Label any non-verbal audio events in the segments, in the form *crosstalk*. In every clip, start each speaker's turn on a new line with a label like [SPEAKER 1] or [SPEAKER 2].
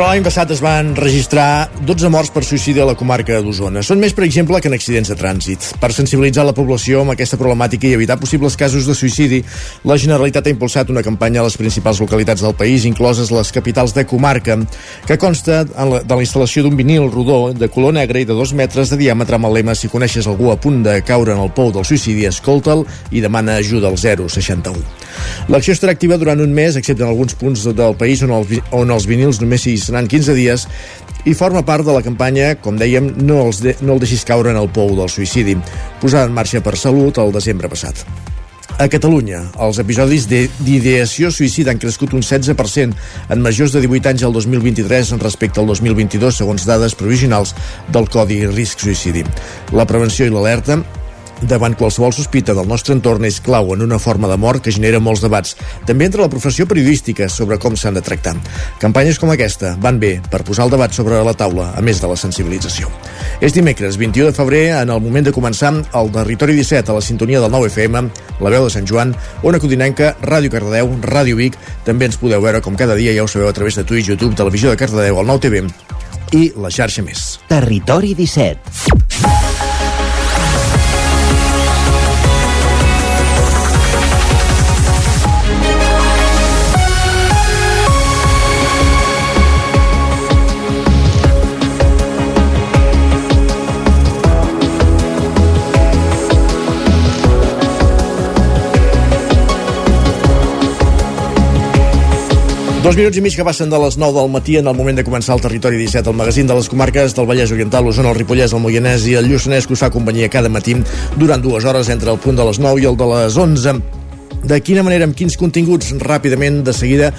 [SPEAKER 1] Durant l'any passat es van registrar 12 morts per suïcidi a la comarca d'Osona. Són més, per exemple, que en accidents de trànsit. Per sensibilitzar la població amb aquesta problemàtica i evitar possibles casos de suïcidi, la Generalitat ha impulsat una campanya a les principals localitats del país, incloses les capitals de comarca, que consta de la instal·lació d'un vinil rodó de color negre i de dos metres de diàmetre amb el lema si coneixes algú a punt de caure en el pou del suïcidi, escolta'l i demana ajuda al 061. L'acció estarà activa durant un mes, excepte en alguns punts del país on, el, on els vinils només s'hi seran 15 dies i forma part de la campanya, com dèiem, no, els de, no el deixis caure en el pou del suïcidi, posada en marxa per Salut el desembre passat. A Catalunya, els episodis d'ideació suïcida han crescut un 16% en majors de 18 anys al 2023 respecte al 2022, segons dades provisionals del Codi Risc Suïcidi. La prevenció i l'alerta davant qualsevol sospita del nostre entorn és clau en una forma de mort que genera molts debats, també entre la professió periodística sobre com s'han de tractar. Campanyes com aquesta van bé per posar el debat sobre la taula, a més de la sensibilització. És dimecres, 21 de febrer, en el moment de començar el Territori 17 a la sintonia del 9 FM, la veu de Sant Joan, Ona Codinenca, Ràdio Cardedeu, Ràdio Vic, també ens podeu veure com cada dia, ja ho sabeu, a través de Twitch, YouTube, Televisió de Cardedeu, el 9 TV i la xarxa més.
[SPEAKER 2] Territori 17
[SPEAKER 1] Dos minuts i mig que passen de les 9 del matí en el moment de començar el Territori 17, el magazín de les comarques del Vallès Oriental, l'Osona, el Ripollès, el Moianès i el Lluçanès, que us fa companyia cada matí durant dues hores entre el punt de les 9 i el de les 11. De quina manera, amb quins continguts? Ràpidament, de seguida,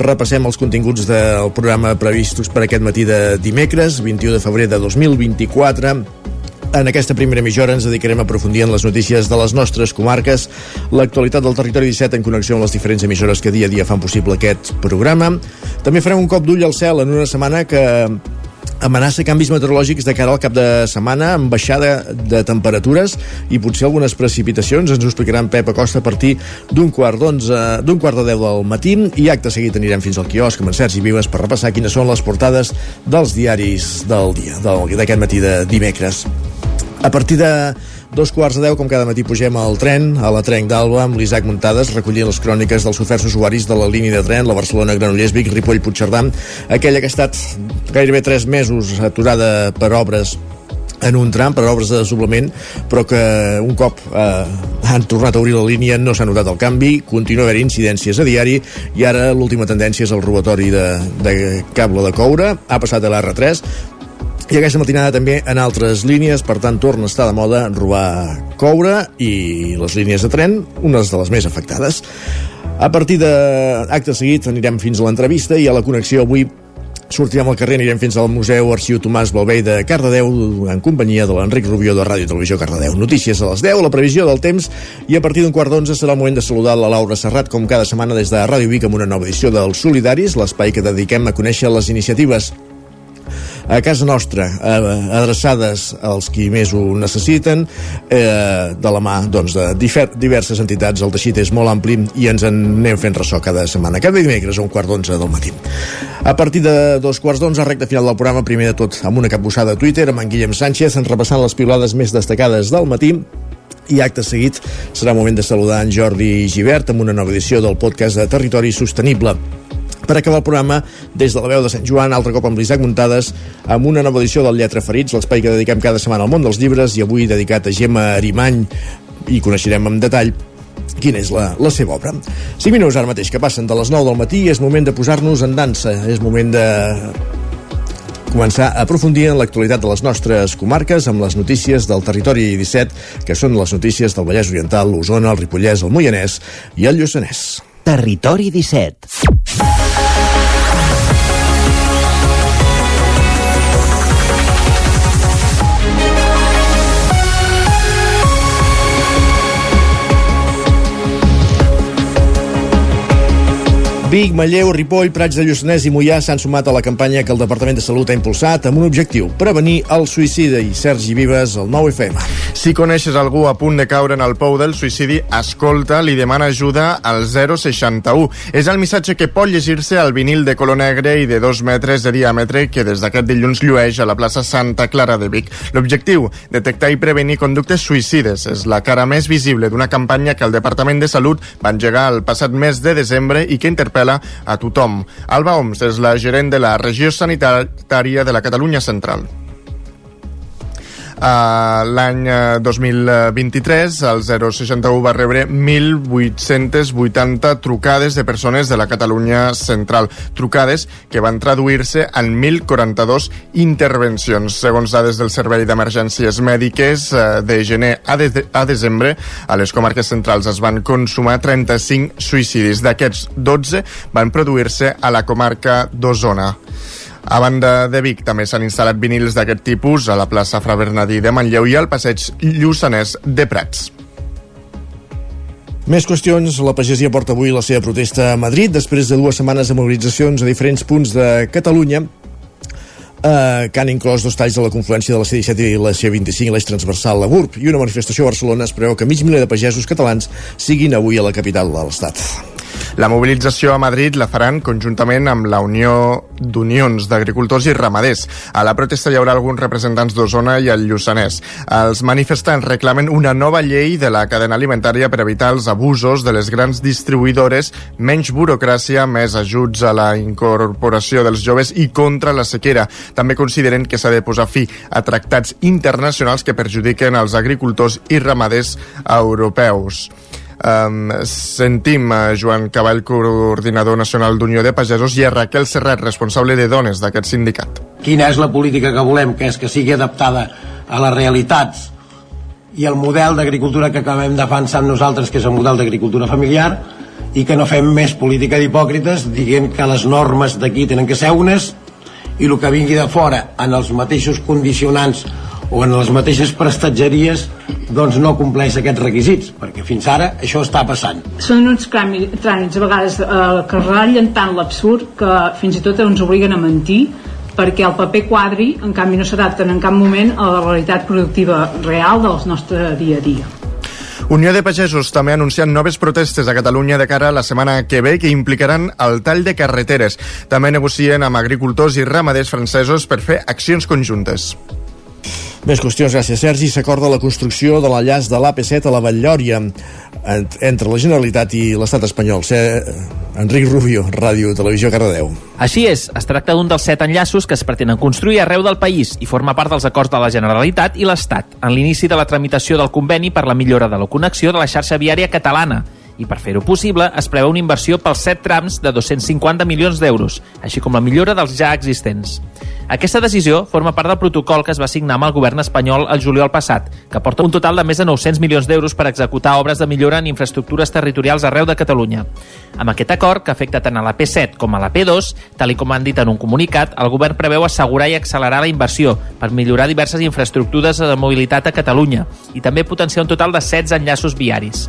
[SPEAKER 1] repassem els continguts del programa previstos per aquest matí de dimecres, 21 de febrer de 2024 en aquesta primera mitja hora ens dedicarem a aprofundir en les notícies de les nostres comarques, l'actualitat del territori 17 en connexió amb les diferents emissores que dia a dia fan possible aquest programa. També farem un cop d'ull al cel en una setmana que amenaça canvis meteorològics de cara al cap de setmana amb baixada de temperatures i potser algunes precipitacions. Ens ho explicaran Pep Acosta a partir d'un quart d'onze, d'un quart de deu del matí i acte seguit anirem fins al quiosc amb en Sergi Vives per repassar quines són les portades dels diaris del dia, d'aquest matí de dimecres. A partir de dos quarts de deu, com cada matí pugem al tren, a la Trenc d'Alba, amb l'Isaac Muntades, recollint les cròniques dels oferts usuaris de la línia de tren, la Barcelona-Granollers-Vic, Ripoll-Puigcerdà, aquella que ha estat gairebé tres mesos aturada per obres en un tram per obres de desdoblament, però que un cop eh, han tornat a obrir la línia no s'ha notat el canvi, continua haver incidències a diari i ara l'última tendència és el robatori de, de cable de coure, ha passat a l'R3, i aquesta matinada també en altres línies, per tant torna a estar de moda robar coure i les línies de tren, unes de les més afectades. A partir d'acte seguit anirem fins a l'entrevista i a la connexió avui sortirem al carrer, anirem fins al Museu Arxiu Tomàs Balvei de Cardedeu en companyia de l'Enric Rubió de Ràdio Televisió Cardedeu. Notícies a les 10, la previsió del temps i a partir d'un quart d'onze serà el moment de saludar la Laura Serrat com cada setmana des de Ràdio Vic amb una nova edició dels Solidaris, l'espai que dediquem a conèixer les iniciatives a casa nostra, eh, adreçades als qui més ho necessiten, eh, de la mà doncs, de diverses entitats. El teixit és molt ampli i ens en anem fent ressò cada setmana, cada dimecres a un quart d'onze del matí. A partir de dos quarts d'onze, recta final del programa, primer de tot amb una capbussada a Twitter, amb en Guillem Sánchez, en repassant les pilades més destacades del matí, i acte seguit serà moment de saludar en Jordi Givert amb una nova edició del podcast de Territori Sostenible per acabar el programa des de la veu de Sant Joan, altre cop amb l'Isaac Muntades, amb una nova edició del Lletra Ferits, l'espai que dediquem cada setmana al món dels llibres, i avui dedicat a Gemma Arimany, i coneixerem en detall quina és la, la seva obra. 5 minuts ara mateix que passen de les 9 del matí és moment de posar-nos en dansa, és moment de començar a aprofundir en l'actualitat de les nostres comarques amb les notícies del territori 17, que són les notícies del Vallès Oriental, l'Osona, el Ripollès, el Moianès i el Lluçanès.
[SPEAKER 3] Territori 17.
[SPEAKER 1] Vic, Manlleu, Ripoll, Prats de Lluçanès i Mollà s'han sumat a la campanya que el Departament de Salut ha impulsat amb un objectiu, prevenir el suïcidi. Sergi Vives, el 9FM.
[SPEAKER 4] Si coneixes algú a punt de caure en el pou del suïcidi, escolta, li demana ajuda al 061. És el missatge que pot llegir-se al vinil de color negre i de dos metres de diàmetre que des d'aquest dilluns llueix a la plaça Santa Clara de Vic. L'objectiu, detectar i prevenir conductes suïcides. És la cara més visible d'una campanya que el Departament de Salut va engegar el passat mes de desembre i que interpel·la a tothom. Alba Oms és la gerent de la regió sanitària de la Catalunya Central. Uh, L'any 2023 el 061 va rebre 1.880 trucades de persones de la Catalunya Central. Trucades que van traduir-se en 1.042 intervencions. Segons dades del Servei d'Emergències Mèdiques, uh, de gener a, de a desembre, a les comarques centrals es van consumar 35 suïcidis. D'aquests, 12 van produir-se a la comarca d'Osona. A banda de Vic, també s'han instal·lat vinils d'aquest tipus a la plaça Fra Bernadí de Manlleu i al passeig Lluçanès de Prats.
[SPEAKER 1] Més qüestions. La pagesia porta avui la seva protesta a Madrid després de dues setmanes de mobilitzacions a diferents punts de Catalunya eh, que han inclòs dos talls de la confluència de la C-17 i la C-25 l'eix transversal a GURB i una manifestació a Barcelona es preveu que mig miler de pagesos catalans siguin avui a la capital de l'Estat.
[SPEAKER 4] La mobilització a Madrid la faran conjuntament amb la Unió d'Unions d'Agricultors i Ramaders. A la protesta hi haurà alguns representants d'Osona i el Lluçanès. Els manifestants reclamen una nova llei de la cadena alimentària per evitar els abusos de les grans distribuïdores, menys burocràcia, més ajuts a la incorporació dels joves i contra la sequera. També consideren que s'ha de posar fi a tractats internacionals que perjudiquen els agricultors i ramaders europeus. Um, sentim a Joan Cavall, coordinador nacional d'Unió de Pagesos, i a Raquel Serrat, responsable de dones d'aquest sindicat.
[SPEAKER 5] Quina és la política que volem? Que és que sigui adaptada a les realitats i el model d'agricultura que acabem defensant nosaltres, que és el model d'agricultura familiar, i que no fem més política d'hipòcrites dient que les normes d'aquí tenen que ser unes i el que vingui de fora en els mateixos condicionants o en les mateixes prestatgeries doncs no compleix aquests requisits perquè fins ara això està passant
[SPEAKER 6] són uns tràmits a vegades eh, que ratllen tant l'absurd que fins i tot ens obliguen a mentir perquè el paper quadri en canvi no s'adapten en cap moment a la realitat productiva real del nostre dia a dia
[SPEAKER 4] Unió de Pagesos també ha anunciat noves protestes a Catalunya de cara a la setmana que ve que implicaran el tall de carreteres. També negocien amb agricultors i ramaders francesos per fer accions conjuntes.
[SPEAKER 1] Més qüestions, gràcies Sergi. S'acorda la construcció de l'enllaç de l'AP7 a la Valllòria entre la Generalitat i l'estat espanyol. Ser Enric Rubio, Ràdio Televisió Cardedeu.
[SPEAKER 7] Així és, es tracta d'un dels set enllaços que es pretenen construir arreu del país i forma part dels acords de la Generalitat i l'Estat en l'inici de la tramitació del conveni per la millora de la connexió de la xarxa viària catalana i per fer-ho possible es preveu una inversió pels set trams de 250 milions d'euros, així com la millora dels ja existents. Aquesta decisió forma part del protocol que es va signar amb el govern espanyol el juliol passat, que porta un total de més de 900 milions d'euros per executar obres de millora en infraestructures territorials arreu de Catalunya. Amb aquest acord, que afecta tant a la P7 com a la P2, tal com han dit en un comunicat, el govern preveu assegurar i accelerar la inversió per millorar diverses infraestructures de mobilitat a Catalunya i també potenciar un total de 16 enllaços viaris.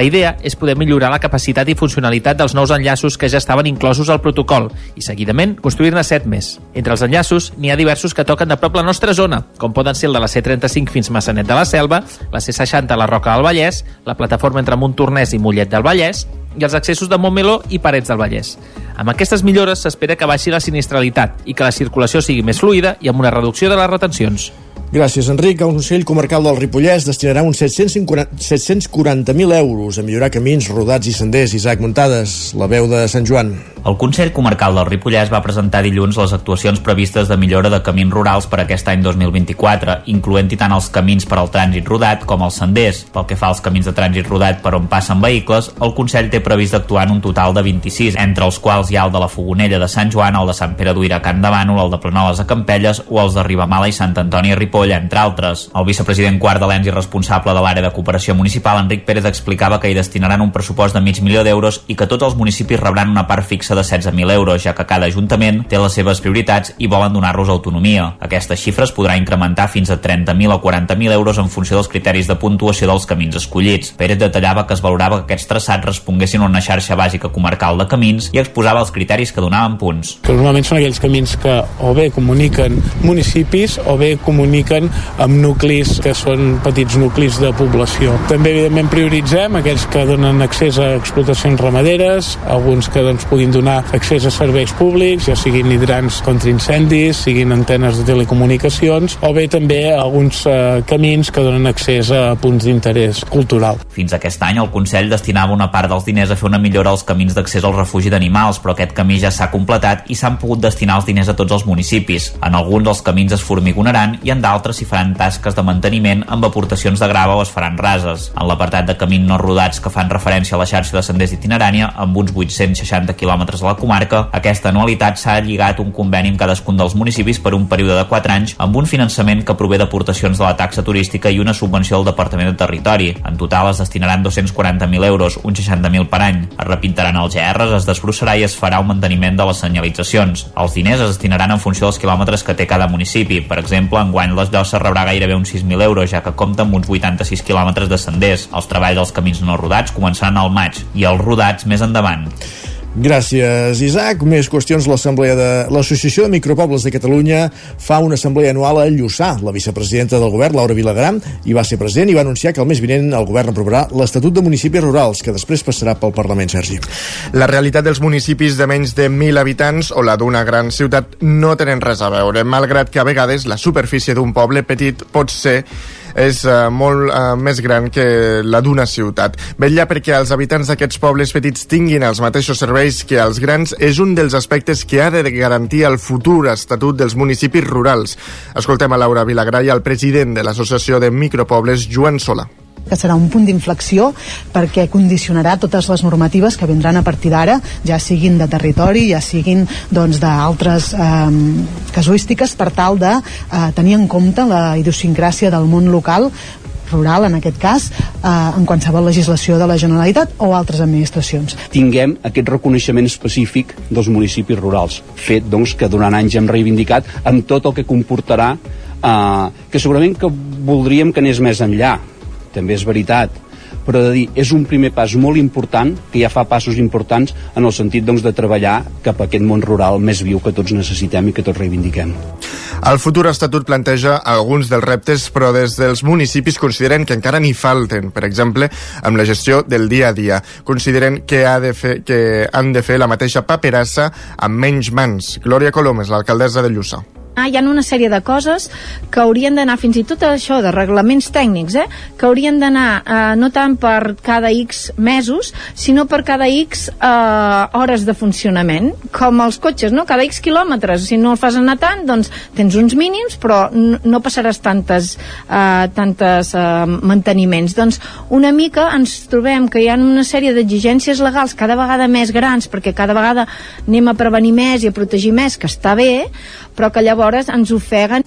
[SPEAKER 7] La idea és poder millorar la capacitat i funcionalitat dels nous enllaços que ja estaven inclosos al protocol i, seguidament, construir-ne set més. Entre els enllaços, n'hi ha diversos que toquen de prop la nostra zona, com poden ser el de la C35 fins Massanet de la Selva, la C60 a la Roca del Vallès, la plataforma entre Montornès i Mollet del Vallès, i els accessos de Montmeló i Parets del Vallès. Amb aquestes millores s'espera que baixi la sinistralitat i que la circulació sigui més fluida i amb una reducció de les retencions.
[SPEAKER 1] Gràcies, Enric. El Consell Comarcal del Ripollès destinarà uns 740.000 euros a millorar camins, rodats i senders. Isaac Muntades, la veu de Sant Joan.
[SPEAKER 8] El Consell Comarcal del Ripollès va presentar dilluns les actuacions previstes de millora de camins rurals per aquest any 2024, incloent-hi tant els camins per al trànsit rodat com els senders. Pel que fa als camins de trànsit rodat per on passen vehicles, el Consell té previst actuar en un total de 26, entre els quals hi ha el de la Fogonella de Sant Joan, el de Sant Pere d'Uira a Can de Bànol, el de Planoles a Campelles o els de Ribamala i Sant Antoni a Ripoll Ripoll, entre altres. El vicepresident quart de l'ENS i responsable de l'àrea de cooperació municipal, Enric Pérez, explicava que hi destinaran un pressupost de mig milió d'euros i que tots els municipis rebran una part fixa de 16.000 euros, ja que cada ajuntament té les seves prioritats i volen donar-los autonomia. Aquesta xifra es podrà incrementar fins a 30.000 o 40.000 euros en funció dels criteris de puntuació dels camins escollits. Pérez detallava que es valorava que aquests traçats responguessin a una xarxa bàsica comarcal de camins i exposava els criteris que donaven punts.
[SPEAKER 9] Que normalment són aquells camins que o bé comuniquen municipis o bé comuniquen comuniquen amb nuclis que són petits nuclis de població. També, evidentment, prioritzem aquells que donen accés a explotacions ramaderes, alguns que doncs, puguin donar accés a serveis públics, ja siguin hidrants contra incendis, siguin antenes de telecomunicacions, o bé també alguns eh, camins que donen accés a punts d'interès cultural.
[SPEAKER 8] Fins aquest any el Consell destinava una part dels diners a fer una millora als camins d'accés al refugi d'animals, però aquest camí ja s'ha completat i s'han pogut destinar els diners a tots els municipis. En alguns els camins es formigonaran i en d'altres altres s'hi faran tasques de manteniment amb aportacions de grava o es faran rases. En l'apartat de camins no rodats que fan referència a la xarxa de senders itinerània, amb uns 860 quilòmetres a la comarca, aquesta anualitat s'ha lligat un conveni amb cadascun dels municipis per un període de 4 anys amb un finançament que prové d'aportacions de la taxa turística i una subvenció del Departament de Territori. En total es destinaran 240.000 euros, uns 60.000 per any. Es repintaran els GRs, es desbrossarà i es farà un manteniment de les senyalitzacions. Els diners es destinaran en funció dels quilòmetres que té cada municipi. Per exemple, enguany les Llossa rebrà gairebé uns 6.000 euros, ja que compta amb uns 86 quilòmetres de senders. Els treballs dels camins no rodats començaran al maig i els rodats més endavant.
[SPEAKER 1] Gràcies, Isaac. Més qüestions. L'Assemblea de l'Associació de Micropobles de Catalunya fa una assemblea anual a Lluçà. La vicepresidenta del govern, Laura Vilagram, hi va ser present i va anunciar que el mes vinent el govern aprovarà l'Estatut de Municipis Rurals, que després passarà pel Parlament, Sergi.
[SPEAKER 4] La realitat dels municipis de menys de 1.000 habitants o la d'una gran ciutat no tenen res a veure, malgrat que a vegades la superfície d'un poble petit pot ser és uh, molt uh, més gran que la d'una ciutat. Vetlla perquè els habitants d'aquests pobles petits tinguin els mateixos serveis que els grans és un dels aspectes que ha de garantir el futur estatut dels municipis rurals. Escoltem a Laura Vilagrà el president de l'Associació de Micropobles, Joan Sola
[SPEAKER 10] que serà un punt d'inflexió perquè condicionarà totes les normatives que vindran a partir d'ara, ja siguin de territori, ja siguin doncs, d'altres eh, casuístiques per tal de eh, tenir en compte la idiosincràsia del món local rural, en aquest cas, eh, en qualsevol legislació de la Generalitat o altres administracions.
[SPEAKER 11] Tinguem aquest reconeixement específic dels municipis rurals, fet doncs, que durant anys hem reivindicat amb tot el que comportarà eh, que segurament que voldríem que anés més enllà, també és veritat però de dir, és un primer pas molt important que ja fa passos importants en el sentit doncs, de treballar cap a aquest món rural més viu que tots necessitem i que tots reivindiquem.
[SPEAKER 4] El futur estatut planteja alguns dels reptes, però des dels municipis consideren que encara n'hi falten, per exemple, amb la gestió del dia a dia. Consideren que, ha de fer, que han de fer la mateixa paperassa amb menys mans. Glòria Colomes, l'alcaldessa de Lluçà.
[SPEAKER 12] Ah, hi ha una sèrie de coses que haurien d'anar, fins i tot això de reglaments tècnics, eh, que haurien d'anar eh, no tant per cada X mesos, sinó per cada X eh, hores de funcionament, com els cotxes, no? Cada X quilòmetres, si no el fas anar tant, doncs tens uns mínims, però no passaràs tantes, eh, tantes eh, manteniments. Doncs una mica ens trobem que hi ha una sèrie d'exigències legals cada vegada més grans, perquè cada vegada anem a prevenir més i a protegir més, que està bé, però que llavors ens ofeguen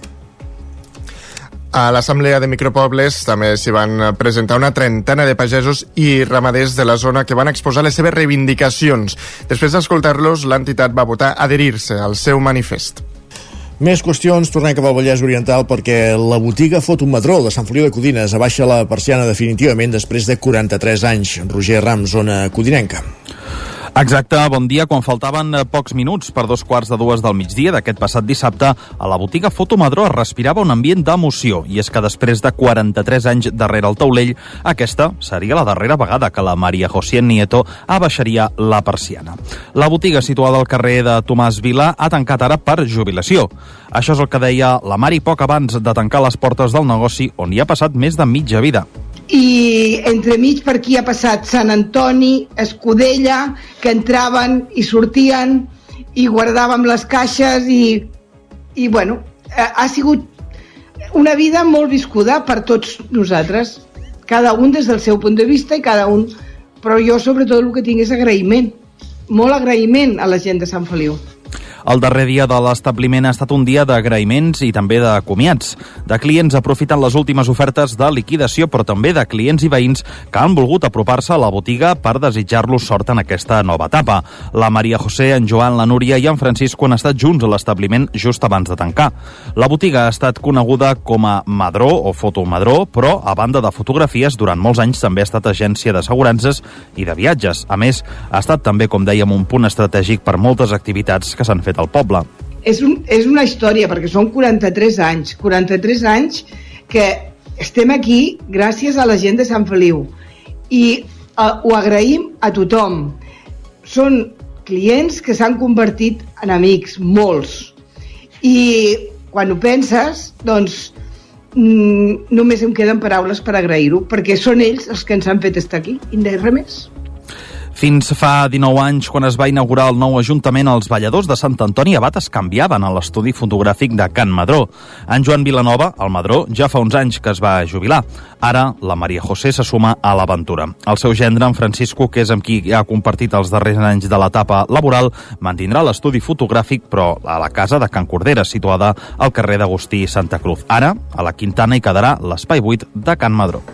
[SPEAKER 4] a l'Assemblea de Micropobles també s'hi van presentar una trentena de pagesos i ramaders de la zona que van exposar les seves reivindicacions. Després d'escoltar-los, l'entitat va votar adherir-se al seu manifest.
[SPEAKER 1] Més qüestions, tornem cap al Vallès Oriental perquè la botiga fot un Madró de Sant Feliu de Codines abaixa la persiana definitivament després de 43 anys. Roger Ram, zona codinenca.
[SPEAKER 13] Exacte, bon dia. Quan faltaven eh, pocs minuts per dos quarts de dues del migdia d'aquest passat dissabte, a la botiga Fotomadró es respirava un ambient d'emoció. I és que després de 43 anys darrere el taulell, aquesta seria la darrera vegada que la Maria José Nieto abaixaria la persiana. La botiga situada al carrer de Tomàs Vila ha tancat ara per jubilació. Això és el que deia la Mari poc abans de tancar les portes del negoci on hi ha passat més de mitja vida
[SPEAKER 14] i entremig per aquí ha passat Sant Antoni, Escudella, que entraven i sortien i guardàvem les caixes i, i bueno, ha sigut una vida molt viscuda per tots nosaltres, cada un des del seu punt de vista i cada un, però jo sobretot el que tinc és agraïment, molt agraïment a la gent de Sant Feliu.
[SPEAKER 13] El darrer dia de l'establiment ha estat un dia d'agraïments i també de comiats, de clients aprofitant les últimes ofertes de liquidació, però també de clients i veïns que han volgut apropar-se a la botiga per desitjar-los sort en aquesta nova etapa. La Maria José, en Joan, la Núria i en Francisco han estat junts a l'establiment just abans de tancar. La botiga ha estat coneguda com a Madró o Fotomadró, però a banda de fotografies, durant molts anys també ha estat agència d'assegurances i de viatges. A més, ha estat també, com dèiem, un punt estratègic per moltes activitats que s'han fet fet al poble.
[SPEAKER 14] És, un, és una història, perquè són 43 anys, 43 anys que estem aquí gràcies a la gent de Sant Feliu i uh, ho agraïm a tothom. Són clients que s'han convertit en amics, molts. I quan ho penses, doncs mm, només em queden paraules per agrair-ho, perquè són ells els que ens han fet estar aquí, i res més.
[SPEAKER 13] Fins fa 19 anys, quan es va inaugurar el nou Ajuntament, els balladors de Sant Antoni Abat es canviaven a l'estudi fotogràfic de Can Madró. En Joan Vilanova, el Madró, ja fa uns anys que es va jubilar. Ara, la Maria José se suma a l'aventura. El seu gendre, en Francisco, que és amb qui ha compartit els darrers anys de l'etapa laboral, mantindrà l'estudi fotogràfic, però a la casa de Can Cordera, situada al carrer d'Agustí Santa Cruz. Ara, a la Quintana hi quedarà l'espai buit de Can Madró.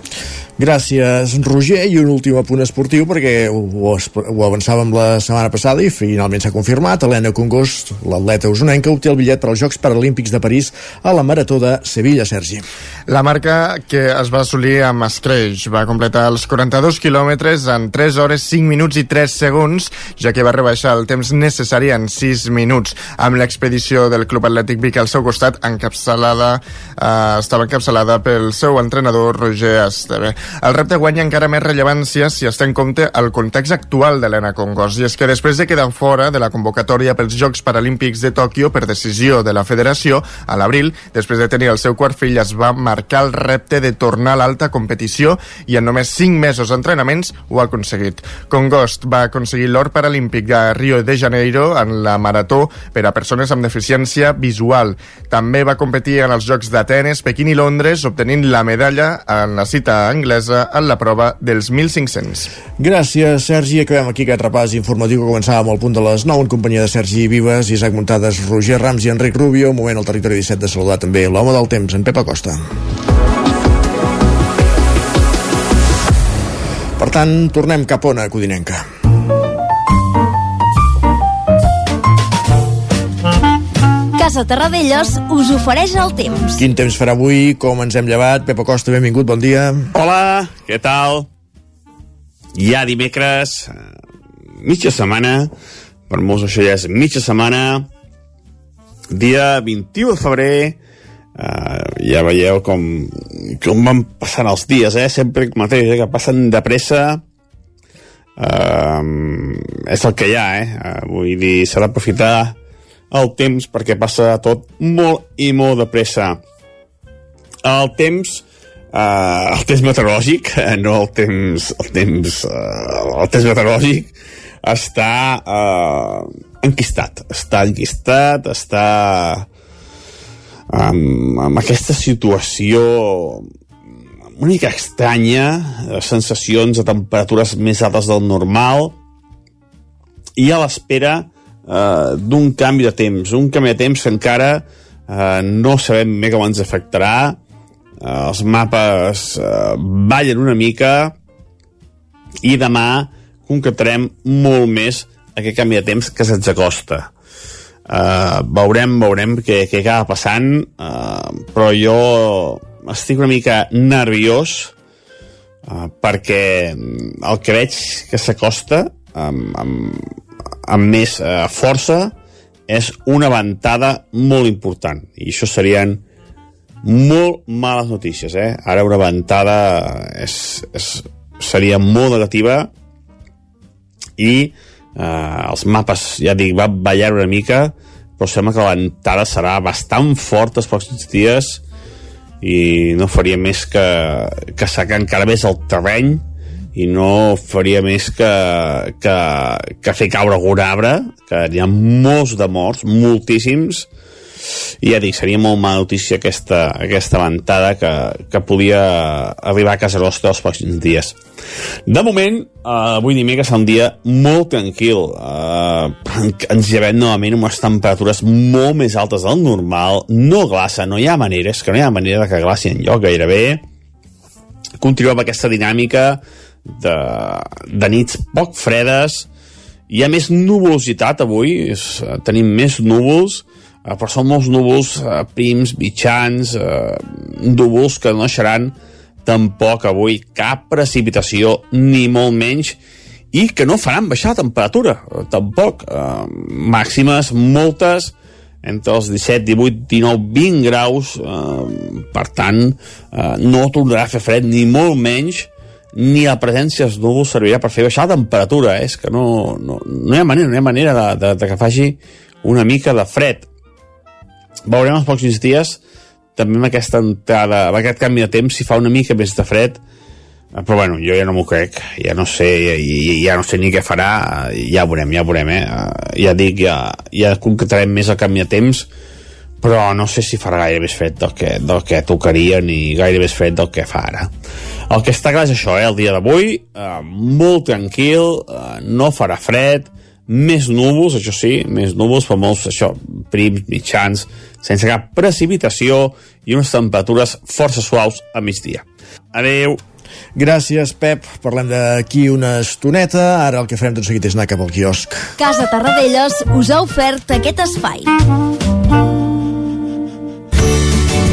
[SPEAKER 1] Gràcies, Roger. I un últim apunt esportiu, perquè ho, ho avançàvem la setmana passada i finalment s'ha confirmat. Helena Congost, l'atleta usonenca, obté el bitllet per als Jocs Paralímpics de París a la Marató de Sevilla, Sergi.
[SPEAKER 4] La marca que es va assolir amb Escreix va completar els 42 quilòmetres en 3 hores, 5 minuts i 3 segons, ja que va rebaixar el temps necessari en 6 minuts. Amb l'expedició del Club Atlètic Vic al seu costat, encapçalada, eh, estava encapçalada pel seu entrenador Roger Esteve. El repte guanya encara més rellevància si es té en compte el context actual de l'Ena Congos, i és que després de quedar fora de la convocatòria pels Jocs Paralímpics de Tòquio per decisió de la federació, a l'abril, després de tenir el seu quart fill, es va marcar el repte de tornar a l'alta competició i en només 5 mesos d'entrenaments ho ha aconseguit. Congost va aconseguir l'or paralímpic a Rio de Janeiro en la marató per a persones amb deficiència visual. També va competir en els Jocs d'Atenes, Pequín i Londres, obtenint la medalla en la cita anglesa anglesa en la prova dels 1.500.
[SPEAKER 1] Gràcies, Sergi. Acabem aquí aquest repàs informatiu que començàvem al punt de les 9 en companyia de Sergi Vives, Isaac Muntades, Roger Rams i Enric Rubio. Un moment al territori 17 de saludar també l'home del temps, en Pep Acosta. Per tant, tornem cap a Ona Codinenca.
[SPEAKER 15] Casa Terradellos us ofereix el temps.
[SPEAKER 1] Quin temps farà avui, com ens hem llevat? Pep Acosta, benvingut, bon dia.
[SPEAKER 16] Hola, què tal? Ja dimecres, eh, mitja setmana, per molts això ja és mitja setmana, dia 21 de febrer, uh, ja veieu com, com van passant els dies, eh? sempre el mateix, eh? que passen de pressa, uh, és el que hi ha, eh? Uh, vull dir, s'ha d'aprofitar el temps perquè passa tot molt i molt de pressa. El temps eh, el temps meteorològic, eh, no el temps el temps, eh, el temps meteorològic està eh, enquistat, està enquistat, està amb, amb aquesta situació una mica estranya, sensacions de temperatures més altes del normal, i a l'espera eh, d'un canvi de temps, un canvi de temps que encara eh, no sabem bé com ens afectarà, eh, els mapes eh, ballen una mica i demà concretarem molt més aquest canvi de temps que se'ns acosta. Uh, veurem, veurem què, què acaba passant, uh, però jo estic una mica nerviós uh, perquè el que veig que s'acosta amb, amb, amb més eh, força és una ventada molt important i això serien molt males notícies eh? ara una ventada és, és, seria molt negativa i eh, els mapes ja dic, va ballar una mica però sembla que la ventada serà bastant forta els pròxims dies i no faria més que, que sacar encara més el terreny i no faria més que, que, que fer caure algun arbre, que hi ha molts de morts, moltíssims, i ja dic, seria molt mala notícia aquesta, aquesta ventada que, que podia arribar a casa nostra els pròxims dies. De moment, eh, avui dimecres serà un dia molt tranquil. Eh, ens llevem novament amb unes temperatures molt més altes del normal. No glaça, no hi ha manera, és que no hi ha manera que glaci en lloc gairebé. Continuem aquesta dinàmica de, de nits poc fredes. Hi ha més nuvolositat avui, és, tenim més núvols, eh, però són molts núvols eh, prims, mitjans, eh, núvols que no deixaran tampoc avui cap precipitació, ni molt menys, i que no faran baixar la temperatura, eh, tampoc. Eh, màximes moltes, entre els 17, 18, 19, 20 graus, eh, per tant, eh, no tornarà a fer fred, ni molt menys, ni la presència dels núvols servirà per fer baixar la temperatura, eh? és que no, no, no hi ha manera, no hi ha manera de, de, de que faci una mica de fred. Veurem els pocs dies també amb aquesta entrada, amb aquest canvi de temps, si fa una mica més de fred, eh, però bueno, jo ja no m'ho crec, ja no sé, ja, ja no sé ni què farà, ja veurem, ja veurem, eh? Ja dic, ja, ja concretarem més el canvi de temps, però no sé si farà gaire més fred del que, del que tocaria ni gaire més fred del que fa ara. El que està clar és això, eh? el dia d'avui, eh, molt tranquil, eh, no farà fred, més núvols, això sí, més núvols, però molts, això, prims, mitjans, sense cap precipitació i unes temperatures força suaus a migdia. Adeu!
[SPEAKER 1] Gràcies, Pep. Parlem d'aquí una estoneta. Ara el que farem tot seguit és anar cap al quiosc.
[SPEAKER 15] Casa Tarradellas us ha ofert aquest espai.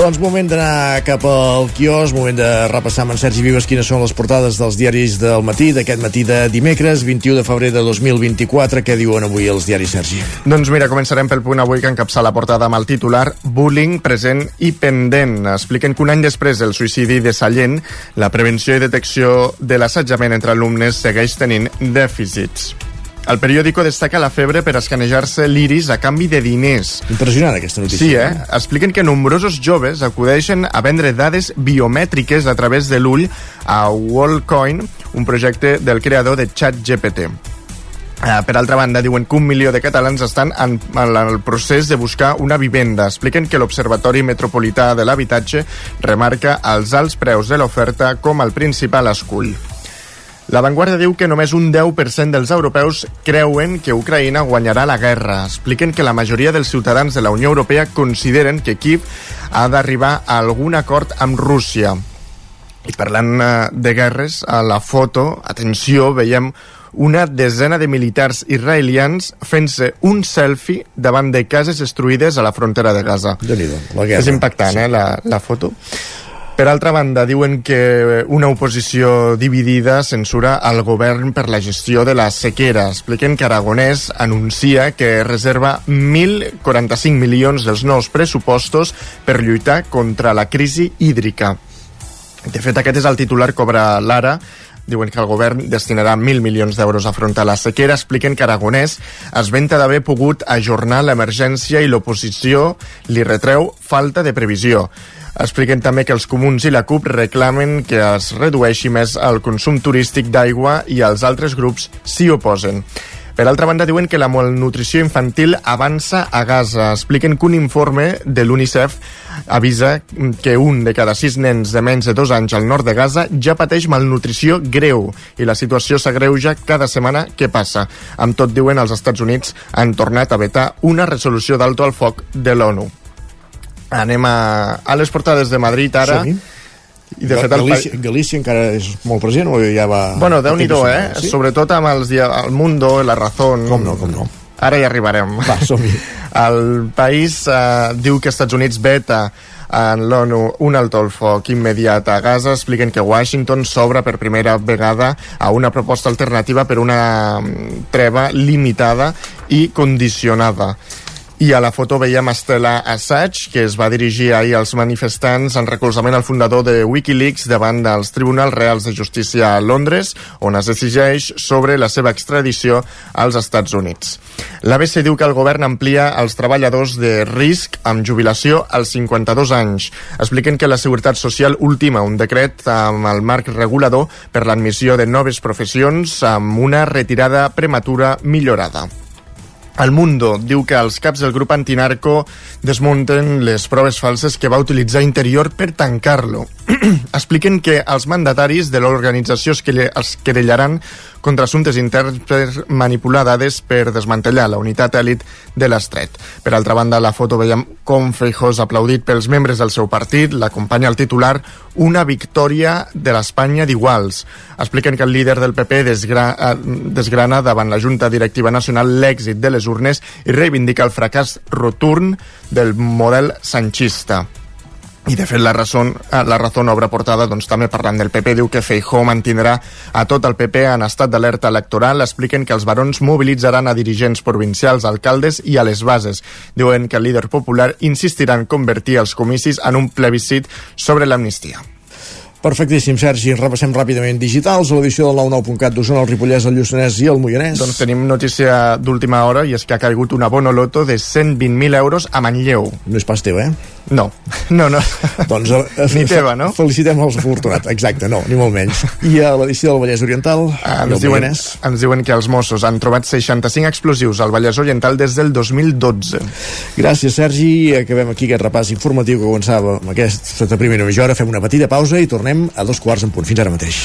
[SPEAKER 1] Doncs moment d'anar cap al quios, moment de repassar amb en Sergi Vives quines són les portades dels diaris del matí, d'aquest matí de dimecres, 21 de febrer de 2024. Què diuen avui els diaris, Sergi?
[SPEAKER 4] Doncs mira, començarem pel punt avui que encapça la portada amb el titular Bullying present i pendent. Expliquen que un any després del suïcidi de Sallent, la prevenció i detecció de l'assetjament entre alumnes segueix tenint dèficits. El periòdico destaca la febre per escanejar-se l'iris a canvi de diners.
[SPEAKER 1] Impressionant aquesta notícia.
[SPEAKER 4] Sí, eh? Expliquen que nombrosos joves acudeixen a vendre dades biomètriques a través de l'ull a Wallcoin, un projecte del creador de ChatGPT. Uh, per altra banda, diuen que un milió de catalans estan en, en el procés de buscar una vivenda. Expliquen que l'Observatori Metropolità de l'Habitatge remarca els alts preus de l'oferta com el principal escull. La Vanguardia diu que només un 10% dels europeus creuen que Ucraïna guanyarà la guerra. Expliquen que la majoria dels ciutadans de la Unió Europea consideren que Kiev ha d'arribar a algun acord amb Rússia. I parlant eh, de guerres, a la foto, atenció, veiem una desena de militars israelians fent-se un selfie davant de cases destruïdes a la frontera de Gaza.
[SPEAKER 1] la guerra.
[SPEAKER 4] És impactant,
[SPEAKER 1] Sí.
[SPEAKER 4] eh, la, la foto. Per altra banda, diuen que una oposició dividida censura al govern per la gestió de la sequera. Expliquen que Aragonès anuncia que reserva 1.045 milions dels nous pressupostos per lluitar contra la crisi hídrica. De fet, aquest és el titular que l'Ara, diuen que el govern destinarà 1.000 milions d'euros a afrontar la sequera. Expliquen que Aragonès es venta d'haver pogut ajornar l'emergència i l'oposició li retreu falta de previsió. Expliquen també que els comuns i la CUP reclamen que es redueixi més el consum turístic d'aigua i els altres grups s'hi oposen. Per altra banda, diuen que la malnutrició infantil avança a Gaza. Expliquen que un informe de l'UNICEF avisa que un de cada sis nens de menys de dos anys al nord de Gaza ja pateix malnutrició greu i la situació s'agreuja cada setmana que passa. Amb tot, diuen, els Estats Units han tornat a vetar una resolució d'alto al foc de l'ONU. Anem a, a les portades de Madrid ara.
[SPEAKER 1] Som-hi.
[SPEAKER 4] I de fet, el
[SPEAKER 1] Galícia, Galícia encara és molt present o ja va...
[SPEAKER 4] Bueno, déu nhi eh?
[SPEAKER 1] Sí?
[SPEAKER 4] Sobretot amb els dia... el Mundo, la Razón...
[SPEAKER 1] Com no, com no.
[SPEAKER 4] Ara hi arribarem.
[SPEAKER 1] Va, som-hi. *laughs*
[SPEAKER 4] El país eh, diu que Estats Units veta en l'ONU un alto al foc immediat a Gaza. Expliquen que Washington s'obre per primera vegada a una proposta alternativa per una mm, treva limitada i condicionada. I a la foto veiem Estela Assange, que es va dirigir ahir als manifestants en recolzament al fundador de Wikileaks davant dels Tribunals Reals de Justícia a Londres, on es decideix sobre la seva extradició als Estats Units. L'ABC diu que el govern amplia els treballadors de risc amb jubilació als 52 anys. Expliquen que la Seguretat Social ultima un decret amb el marc regulador per l'admissió de noves professions amb una retirada prematura millorada. El Mundo diu que els caps del grup antinarco desmunten les proves falses que va utilitzar Interior per tancar-lo. *clears throat* Expliquen que els mandataris de l'organització es, quere- es querellaran contra assumptes interns per manipular dades per desmantellar la unitat èlit de l'estret. Per altra banda, la foto veiem com Feijó és aplaudit pels membres del seu partit, l'acompanya el titular una victòria de l'Espanya d'iguals. Expliquen que el líder del PP desgra eh, desgrana davant la Junta Directiva Nacional l'èxit de les urnes i reivindica el fracàs rotund del model sanchista. I de fet la raó, la raó obre portada doncs, també parlant del PP diu que Feijó mantindrà a tot el PP en estat d'alerta electoral expliquen que els barons mobilitzaran a dirigents provincials, alcaldes i a les bases diuen que el líder popular insistirà en convertir els comicis en un plebiscit sobre l'amnistia
[SPEAKER 1] Perfectíssim, Sergi. Repassem ràpidament digitals, l'edició del 99.cat d'Osona, el Ripollès, el Lluçanès i el Moianès.
[SPEAKER 4] Doncs tenim notícia d'última hora i és que ha caigut una bona loto de 120.000 euros a Manlleu.
[SPEAKER 1] No és pas teu, eh?
[SPEAKER 4] No, no, no.
[SPEAKER 1] Doncs, eh,
[SPEAKER 4] Ni teva, no?
[SPEAKER 1] Felicitem els afortunats, exacte, no, ni molt menys. I a l'edició del Vallès Oriental, el
[SPEAKER 4] Ens diuen,
[SPEAKER 1] Moianès.
[SPEAKER 4] ens diuen que els Mossos han trobat 65 explosius al Vallès Oriental des del 2012.
[SPEAKER 1] Gràcies, Sergi. Acabem aquí aquest repàs informatiu que començava amb aquesta primera mitja hora. Fem una petita pausa i tornem a dos quarts en punt. Fins ara mateix.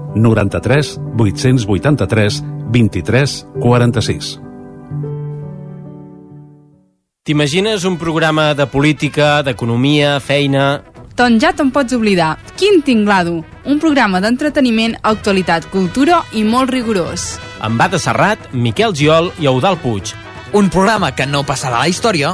[SPEAKER 17] 93 883 23 46.
[SPEAKER 18] T'imagines un programa de política, d'economia, feina...
[SPEAKER 19] Doncs ja te'n pots oblidar. Quin tinglado! Un programa d'entreteniment, actualitat, cultura i molt rigorós.
[SPEAKER 18] Amb Bada Serrat, Miquel Giol i Eudal Puig.
[SPEAKER 20] Un programa que no passarà a la història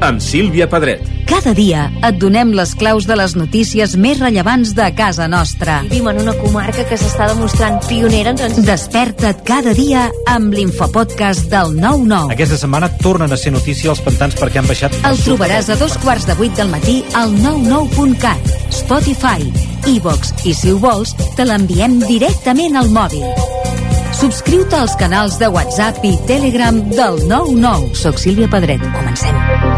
[SPEAKER 21] amb Sílvia Pedret.
[SPEAKER 22] Cada dia et donem les claus de les notícies més rellevants de casa nostra.
[SPEAKER 23] Vivim en una comarca que s'està demostrant pionera en transició.
[SPEAKER 22] Desperta't cada dia amb l'infopodcast del 9-9.
[SPEAKER 24] Aquesta setmana tornen a ser notícia els pantans perquè han baixat...
[SPEAKER 22] El trobaràs a dos quarts de vuit del matí al 99.cat, Spotify, iVox i, si ho vols, te l'enviem directament al mòbil. Subscriu-te als canals de WhatsApp i Telegram del 99. Soc Sílvia Pedret. Comencem.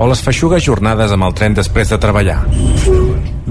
[SPEAKER 25] o les feixugues jornades amb el tren després de treballar.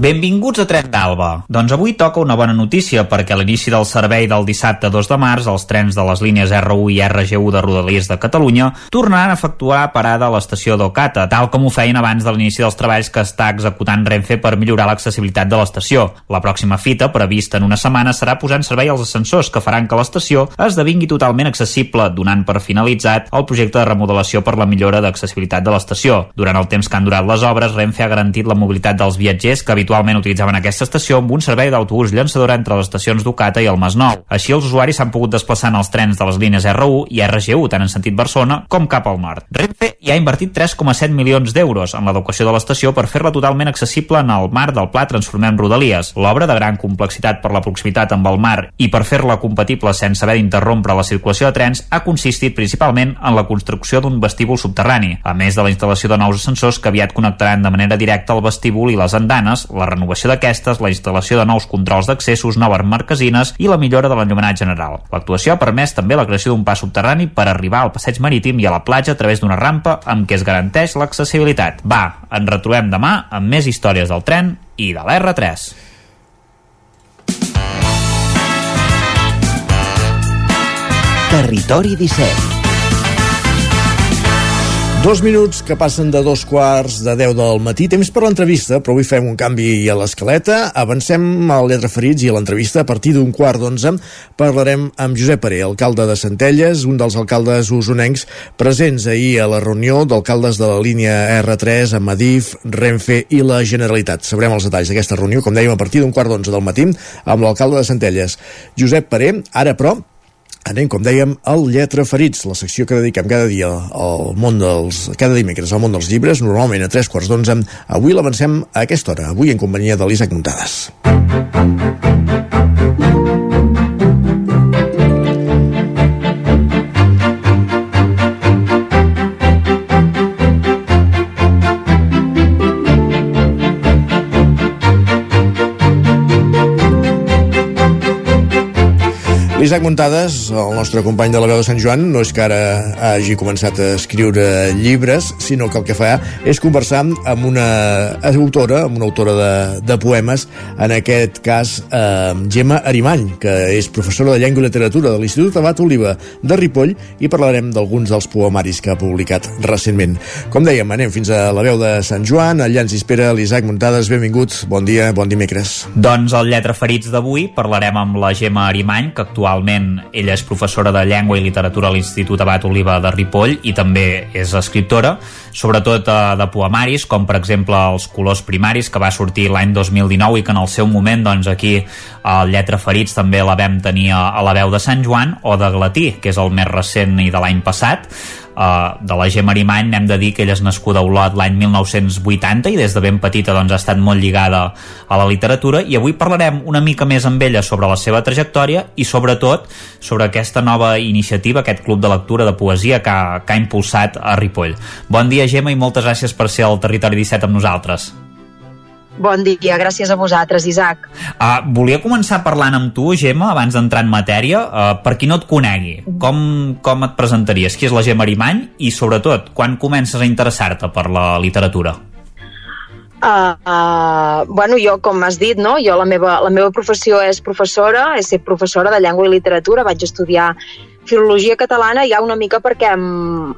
[SPEAKER 8] Benvinguts a Tren d'Alba. Doncs avui toca una bona notícia perquè a l'inici del servei del dissabte 2 de març els trens de les línies R1 i RG1 de Rodalies de Catalunya tornaran a efectuar parada a l'estació d'Ocata, tal com ho feien abans de l'inici dels treballs que està executant Renfe per millorar l'accessibilitat de l'estació. La pròxima fita, prevista en una setmana, serà posar en servei els ascensors que faran que l'estació esdevingui totalment accessible, donant per finalitzat el projecte de remodelació per la millora d'accessibilitat de l'estació. Durant el temps que han durat les obres, Renfe ha garantit la mobilitat dels viatgers que habitualment utilitzaven aquesta estació amb un servei d'autobús llançadora entre les estacions d'Ocata i el Masnou. Així, els usuaris s'han pogut desplaçar en els trens de les línies R1 i RG1, tant en sentit Barcelona com cap al nord. Renfe ja ha invertit 3,7 milions d'euros en l'educació de l'estació per fer-la totalment accessible en el marc del Pla Transformem Rodalies. L'obra, de gran complexitat per la proximitat amb el mar i per fer-la compatible sense haver d'interrompre la circulació de trens, ha consistit principalment en la construcció d'un vestíbul subterrani, a més de la instal·lació de nous ascensors que aviat connectaran de manera directa el vestíbul i les andanes, la renovació d'aquestes, la instal·lació de nous controls d'accessos, noves marquesines i la millora de l'enllumenat general. L'actuació ha permès també la creació d'un pas subterrani per arribar al passeig marítim i a la platja a través d'una rampa amb què es garanteix l'accessibilitat. Va, ens retrobem demà amb més històries del tren i de l'R3.
[SPEAKER 2] Territori 17
[SPEAKER 1] Dos minuts que passen de dos quarts de 10 del matí. Temps per l'entrevista, però avui fem un canvi a l'escaleta. Avancem al Lletra Ferits i a l'entrevista a partir d'un quart d'onze parlarem amb Josep Paré, alcalde de Centelles, un dels alcaldes usonencs presents ahir a la reunió d'alcaldes de la línia R3 amb Adif, Renfe i la Generalitat. Sabrem els detalls d'aquesta reunió, com dèiem, a partir d'un quart d'onze del matí amb l'alcalde de Centelles. Josep Paré, ara però, Anem, com dèiem, al Lletra Ferits, la secció que dediquem cada dia al món dels... cada dimecres al món dels llibres, normalment a tres quarts d'onze. Avui l'avancem a aquesta hora, avui en companyia de l'Isaac Muntades. L'Isaac Muntades, el nostre company de la veu de Sant Joan, no és que ara hagi començat a escriure llibres, sinó que el que fa és conversar amb una autora, amb una autora de, de poemes, en aquest cas eh, Gemma Arimany, que és professora de Llengua i Literatura de l'Institut Abat Oliva de Ripoll, i parlarem d'alguns dels poemaris que ha publicat recentment. Com dèiem, anem fins a la veu de Sant Joan, allà ens espera l'Isaac Muntades, benvingut, bon dia, bon dimecres.
[SPEAKER 8] Doncs al Lletra Ferits d'avui parlarem amb la Gemma Arimany, que actualment ella és professora de Llengua i Literatura a l'Institut Abat Oliva de Ripoll i també és escriptora, sobretot eh, de poemaris, com per exemple Els colors primaris, que va sortir l'any 2019 i que en el seu moment, doncs aquí al Lletra Ferits també la vam tenir a, a la veu de Sant Joan, o de Glatí, que és el més recent i de l'any passat, Uh, de la Gemma Arimany hem de dir que ella és nascuda a Olot l'any 1980 i des de ben petita doncs, ha estat molt lligada a la literatura i avui parlarem una mica més amb ella sobre la seva trajectòria i sobretot sobre aquesta nova iniciativa, aquest club de lectura de poesia que ha, que ha impulsat a Ripoll. Bon dia Gemma i moltes gràcies per ser al Territori 17 amb nosaltres.
[SPEAKER 26] Bon dia, gràcies a vosaltres, Isaac.
[SPEAKER 8] Uh, volia començar parlant amb tu, Gemma, abans d'entrar en matèria. Uh, per qui no et conegui, com, com et presentaries? Qui és la Gemma Arimany? I, sobretot, quan comences a interessar-te per la literatura?
[SPEAKER 26] Uh, uh, bueno, jo, com has dit, no? jo la meva, la meva professió és professora, és ser professora de llengua i literatura, vaig estudiar filologia catalana ja una mica perquè em,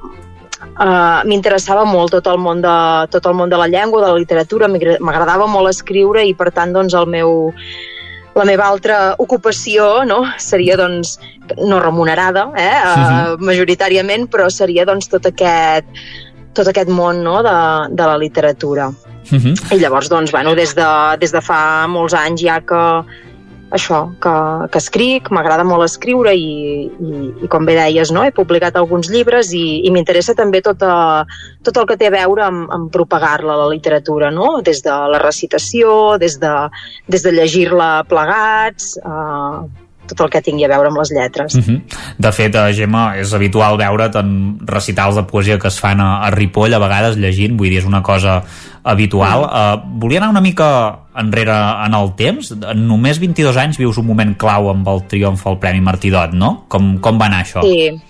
[SPEAKER 26] uh, m'interessava molt tot el, món de, tot el món de la llengua, de la literatura, m'agradava molt escriure i per tant doncs el meu la meva altra ocupació no? seria doncs no remunerada eh? uh, majoritàriament però seria doncs tot aquest tot aquest món no? de, de la literatura uh -huh. i llavors doncs bueno, des, de, des de fa molts anys ja que això, que, que escric, m'agrada molt escriure i, i, i com bé deies, no? he publicat alguns llibres i, i m'interessa també tot, a, tot el que té a veure amb, amb propagar-la, la literatura, no? des de la recitació, des de, des de llegir-la plegats, eh, tot el que tingui a veure amb les lletres. Uh
[SPEAKER 8] mhm. -huh. De fet, a Gemma, és habitual veure tant recitals de poesia que es fan a, a Ripoll, a vegades llegint, vull dir, és una cosa habitual. Uh -huh. uh, volia anar una mica enrere en el temps. En només 22 anys vius un moment clau amb el triomf al Premi Martidot, no? Com, com va anar això?
[SPEAKER 26] Sí,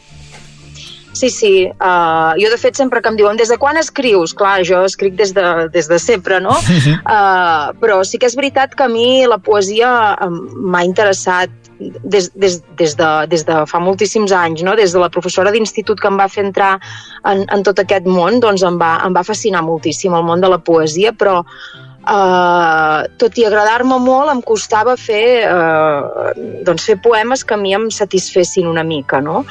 [SPEAKER 26] Sí, sí. Uh, jo, de fet, sempre que em diuen des de quan escrius? Clar, jo escric des de, des de sempre, no? Uh, però sí que és veritat que a mi la poesia m'ha interessat des, des, des, de, des de fa moltíssims anys, no? des de la professora d'institut que em va fer entrar en, en tot aquest món, doncs em va, em va fascinar moltíssim el món de la poesia, però eh, tot i agradar-me molt em costava fer, eh, doncs fer poemes que a mi em satisfessin una mica, no?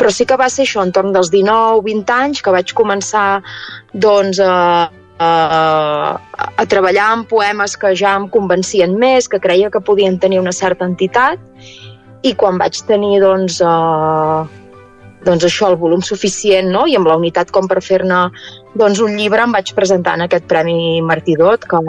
[SPEAKER 26] Però sí que va ser això, entorn dels 19-20 anys, que vaig començar doncs, a, a, a treballar amb poemes que ja em convencien més, que creia que podien tenir una certa entitat i quan vaig tenir doncs, eh, doncs això, el volum suficient no? i amb la unitat com per fer-ne doncs un llibre em vaig presentar en aquest Premi Martidot, que,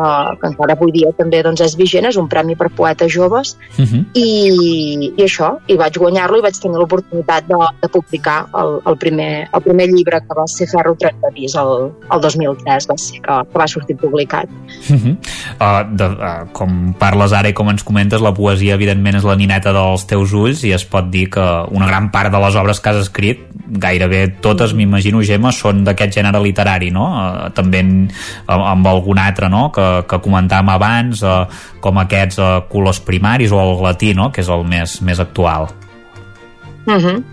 [SPEAKER 26] que encara avui dia també doncs, és vigent, és un premi per poetes joves, uh mhm. -huh. i, i això, i vaig guanyar-lo i vaig tenir l'oportunitat de, de publicar el, el, primer, el primer llibre que va ser Ferro 30 el, el 2003, va ser que, que va sortir publicat.
[SPEAKER 8] Uh -huh. uh, de, uh, com parles ara i com ens comentes, la poesia evidentment és la nineta dels teus ulls i es pot dir que una gran part de les obres que has escrit, gairebé totes, m'imagino, Gemma, són d'aquest gènere literari literari, no? Eh, també en, amb algun altre, no?, que, que comentàvem abans, eh, com aquests eh, colors primaris o el latí, no?, que és el més, més actual.
[SPEAKER 26] Mhm. Uh -huh.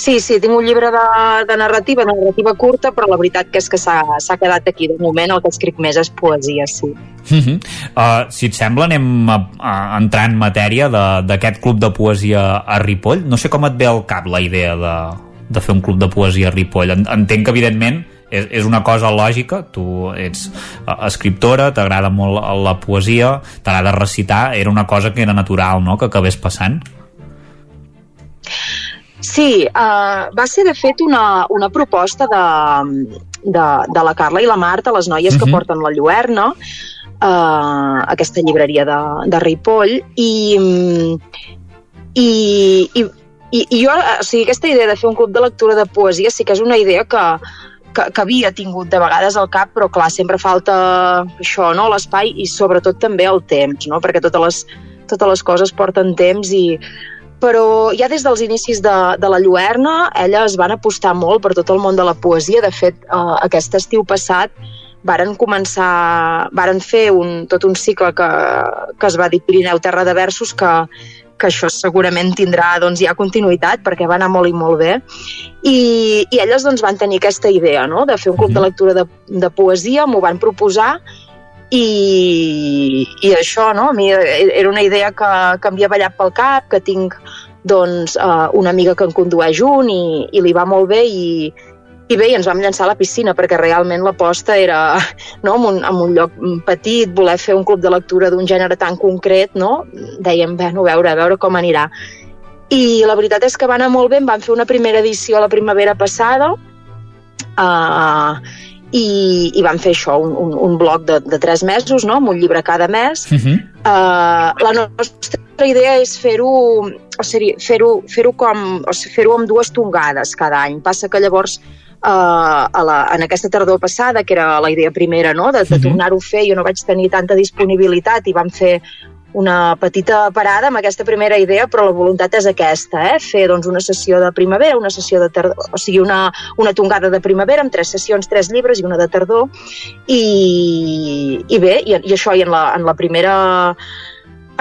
[SPEAKER 26] Sí, sí, tinc un llibre de, de narrativa, de narrativa curta, però la veritat que és que s'ha quedat aquí. De moment el que escric més és poesia, sí.
[SPEAKER 8] Uh -huh. uh, si et sembla, anem a, a entrar en matèria d'aquest club de poesia a Ripoll. No sé com et ve al cap la idea de, de fer un club de poesia a Ripoll. Entenc que, evidentment, és, és una cosa lògica, tu ets uh, escriptora, t'agrada molt la poesia, t'agrada recitar, era una cosa que era natural, no?, que acabés passant.
[SPEAKER 26] Sí, uh, va ser de fet una, una proposta de, de, de la Carla i la Marta, les noies uh -huh. que mhm. porten la Lluerna, uh, aquesta llibreria de, de Ripoll, i, i, i i, i jo, o sigui, aquesta idea de fer un club de lectura de poesia sí que és una idea que, que, que havia tingut de vegades al cap, però clar, sempre falta això, no?, l'espai i sobretot també el temps, no?, perquè totes les, totes les coses porten temps i però ja des dels inicis de, de la Lluerna elles van apostar molt per tot el món de la poesia. De fet, eh, aquest estiu passat varen començar, varen fer un, tot un cicle que, que es va dir Pirineu Terra de Versos que, que això segurament tindrà doncs, ja continuïtat perquè va anar molt i molt bé i, i elles doncs, van tenir aquesta idea no? de fer un club de mhm. lectura de, de poesia, m'ho van proposar i, i això, no? A mi era una idea que, que em havia ballat pel cap, que tinc doncs, uh, una amiga que en condueix un i, i li va molt bé i, i bé, ens vam llançar a la piscina perquè realment l'aposta era no, en, un, en un lloc petit, voler fer un club de lectura d'un gènere tan concret, no? dèiem, bueno, a veure, a veure com anirà. I la veritat és que va anar molt bé, vam fer una primera edició a la primavera passada uh, i, i vam fer això, un, un, un bloc de, de tres mesos, no? amb un llibre cada mes. Uh -huh. uh, la nostra idea és fer-ho o sigui, fer, -ho, com, o sigui, fer-ho amb dues tongades cada any. Passa que llavors a la, en aquesta tardor passada, que era la idea primera, no? de, de -huh. tornar-ho a fer, jo no vaig tenir tanta disponibilitat i vam fer una petita parada amb aquesta primera idea, però la voluntat és aquesta, eh? fer doncs, una sessió de primavera, una sessió de tardor, o sigui, una, una tongada de primavera amb tres sessions, tres llibres i una de tardor, i, i bé, i, i això, i en la, en la primera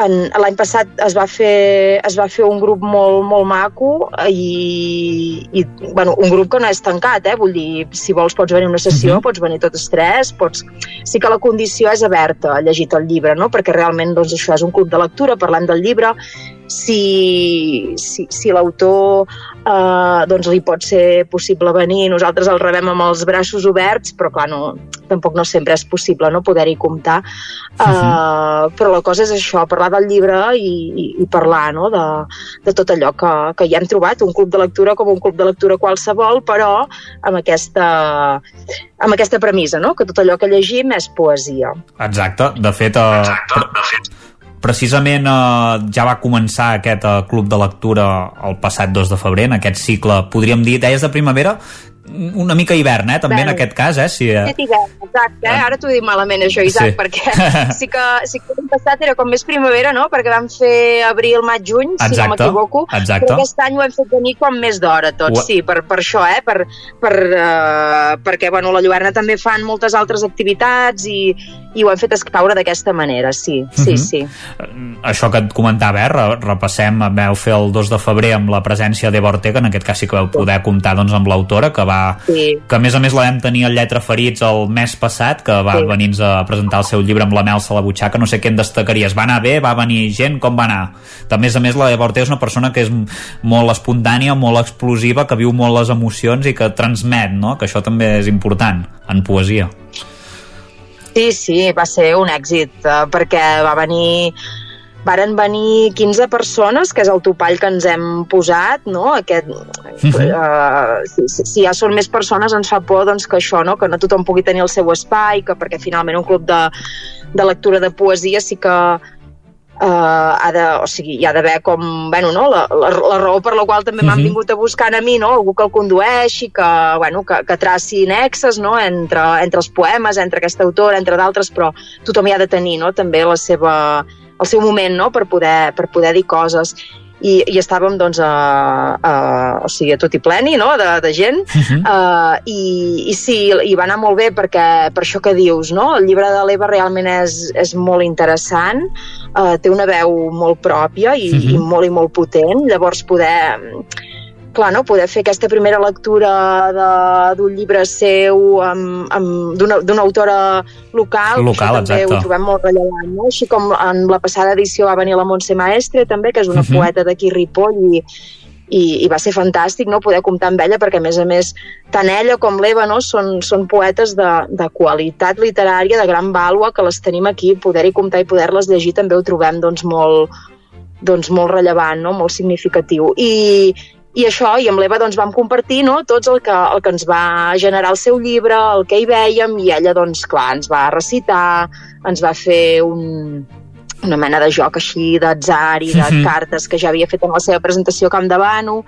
[SPEAKER 26] l'any passat es va, fer, es va fer un grup molt, molt maco i, i bueno, un grup que no és tancat, eh? vull dir, si vols pots venir a una sessió, uh -huh. pots venir totes tres, pots... sí que la condició és aberta a llegir el llibre, no? perquè realment doncs, això és un club de lectura, parlem del llibre, si, si, si l'autor eh, doncs li pot ser possible venir, nosaltres el rebem amb els braços oberts, però clar, no, tampoc no sempre és possible no poder-hi comptar, uh, uh -huh. però la cosa és això, parlar del llibre i, i, i parlar no, de, de tot allò que, que hi hem trobat, un club de lectura com un club de lectura qualsevol, però amb aquesta, amb aquesta premissa, no? que tot allò que llegim és poesia.
[SPEAKER 8] Exacte, de fet... Uh, Exacte, de fet precisament eh, ja va començar aquest eh, club de lectura el passat 2 de febrer, en aquest cicle, podríem dir, deies de primavera, una mica hivern, eh, també Bé, en aquest cas, eh? Si,
[SPEAKER 26] eh... Hivern, exacte, eh? ara t'ho dic malament això, Isaac, sí. perquè *laughs* sí que, sí que l'any passat era com més primavera, no? Perquè vam fer abril, maig, juny, exacte, si no m'equivoco, però aquest any ho hem fet venir com més d'hora tots, ho... sí, per, per això, eh? Per, per, uh, perquè, bueno, la Lluerna també fan moltes altres activitats i, i ho hem fet escaure d'aquesta manera, sí, sí, uh mhm. -huh. sí.
[SPEAKER 8] Això que et comentava, eh? Repassem, veu fer el 2 de febrer amb la presència d'Eva Ortega, en aquest cas sí que vau poder comptar doncs, amb l'autora, que va sí. que a més a més la vam tenir al Lletra Ferits el mes passat, que va sí. venir a presentar el seu llibre amb la Melsa a la butxaca, no sé què en destacaries, va anar bé, va venir gent, com va anar? De més a més la Eva Ortega és una persona que és molt espontània, molt explosiva, que viu molt les emocions i que transmet, no? que això també és important en poesia.
[SPEAKER 26] Sí, sí, va ser un èxit, eh, perquè va venir varen venir 15 persones, que és el topall que ens hem posat, no? Aquest, uh -huh. uh, si, si ja són més persones ens fa por doncs, que això, no? que no tothom pugui tenir el seu espai, que perquè finalment un club de, de lectura de poesia sí que uh, ha de, o sigui, hi ha d'haver com, bueno, no? la, la, la raó per la qual també m'han uh -huh. vingut a buscar a mi, no? algú que el condueixi, que, bueno, que, que traci nexes no? entre, entre els poemes, entre aquesta autora, entre d'altres, però tothom hi ha de tenir no? també la seva, el seu moment no? per, poder, per poder dir coses i, i estàvem doncs a, a, o sigui, a tot i pleni no? de, de gent uh -huh. uh, i, i sí, i va anar molt bé perquè per això que dius, no? el llibre de l'Eva realment és, és molt interessant uh, té una veu molt pròpia i, uh -huh. i molt i molt potent llavors poder clar, no? poder fer aquesta primera lectura d'un llibre seu d'una autora local,
[SPEAKER 8] local
[SPEAKER 26] també
[SPEAKER 8] exacte.
[SPEAKER 26] ho trobem molt rellevant, no? així com en la passada edició va venir la Montse Maestre també, que és una uh mhm. -huh. poeta d'aquí Ripoll i, i, i va ser fantàstic no? poder comptar amb ella perquè a més a més tant ella com l'Eva no? són, són poetes de, de qualitat literària de gran vàlua que les tenim aquí poder-hi comptar i poder-les llegir també ho trobem doncs, molt, doncs, molt rellevant, no? molt significatiu i, i això, i amb l'Eva doncs, vam compartir no, tots el que, el que ens va generar el seu llibre, el que hi vèiem, i ella, doncs, clar, ens va recitar, ens va fer un, una mena de joc així d'atzar i de mm -hmm. cartes que ja havia fet en la seva presentació a Camp de Bano,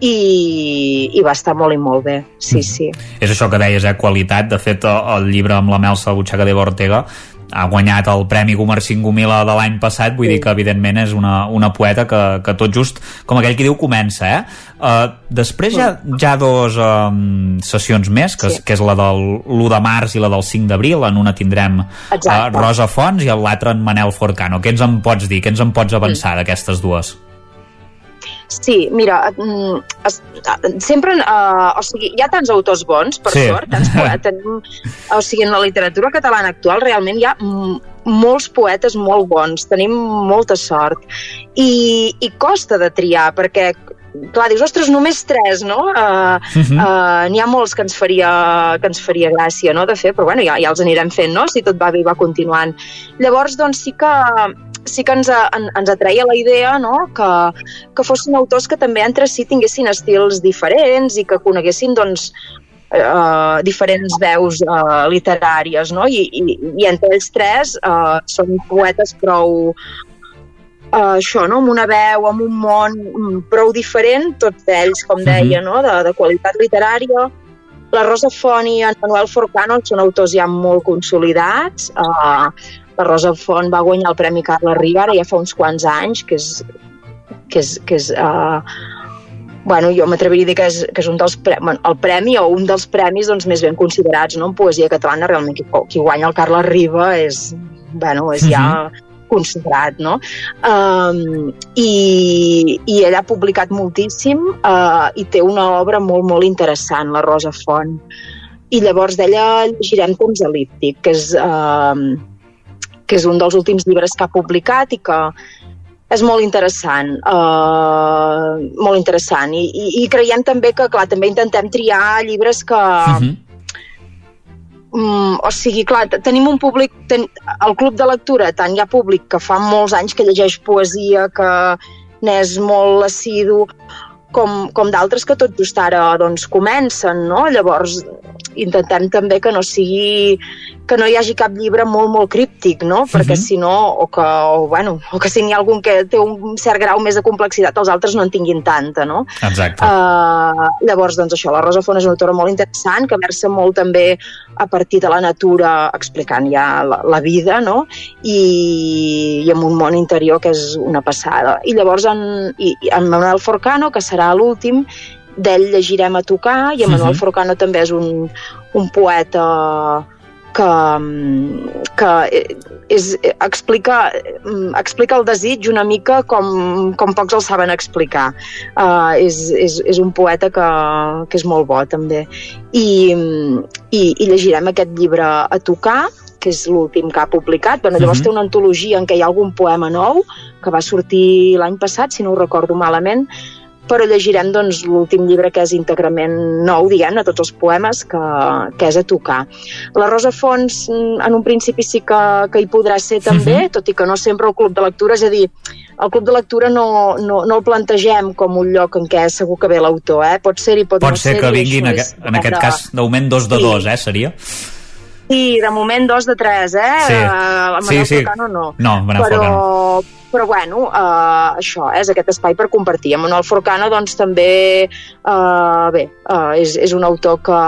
[SPEAKER 26] i, i va estar molt i molt bé, sí, mm. sí.
[SPEAKER 8] És això que deies, eh? qualitat. De fet, el llibre amb la Melsa Butxaca de Ortega ha guanyat el Premi Gomar Singumila de l'any passat, vull sí. dir que evidentment és una, una poeta que, que tot just, com aquell que diu, comença, eh? Uh, després sí. ha, ja dos um, sessions més, que, sí. que és la del l'1 de març i la del 5 d'abril, en una tindrem uh, Rosa Fons i l'altra en Manel Forcano. Què ens en pots dir? Què ens en pots avançar mm. d'aquestes dues?
[SPEAKER 26] Sí, mira, mm, es, sempre, uh, o sigui, hi ha tants autors bons, per sí. sort, tants poetes, *laughs* tenim, o sigui, en la literatura catalana actual realment hi ha molts poetes molt bons, tenim molta sort i, i costa de triar perquè clar, dius, ostres, només tres, no? Uh, uh -huh. uh, N'hi ha molts que ens, faria, que ens faria gràcia, no?, de fer, però bueno, ja, ja els anirem fent, no?, si tot va bé i va continuant. Llavors, doncs, sí que sí que ens, en, ens atreia la idea no? que, que fossin autors que també entre si tinguessin estils diferents i que coneguessin doncs, eh, diferents veus eh, literàries, no? I, i, i entre ells tres eh, són poetes prou eh, això, no? amb una veu, amb un món prou diferent, tots ells, com mhm. deia, no? de, de qualitat literària. La Rosa Font i en Manuel Forcano són autors ja molt consolidats, eh, la Rosa Font va guanyar el Premi Carla Riba ara ja fa uns quants anys, que és, que és, que és uh, bueno, jo m'atreviria a dir que és, que és un dels pre bueno, el premi o un dels premis doncs, més ben considerats no? en poesia catalana realment qui, qui guanya el Carla Riba és, bueno, és ja, uh mhm. -huh. consagrat, no? Um, i, I ella ha publicat moltíssim uh, i té una obra molt, molt interessant, la Rosa Font. I llavors d'ella llegirem Temps elíptic, que és, uh, que és un dels últims llibres que ha publicat i que és molt interessant, uh, molt interessant. I, i, I creiem també que, clar, també intentem triar llibres que, uh
[SPEAKER 7] Mhm.
[SPEAKER 26] -huh Mm, o sigui, clar, tenim un públic... Ten, el club de lectura, tant hi ha públic que fa molts anys que llegeix poesia, que n'és molt assidu, com, com d'altres que tot just ara doncs, comencen, no? Llavors, intentem també que no sigui que no hi hagi cap llibre molt, molt críptic, no? Perquè
[SPEAKER 7] Mhm.
[SPEAKER 26] si no, o que, o, bueno, o que si n'hi ha algun que té un cert grau més de complexitat, els altres no en tinguin tanta, no?
[SPEAKER 8] Exacte.
[SPEAKER 26] Uh, llavors, doncs això, la Rosa Font és una autora molt interessant, que versa molt també a partir de la natura, explicant ja la, la vida, no? I, i amb un món interior que és una passada. I llavors en, i en Manuel Forcano, que serà l'últim, d'ell llegirem a tocar, i Manuel
[SPEAKER 7] Mhm.
[SPEAKER 26] Forcano també és un, un poeta que, que és, explica, explica el desig una mica com, com pocs el saben explicar. Uh, és, és, és un poeta que, que és molt bo també. I, i, i llegirem aquest llibre a tocar que és l'últim que ha publicat. Bueno, llavors
[SPEAKER 7] Mhm.
[SPEAKER 26] té una antologia en què hi ha algun poema nou que va sortir l'any passat, si no ho recordo malament, però llegirem doncs, l'últim llibre que és íntegrament nou, diguem-ne, tots els poemes que, que és a tocar. La Rosa Fons, mm, en un principi sí que, que hi podrà ser també,
[SPEAKER 7] Mhm.
[SPEAKER 26] tot i que no sempre el club de lectura, és a dir, el club de lectura no, no, no el plantegem com un lloc en què segur que ve l'autor, eh? pot ser i pot,
[SPEAKER 8] Pot
[SPEAKER 26] no
[SPEAKER 8] ser
[SPEAKER 26] ser
[SPEAKER 8] que vinguin, en, aquest, en aquest cas, d'augment dos de
[SPEAKER 26] Sí.
[SPEAKER 8] dos, eh, seria?
[SPEAKER 26] Sí, de moment dos de tres, eh?
[SPEAKER 8] Sí.
[SPEAKER 26] Uh,
[SPEAKER 8] Sí, sí.
[SPEAKER 26] Forcano no.
[SPEAKER 8] No, Manel
[SPEAKER 26] però, però bueno, uh, això és aquest espai per compartir. En Manuel Forcano doncs també uh, bé, uh, és, és un autor que,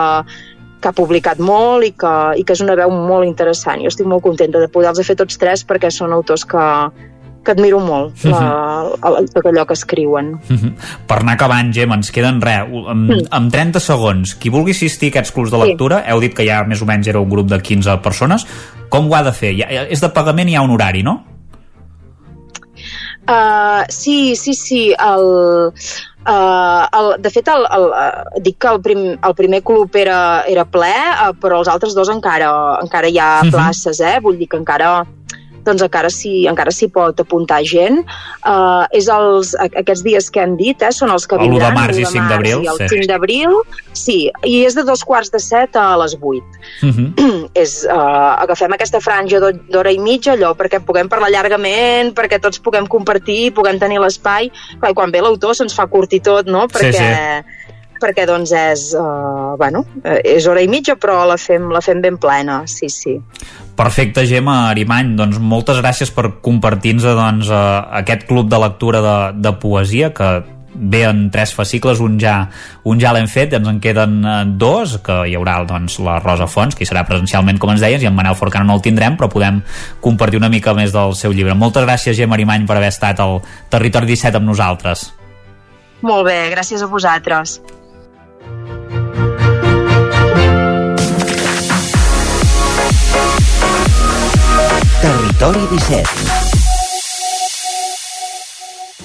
[SPEAKER 26] que ha publicat molt i que, i que és una veu molt interessant. Jo estic molt contenta de poder-los fer tots tres perquè són autors que, que admiro molt, la, el, tot allò que escriuen.
[SPEAKER 8] Mhm. Per anar acabant, Gemma, ens queden res, amb,
[SPEAKER 26] Mm.
[SPEAKER 8] amb 30 segons. Qui vulgui assistir a aquests clubs de
[SPEAKER 26] Sí.
[SPEAKER 8] lectura, heu dit que ja més o menys era un grup de 15 persones, com ho ha de fer? Ja, és de pagament i hi ha un horari, no?
[SPEAKER 26] Uh, sí, sí, sí. El, uh, el, de fet, el, el, uh, dic que el, prim, el primer club era, era ple, uh, però els altres dos encara, encara hi ha
[SPEAKER 7] Mhm.
[SPEAKER 26] places, eh? Vull dir que encara doncs encara s'hi encara s'hi pot apuntar gent. Uh, és els, aquests dies que hem dit, eh, són els que
[SPEAKER 8] El u de
[SPEAKER 26] vindran.
[SPEAKER 8] març i
[SPEAKER 26] l'u de
[SPEAKER 8] 5 d'abril,
[SPEAKER 26] I el
[SPEAKER 8] sí.
[SPEAKER 26] 5 d'abril, sí, i és de dos quarts de set a les 8
[SPEAKER 8] Mhm.
[SPEAKER 26] és, uh, agafem aquesta franja d'ho- d'hora i mitja, allò, perquè puguem parlar llargament, perquè tots puguem compartir, puguem tenir l'espai. Clar, i quan ve l'autor se'ns fa curtir tot, no?
[SPEAKER 8] Sí,
[SPEAKER 26] Perquè, perquè doncs és, uh, bueno, és hora i mitja, però la fem, la fem ben plena, sí, sí.
[SPEAKER 8] Perfecte, Gemma Arimany, doncs moltes gràcies per compartir-nos doncs, eh, aquest club de lectura de, de poesia que ve en tres fascicles, un ja, un ja l'hem fet, ens en queden eh, dos, que hi haurà doncs, la Rosa Fons, que hi serà presencialment, com ens deies, i en Manel Forcano no el tindrem, però podem compartir una mica més del seu llibre. Moltes gràcies, Gemma Arimany, per haver estat al Territori 17 amb nosaltres.
[SPEAKER 26] Molt bé, gràcies a vosaltres.
[SPEAKER 2] Territori 17.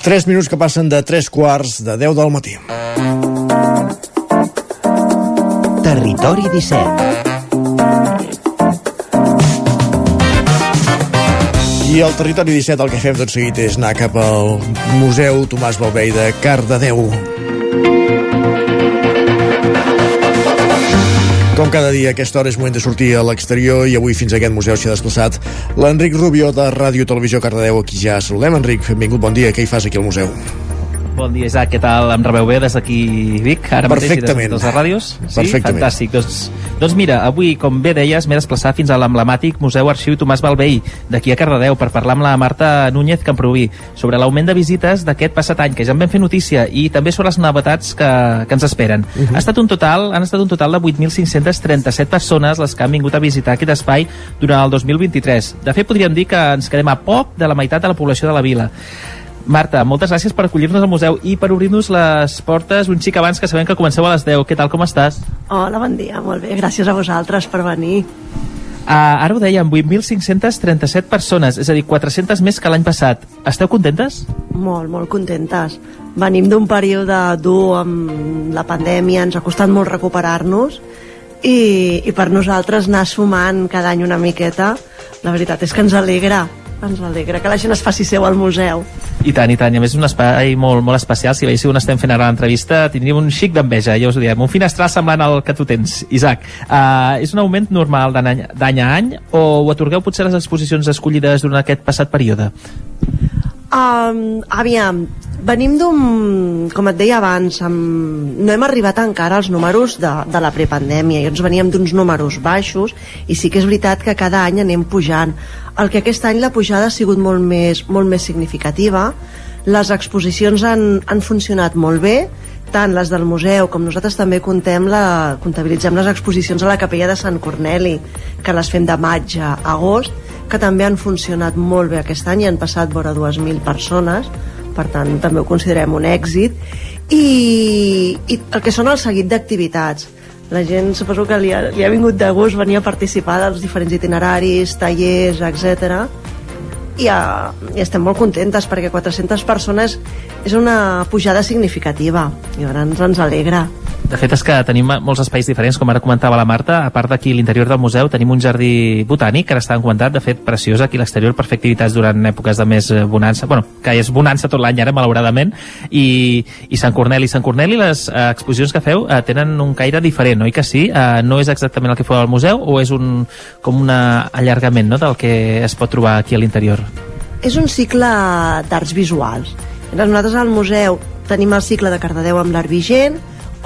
[SPEAKER 1] 3 minuts que passen de 3 quarts de 10 del matí.
[SPEAKER 2] Territori 17.
[SPEAKER 1] I al territori 17 el que fem tot seguit és anar cap al Museu Tomàs Balvei de Cardedeu. Com cada dia a aquesta hora és moment de sortir a l'exterior i avui fins a aquest museu s'hi ha desplaçat l'Enric Rubio de Ràdio Televisió Cardedeu, aquí ja saludem. Enric, benvingut, bon dia. Què hi fas aquí al museu?
[SPEAKER 7] Bon dia, Isaac, què tal? Em rebeu bé des d'aquí Vic, ara mateix, i des
[SPEAKER 1] Perfectament.
[SPEAKER 7] de les ràdios? Sí?
[SPEAKER 1] Perfectament.
[SPEAKER 7] Fantàstic. Doncs, doncs mira, avui, com bé deies, m'he desplaçat fins a l'emblemàtic Museu Arxiu Tomàs Balvei, d'aquí a Cardedeu, per parlar amb la Marta Núñez Camproví sobre l'augment de visites d'aquest passat any, que ja en vam fer notícia, i també sobre les novetats que, que ens esperen. Uh -huh. ha estat un total, han estat un total de 8.537 persones les que han vingut a visitar aquest espai durant el 2023. De fet, podríem dir que ens quedem a poc de la meitat de la població de la vila. Marta, moltes gràcies per acollir-nos al museu i per obrir-nos les portes un xic abans que sabem que comenceu a les 10. Què tal, com estàs?
[SPEAKER 27] Hola, bon dia, molt bé. Gràcies a vosaltres per venir.
[SPEAKER 7] Uh, ara ho dèiem, 8.537 persones, és a dir, 400 més que l'any passat. Esteu contentes?
[SPEAKER 27] Molt, molt contentes. Venim d'un període dur amb la pandèmia, ens ha costat molt recuperar-nos i, i per nosaltres anar sumant cada any una miqueta, la veritat és que ens alegra ens alegra que la gent es faci seu al museu.
[SPEAKER 7] I tant, i tant. I a més és un espai molt, molt especial. Si veiéssiu on estem fent ara l'entrevista, tindríem un xic d'enveja, ja us ho diem. Un finestral semblant al que tu tens, Isaac. Uh, és un augment normal d'any a any o ho atorgueu potser les exposicions escollides durant aquest passat període?
[SPEAKER 27] Um, aviam, venim d'un, com et deia abans, amb, no hem arribat encara als números de, de la prepandèmia, i ens veníem d'uns números baixos i sí que és veritat que cada any anem pujant. El que aquest any la pujada ha sigut molt més, molt més significativa, les exposicions han, han funcionat molt bé, tant les del museu com nosaltres també contem la, comptabilitzem les exposicions a la capella de Sant Corneli, que les fem de maig a agost, que també han funcionat molt bé aquest any i han passat vora 2.000 persones per tant també ho considerem un èxit i, i el que són el seguit d'activitats la gent suposo que li ha, li ha vingut de gust venir a participar dels diferents itineraris, tallers, etc. I, uh, i estem molt contentes perquè 400 persones és una pujada significativa i ara ens, alegra.
[SPEAKER 7] De fet, és que tenim molts espais diferents, com ara comentava la Marta. A part d'aquí, a l'interior del museu, tenim un jardí botànic, que ara estava comentat, de fet, preciós aquí a l'exterior, per fer activitats durant èpoques de més eh, bonança. bueno, que és bonança tot l'any ara, malauradament. I, I Sant Corneli. Sant Corneli, les eh, exposicions que feu eh, tenen un caire diferent, oi que sí? Eh, no és exactament el que feu al museu o és un, com un allargament no, del que es pot trobar aquí a l'interior?
[SPEAKER 27] És un cicle d'arts visuals. Nosaltres al museu tenim el cicle de Cardedeu amb l'art vigent,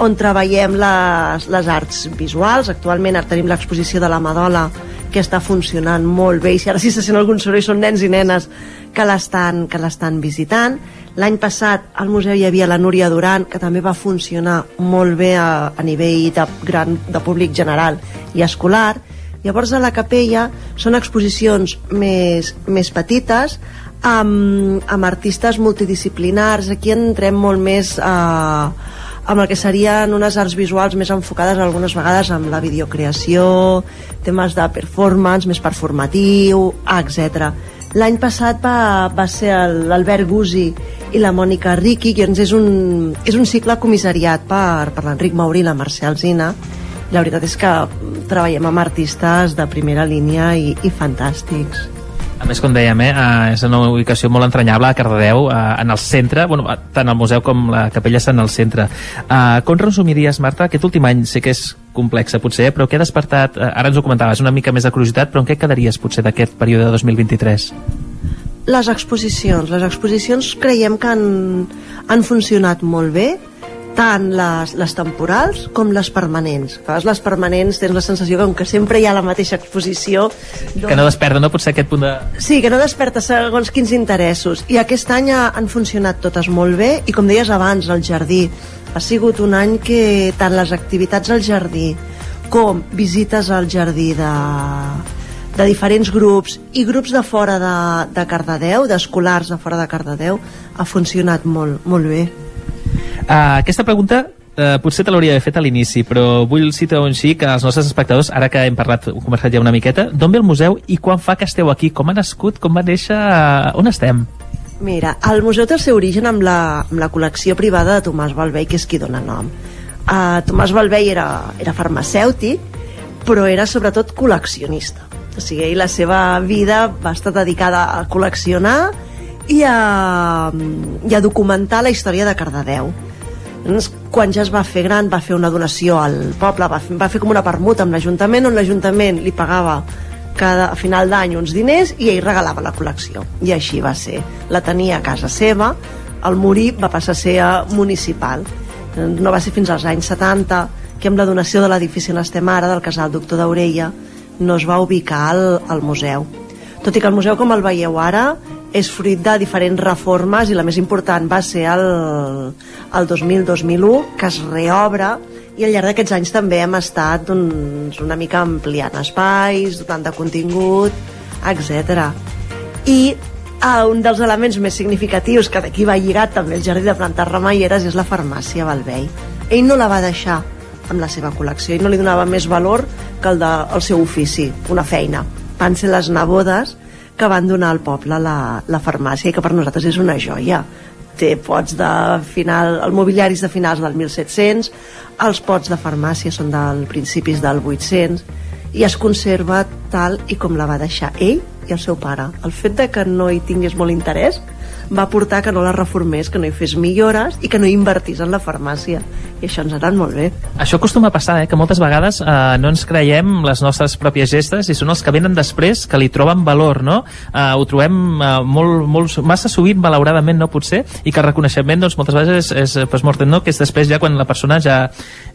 [SPEAKER 27] on treballem les, les arts visuals. Actualment tenim l'exposició de la Madola que està funcionant molt bé i si ara si se sent algun soroll són nens i nenes que l'estan visitant. L'any passat al museu hi havia la Núria Duran que també va funcionar molt bé a, a nivell de, gran, de públic general i escolar. Llavors a la capella són exposicions més, més petites amb, amb artistes multidisciplinars. Aquí entrem molt més eh, amb el que serien unes arts visuals més enfocades algunes vegades amb la videocreació, temes de performance, més performatiu, etc. L'any passat va, va ser l'Albert Gusi i la Mònica Riqui, que és un, és un cicle comissariat per, per l'Enric Mauri i la Mercè Alzina. La veritat és que treballem amb artistes de primera línia i, i fantàstics.
[SPEAKER 7] A més, com dèiem, eh, és una ubicació molt entranyable a Cardedeu, eh, en el centre, bueno, tant el museu com la capella estan al centre. Eh, com resumiries, Marta, aquest últim any sé que és complexa potser, però què ha despertat, eh, ara ens ho comentaves, una mica més de curiositat, però en què quedaries potser d'aquest període de 2023?
[SPEAKER 27] Les exposicions. Les exposicions creiem que han, han funcionat molt bé, tant les, les temporals com les permanents. A vegades les permanents tens la sensació que que sempre hi ha la mateixa exposició...
[SPEAKER 7] Doncs... Que no desperta, no? Potser aquest punt de...
[SPEAKER 27] Sí, que no desperta segons quins interessos. I aquest any han funcionat totes molt bé i com deies abans, el jardí. Ha sigut un any que tant les activitats al jardí com visites al jardí de, de diferents grups i grups de fora de, de Cardedeu, d'escolars de fora de Cardedeu, ha funcionat molt, molt bé.
[SPEAKER 7] Uh, aquesta pregunta uh, potser te l'hauria fet a l'inici, però vull citar un xic als nostres espectadors, ara que hem parlat, hem conversat ja una miqueta, d'on ve el museu i quan fa que esteu aquí? Com ha nascut? Com va néixer? On estem?
[SPEAKER 27] Mira, el museu té el seu origen amb la, amb la col·lecció privada de Tomàs Balvei, que és qui dona nom. Uh, Tomàs Balvei era, era farmacèutic, però era sobretot col·leccionista. O sigui, la seva vida va estar dedicada a col·leccionar i a, i a documentar la història de Cardedeu quan ja es va fer gran va fer una donació al poble, va fer, va fer com una permuta amb l'Ajuntament on l'Ajuntament li pagava cada, a final d'any uns diners i ell regalava la col·lecció. I així va ser, la tenia a casa seva al morir va passar a ser a municipal. No va ser fins als anys 70 que amb la donació de l'edifici on estem ara del casal Doctor d'Aurella no es va ubicar al, al museu. Tot i que el museu com el veieu ara és fruit de diferents reformes i la més important va ser el, el 2000-2001 que es reobre i al llarg d'aquests anys també hem estat doncs, una mica ampliant espais, dotant de contingut, etc. I uh, un dels elements més significatius que d'aquí va lligat també el jardí de plantes remeieres és la farmàcia Balvei. Ell no la va deixar amb la seva col·lecció i no li donava més valor que el del seu ofici, una feina. Van ser les nebodes que van donar al poble la, la farmàcia i que per nosaltres és una joia té pots de final, el mobiliari és de finals del 1700, els pots de farmàcia són del principis del 800 i es conserva tal i com la va deixar ell i el seu pare. El fet de que no hi tingués molt interès va portar que no la reformés, que no hi fes millores i que no invertís en la farmàcia. I això ens ha anat molt bé.
[SPEAKER 7] Això acostuma a passar, eh? que moltes vegades eh, no ens creiem les nostres pròpies gestes i són els que venen després que li troben valor, no? Eh, ho trobem eh, molt, molt, massa sovint, malauradament, no potser, i que el reconeixement doncs, moltes vegades és, és pues, mort, no? que és després ja quan la persona ja,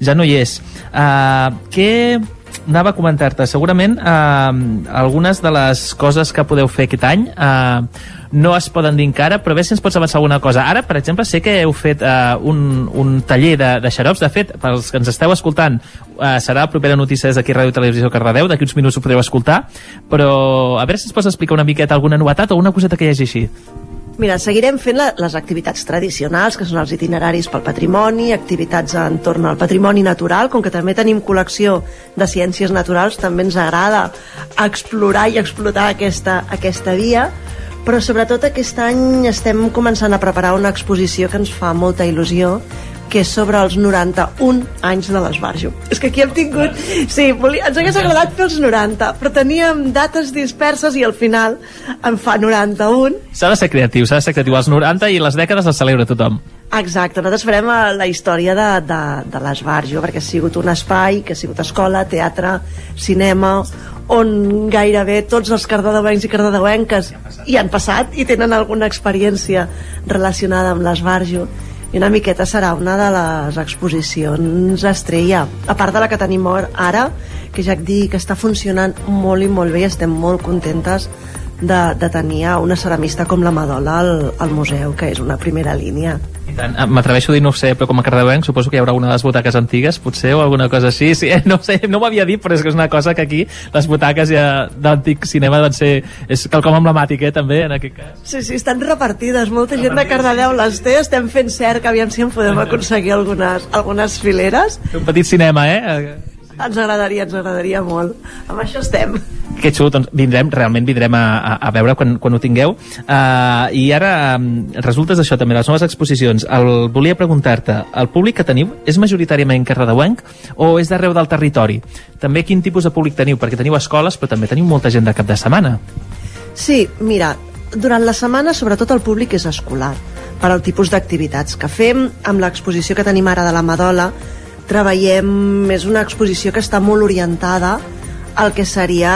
[SPEAKER 7] ja no hi és. Eh, què anava a comentar-te, segurament eh, algunes de les coses que podeu fer aquest any eh, no es poden dir encara, però bé si ens pots avançar alguna cosa. Ara, per exemple, sé que heu fet eh, un, un taller de, de xarops. De fet, pels que ens esteu escoltant, eh, serà la propera notícia des d'aquí Ràdio Televisió Cardedeu, d'aquí uns minuts ho podreu escoltar, però a veure si ens pots explicar una miqueta alguna novetat o una coseta que hi hagi així.
[SPEAKER 27] Mira, seguirem fent la, les activitats tradicionals, que són els itineraris pel patrimoni, activitats entorn al patrimoni natural, com que també tenim col·lecció de ciències naturals, també ens agrada explorar i explotar aquesta, aquesta via, però sobretot aquest any estem començant a preparar una exposició que ens fa molta il·lusió, que és sobre els 91 anys de l'Esbarjo. És que aquí hem tingut... Sí, volia, ens hagués agradat fer els 90, però teníem dates disperses i al final en fa 91.
[SPEAKER 7] S'ha de ser creatiu, s'ha de ser creatiu. Els 90 i les dècades les celebra tothom.
[SPEAKER 27] Exacte, nosaltres farem eh, la història de, de, de l'Esbarjo, perquè ha sigut un espai que ha sigut escola, teatre, cinema, on gairebé tots els cardedeuencs i cardedeuenques hi han passat i tenen alguna experiència relacionada amb l'Esbarjo i una miqueta serà una de les exposicions estrella a part de la que tenim ara que ja et dic que està funcionant molt i molt bé i estem molt contentes de, de tenir una ceramista com la Madola al, al museu, que és una primera línia.
[SPEAKER 7] Ah, m'atreveixo a dir, no ho sé, però com a cardeuenc suposo que hi haurà una de les butaques antigues, potser, o alguna cosa així. Sí, no sé, no m'havia dit, però és que és una cosa que aquí les butaques ja d'antic cinema van ser... És quelcom emblemàtic, eh, també, en aquest cas.
[SPEAKER 27] Sí, sí, estan repartides. Molta gent de Cardedeu les té. Estem fent cert que aviam si en podem aconseguir algunes, algunes fileres.
[SPEAKER 7] Un petit cinema, eh?
[SPEAKER 27] Ens agradaria, ens agradaria molt. Amb això estem.
[SPEAKER 7] Que xulo, doncs vindrem, realment vindrem a, a, a veure quan, quan ho tingueu. Uh, I ara, um, resultes d'això també, les noves exposicions. El, volia preguntar-te, el públic que teniu és majoritàriament carredeuenc o és d'arreu del territori? També quin tipus de públic teniu? Perquè teniu escoles, però també teniu molta gent de cap de setmana.
[SPEAKER 27] Sí, mira, durant la setmana sobretot el públic és escolar per al tipus d'activitats que fem amb l'exposició que tenim ara de la Madola treballem, és una exposició que està molt orientada al que seria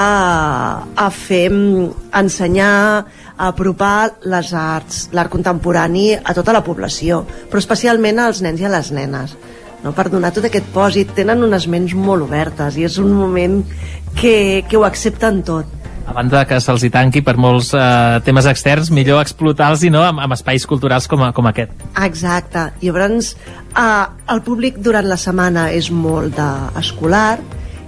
[SPEAKER 27] a fer ensenyar, a apropar les arts, l'art contemporani a tota la població, però especialment als nens i a les nenes. No? Per donar tot aquest pòsit, tenen unes ments molt obertes i és un moment que, que ho accepten tot
[SPEAKER 7] a banda que se'ls hi tanqui per molts eh, temes externs, millor explotar-los i no amb, amb espais culturals com, a, com aquest.
[SPEAKER 27] Exacte. I llavors eh, el públic durant la setmana és molt escolar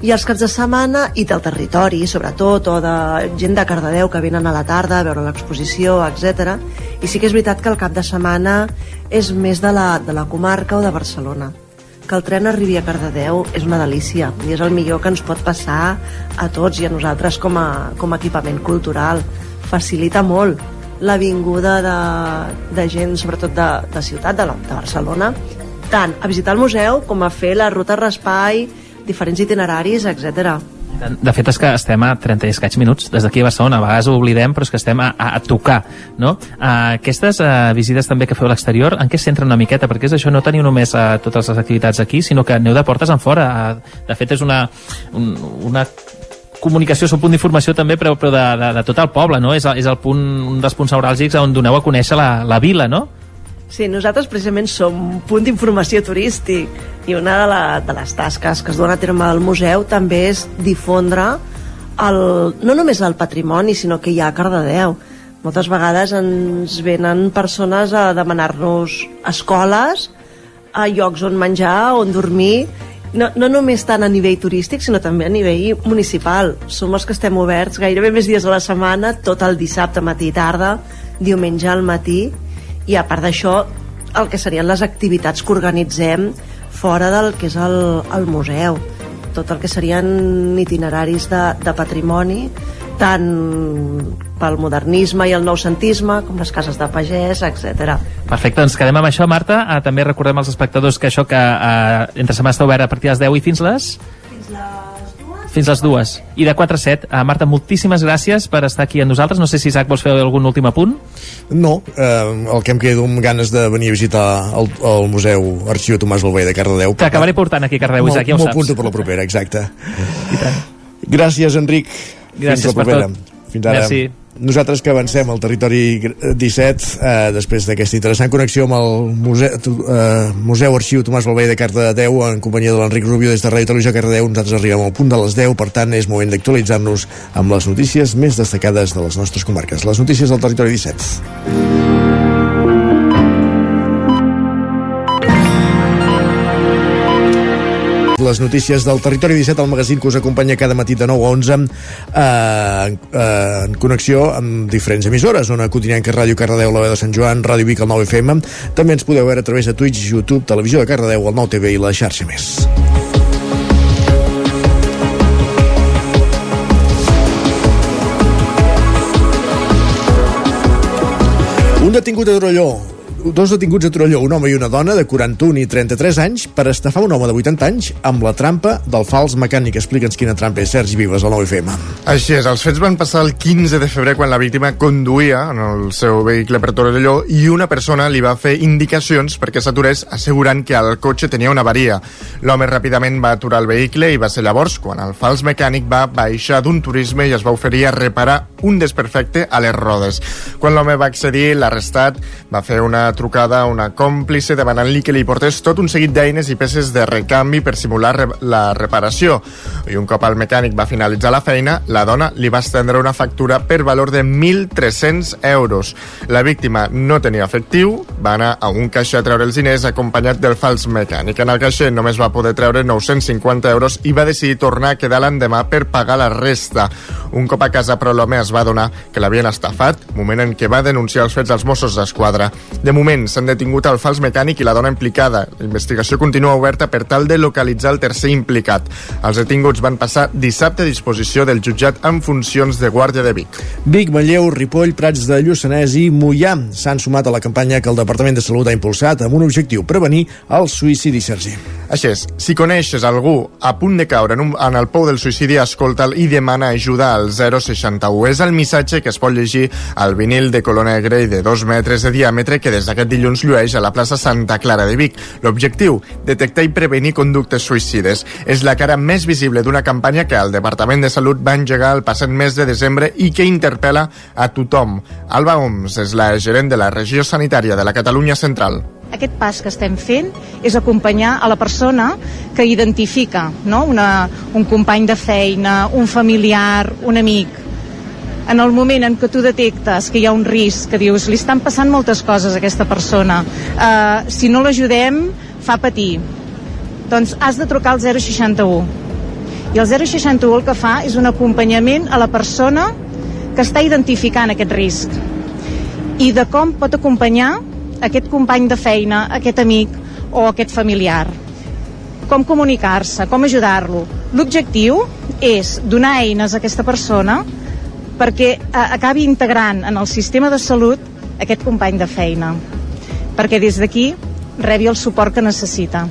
[SPEAKER 27] i els caps de setmana i del territori, sobretot, o de gent de Cardedeu que venen a la tarda a veure l'exposició, etc. I sí que és veritat que el cap de setmana és més de la, de la comarca o de Barcelona que el tren arribi a Cardedeu és una delícia i és el millor que ens pot passar a tots i a nosaltres com a, com a equipament cultural. Facilita molt la vinguda de, de gent, sobretot de, de ciutat, de, la, de Barcelona, tant a visitar el museu com a fer la ruta Raspai, diferents itineraris, etc.
[SPEAKER 7] De fet, és que estem a 30 i escaig minuts des d'aquí a Barcelona. A vegades ho oblidem, però és que estem a, a, a tocar, no? Uh, aquestes uh, visites també que feu a l'exterior, en què es centren una miqueta? Perquè és això, no teniu només uh, totes les activitats aquí, sinó que aneu de portes en fora. Uh, de fet, és una, un, una comunicació, és un punt d'informació també, però, però de, de, de tot el poble, no? És, és el punt, un dels punts neuràlgics on doneu a conèixer la, la vila, no?
[SPEAKER 27] Sí, nosaltres precisament som un punt d'informació turístic i una de, la, de les tasques que es dona a terme al museu també és difondre el, no només el patrimoni, sinó que hi ha a Cardedeu. Moltes vegades ens venen persones a demanar-nos escoles, a llocs on menjar, on dormir, no, no només tant a nivell turístic, sinó també a nivell municipal. Som els que estem oberts gairebé més dies a la setmana, tot el dissabte, matí i tarda, diumenge al matí, i a part d'això el que serien les activitats que organitzem fora del que és el, el museu tot el que serien itineraris de, de patrimoni tant pel modernisme i el noucentisme com les cases de pagès, etc.
[SPEAKER 7] Perfecte, doncs quedem amb això, Marta. Uh, també recordem als espectadors que això que uh, entre setmana està obert a partir de les 10 i fins les...
[SPEAKER 27] Fins les.
[SPEAKER 7] Fins les dues. I de 4 a 7. Uh, Marta, moltíssimes gràcies per estar aquí amb nosaltres. No sé si Isaac vols fer algun últim apunt.
[SPEAKER 1] No, eh, el que em quedo amb ganes de venir a visitar el, el Museu Arxiu Tomàs Balvei de Cardedeu.
[SPEAKER 7] T'acabaré portant aquí a Cardedeu, Isaac, ja ho saps.
[SPEAKER 1] M'ho per la propera, exacte.
[SPEAKER 7] I tant.
[SPEAKER 1] Gràcies, Enric.
[SPEAKER 7] Gràcies
[SPEAKER 1] Fins la
[SPEAKER 7] per
[SPEAKER 1] propera.
[SPEAKER 7] tot.
[SPEAKER 1] Fins ara.
[SPEAKER 7] Merci.
[SPEAKER 1] Nosaltres que avancem al territori 17, eh, després d'aquesta interessant connexió amb el Museu, eh, Museu Arxiu Tomàs Balvei de Cardedeu, en companyia de l'Enric Rubio des de Ràdio Televisió Cardedeu, nosaltres arribem al punt de les 10, per tant és moment d'actualitzar-nos amb les notícies més destacades de les nostres comarques. Les notícies del territori 17. Les notícies del Territori 17, el magazín que us acompanya cada matí de 9 a 11 eh, eh, en connexió amb diferents emissores, Ona Cotinenca, Ràdio Cardedeu, la veu de Sant Joan, Ràdio Vic, el 9 FM. També ens podeu veure a través de Twitch, YouTube, Televisió de Cardedeu, el 9 TV i la xarxa més. Un detingut a Torelló dos detinguts a Torelló, un home i una dona de 41 i 33 anys per estafar un home de 80 anys amb la trampa del fals mecànic. Explica'ns quina trampa és, Sergi Vives, al 9FM.
[SPEAKER 4] Així és, els fets van passar el 15 de febrer quan la víctima conduïa en el seu vehicle per Torelló i una persona li va fer indicacions perquè s'aturés assegurant que el cotxe tenia una avaria. L'home ràpidament va aturar el vehicle i va ser llavors quan el fals mecànic va baixar d'un turisme i es va oferir a reparar un desperfecte a les rodes. Quan l'home va accedir, l'arrestat va fer una trucada a una còmplice demanant-li que li portés tot un seguit d'eines i peces de recanvi per simular re la reparació. I un cop el mecànic va finalitzar la feina, la dona li va estendre una factura per valor de 1.300 euros. La víctima no tenia efectiu, va anar a un caixer a treure els diners acompanyat del fals mecànic. En el caixer només va poder treure 950 euros i va decidir tornar a quedar l'endemà per pagar la resta. Un cop a casa, però l'home es va donar que l'havien estafat, moment en què va denunciar els fets als Mossos d'Esquadra. De moment s'han detingut el fals mecànic i la dona implicada. La investigació continua oberta per tal de localitzar el tercer implicat. Els detinguts van passar dissabte a disposició del jutjat en funcions de Guàrdia de Vic.
[SPEAKER 1] Vic, Manlleu, Ripoll, Prats de Lluçanès i Mollà s'han sumat a la campanya que el Departament de Salut ha impulsat amb un objectiu, prevenir el suïcidi, Sergi.
[SPEAKER 4] Així és, si coneixes algú a punt de caure en, un, en el pou del suïcidi, escolta'l i demana ajuda al 061. És el missatge que es pot llegir al vinil de color negre i de dos metres de diàmetre que des d'aquest dilluns llueix a la plaça Santa Clara de Vic. L'objectiu, detectar i prevenir conductes suïcides. És la cara més visible d'una campanya que el Departament de Salut va engegar el passat mes de desembre i que interpel·la a tothom. Alba Oms és la gerent de la regió sanitària de la Catalunya Central.
[SPEAKER 28] Aquest pas que estem fent és acompanyar a la persona que identifica no? Una, un company de feina, un familiar, un amic. En el moment en què tu detectes que hi ha un risc, que dius, li estan passant moltes coses a aquesta persona, eh, si no l'ajudem, fa patir. Doncs has de trucar al 061. I el 061 el que fa és un acompanyament a la persona que està identificant aquest risc i de com pot acompanyar aquest company de feina, aquest amic o aquest familiar. Com comunicar-se, com ajudar-lo. L'objectiu és donar eines a aquesta persona perquè eh, acabi integrant en el sistema de salut aquest company de feina. Perquè des d'aquí rebi el suport que necessita.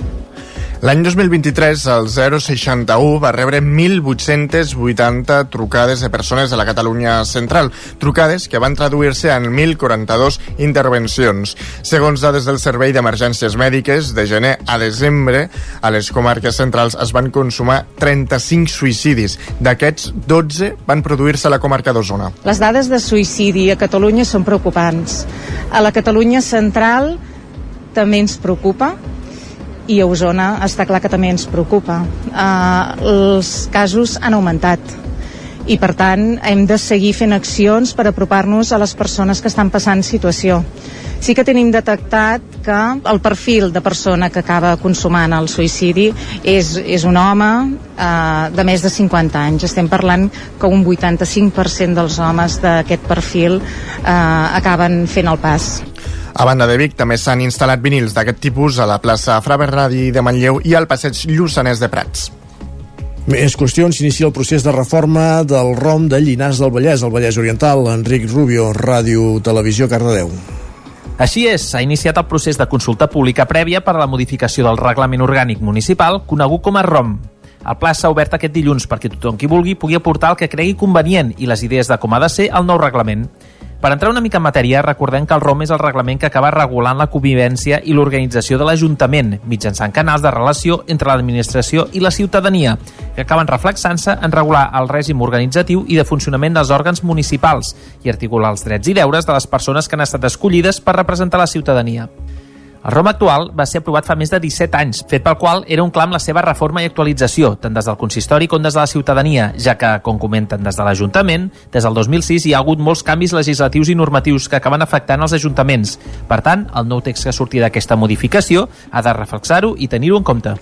[SPEAKER 4] L'any 2023, el 061 va rebre 1.880 trucades de persones de la Catalunya central, trucades que van traduir-se en 1.042 intervencions. Segons dades del Servei d'Emergències Mèdiques, de gener a desembre, a les comarques centrals es van consumar 35 suïcidis. D'aquests, 12 van produir-se a la comarca d'Osona.
[SPEAKER 28] Les dades de suïcidi a Catalunya són preocupants. A la Catalunya central també ens preocupa, i a Osona està clar que també ens preocupa. Uh, els casos han augmentat i per tant hem de seguir fent accions per apropar-nos a les persones que estan passant situació. Sí que tenim detectat que el perfil de persona que acaba consumant el suïcidi és, és un home eh, de més de 50 anys. Estem parlant que un 85% dels homes d'aquest perfil eh, acaben fent el pas.
[SPEAKER 4] A banda de Vic, també s'han instal·lat vinils d'aquest tipus a la plaça Fra Bernadi de Manlleu i al passeig Lluçanès de Prats.
[SPEAKER 1] Més qüestions, s'inicia el procés de reforma del ROM de Llinars del Vallès, al Vallès Oriental. Enric Rubio, Ràdio Televisió, Cardedeu.
[SPEAKER 7] Així és, s'ha iniciat el procés de consulta pública prèvia per a la modificació del reglament orgànic municipal, conegut com a ROM. El pla s'ha obert aquest dilluns perquè tothom qui vulgui pugui aportar el que cregui convenient i les idees de com ha de ser el nou reglament. Per entrar una mica en matèria, recordem que el ROM és el reglament que acaba regulant la convivència i l'organització de l'Ajuntament mitjançant canals de relació entre l'administració i la ciutadania, que acaben reflexant-se en regular el règim organitzatiu i de funcionament dels òrgans municipals i articular els drets i deures de les persones que han estat escollides per representar la ciutadania. El ROM actual va ser aprovat fa més de 17 anys, fet pel qual era un clam la seva reforma i actualització, tant des del consistori com des de la ciutadania, ja que, com comenten des de l'Ajuntament, des del 2006 hi ha hagut molts canvis legislatius i normatius que acaben afectant els ajuntaments. Per tant, el nou text que sortia d'aquesta modificació ha de reflexar-ho i tenir-ho en compte.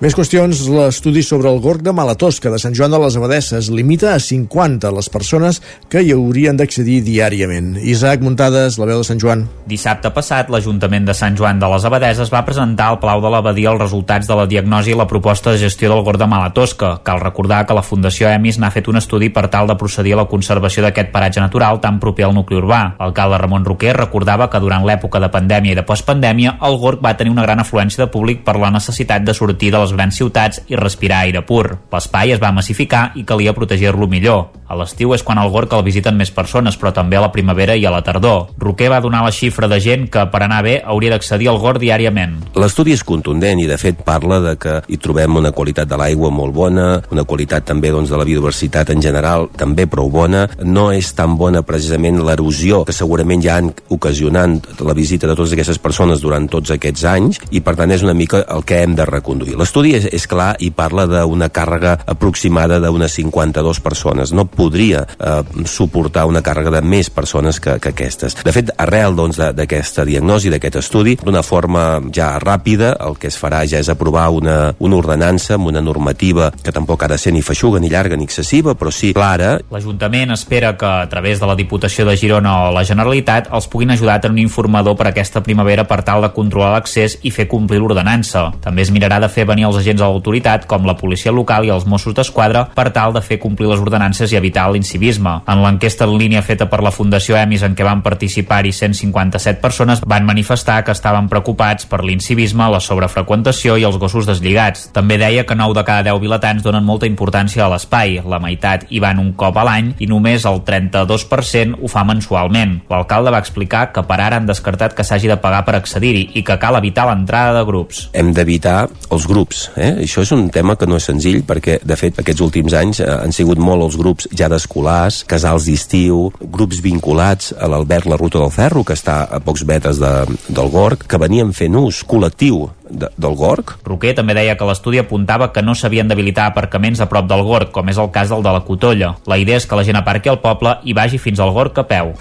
[SPEAKER 1] Més qüestions, l'estudi sobre el gorg de Malatosca de Sant Joan de les Abadesses limita a 50 les persones que hi haurien d'accedir diàriament. Isaac Muntades, la veu de Sant Joan.
[SPEAKER 8] Dissabte passat, l'Ajuntament de Sant Joan de les Abadeses va presentar al Palau de l'Abadia els resultats de la diagnosi i la proposta de gestió del gorg de Malatosca. Cal recordar que la Fundació EMIS n'ha fet un estudi per tal de procedir a la conservació d'aquest paratge natural tan proper al nucli urbà. L'alcalde Ramon Roquer recordava que durant l'època de pandèmia i de postpandèmia el gorg va tenir una gran afluència de públic per la necessitat de sortir de les les grans ciutats i respirar aire pur. L'espai es va massificar i calia protegir-lo millor. A l'estiu és quan el Gorg el visiten més persones, però també a la primavera i a la tardor. Roquer va donar la xifra de gent que per anar bé hauria d'accedir al Gorg diàriament.
[SPEAKER 29] L'estudi és contundent i de fet parla de que hi trobem una qualitat de l'aigua molt bona, una qualitat també doncs, de la biodiversitat en general també prou bona. No és tan bona precisament l'erosió que segurament ja han ocasionant la visita de totes aquestes persones durant tots aquests anys i per tant és una mica el que hem de reconduir. L'estudi és, és clar i parla d'una càrrega aproximada d'unes 52 persones. No podria eh, suportar una càrrega de més persones que, que aquestes. De fet, arrel d'aquesta doncs, diagnosi, d'aquest estudi, d'una forma ja ràpida, el que es farà ja és aprovar una, una ordenança amb una normativa que tampoc ha de ser ni feixuga, ni llarga, ni excessiva, però sí clara.
[SPEAKER 8] L'Ajuntament espera que, a través de la Diputació de Girona o la Generalitat, els puguin ajudar a tenir un informador per aquesta primavera per tal de controlar l'accés i fer complir l'ordenança. També es mirarà de fer venir els agents de l'autoritat, com la policia local i els Mossos d'Esquadra, per tal de fer complir les ordenances i evitar l'incivisme. En l'enquesta en línia feta per la Fundació EMIS en què van participar-hi 157 persones van manifestar que estaven preocupats per l'incivisme, la sobrefreqüentació i els gossos deslligats. També deia que 9 de cada 10 vilatans donen molta importància a l'espai. La meitat hi van un cop a l'any i només el 32% ho fa mensualment. L'alcalde va explicar que per ara han descartat que s'hagi de pagar per accedir-hi i que cal evitar l'entrada de grups.
[SPEAKER 29] Hem d'evitar els grups. Eh? Això és un tema que no és senzill perquè, de fet, aquests últims anys eh, han sigut molt els grups ja d'escolars, casals d'estiu, grups vinculats a l'Albert La Ruta del Ferro, que està a pocs metres de, del Gorg, que venien fent ús col·lectiu de, del Gorg.
[SPEAKER 8] Roquer també deia que l'estudi apuntava que no s'havien d'habilitar aparcaments a prop del Gorg, com és el cas del de la Cotolla. La idea és que la gent aparqui al poble i vagi fins al Gorg a peu.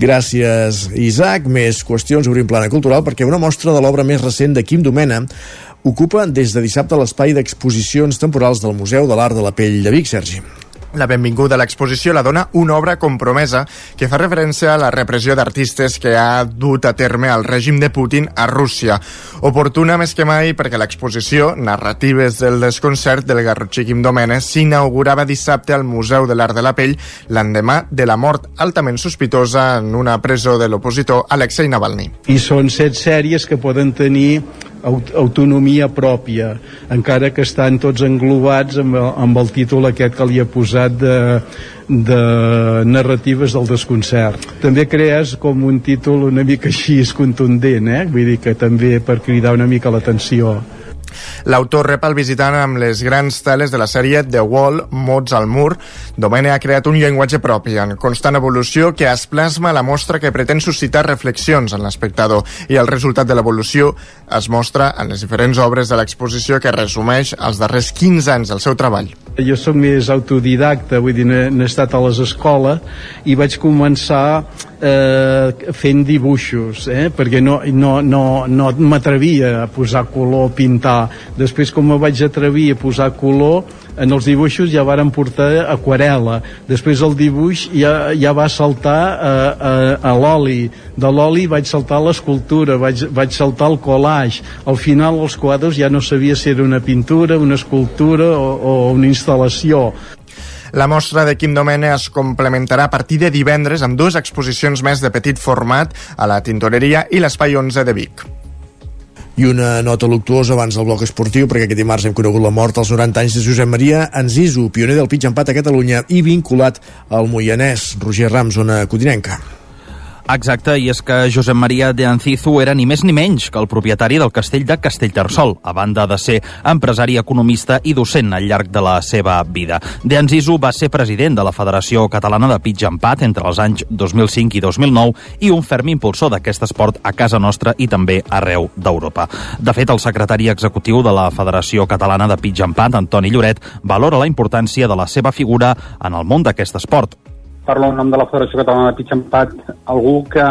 [SPEAKER 1] Gràcies, Isaac. Més qüestions, obrim plana cultural, perquè una mostra de l'obra més recent de Quim Domena ocupa des de dissabte l'espai d'exposicions temporals del Museu de l'Art de la Pell de Vic, Sergi.
[SPEAKER 4] La benvinguda a l'exposició la dona una obra compromesa que fa referència a la repressió d'artistes que ha dut a terme el règim de Putin a Rússia. Oportuna més que mai perquè l'exposició Narratives del desconcert del garrotxí Quim Domènez s'inaugurava dissabte al Museu de l'Art de la Pell l'endemà de la mort altament sospitosa en una presó de l'opositor Alexei Navalny.
[SPEAKER 30] I són set sèries que poden tenir autonomia pròpia, encara que estan tots englobats amb el, amb el títol aquest que li ha posat de, de narratives del desconcert. També crees com un títol una mica així contundent, eh? vull dir que també per cridar una mica l'atenció.
[SPEAKER 4] L'autor rep el visitant amb les grans teles de la sèrie The Wall, Mots al mur. Domene ha creat un llenguatge propi en constant evolució que es plasma la mostra que pretén suscitar reflexions en l'espectador i el resultat de l'evolució es mostra en les diferents obres de l'exposició que resumeix els darrers 15 anys del seu treball.
[SPEAKER 30] Jo sóc més autodidacta, vull dir, n'he estat a les escoles i vaig començar eh, fent dibuixos, eh? perquè no, no, no, no m'atrevia a posar color, a pintar. Després, com me vaig atrevir a posar color, en els dibuixos ja varen portar aquarela després el dibuix ja, ja va saltar a, a, a l'oli de l'oli vaig saltar a l'escultura vaig, vaig saltar al collage al final els quadres ja no sabia si era una pintura, una escultura o, o una instal·lació
[SPEAKER 4] la mostra de Quim Domene es complementarà a partir de divendres amb dues exposicions més de petit format a la Tintoreria i l'Espai 11 de Vic.
[SPEAKER 1] I una nota luctuosa abans del bloc esportiu, perquè aquest dimarts hem conegut la mort als 90 anys de Josep Maria Anzizu, pioner del pitch empat a Catalunya i vinculat al Moianès. Roger Rams, zona codinenca.
[SPEAKER 13] Exacte, i és que Josep Maria de Ancizu era ni més ni menys que el propietari del castell de Castellterçol, a banda de ser empresari, economista i docent al llarg de la seva vida. De Ancizu va ser president de la Federació Catalana de Pitch Empat entre els anys 2005 i 2009 i un ferm impulsor d'aquest esport a casa nostra i també arreu d'Europa. De fet, el secretari executiu de la Federació Catalana de Pitch Empat, Antoni Lloret, valora la importància de la seva figura en el món d'aquest esport
[SPEAKER 31] parlo en nom de la Federació Catalana de Pitch Empat, algú que,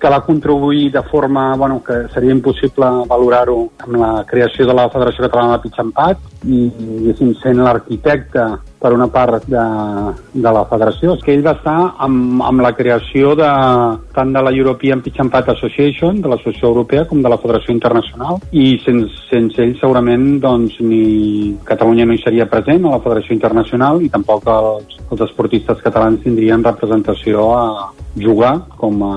[SPEAKER 31] que va contribuir de forma bueno, que seria impossible valorar-ho amb la creació de la Federació Catalana de Pitch Empat i, diguéssim, sent l'arquitecte per una part de, de la federació, és que ell va estar amb, amb la creació de, tant de la European Pitch and Pat Association, de l'Associació Europea, com de la Federació Internacional, i sense, sense ell segurament doncs, ni Catalunya no hi seria present a la Federació Internacional i tampoc els, els esportistes catalans tindrien representació a jugar com a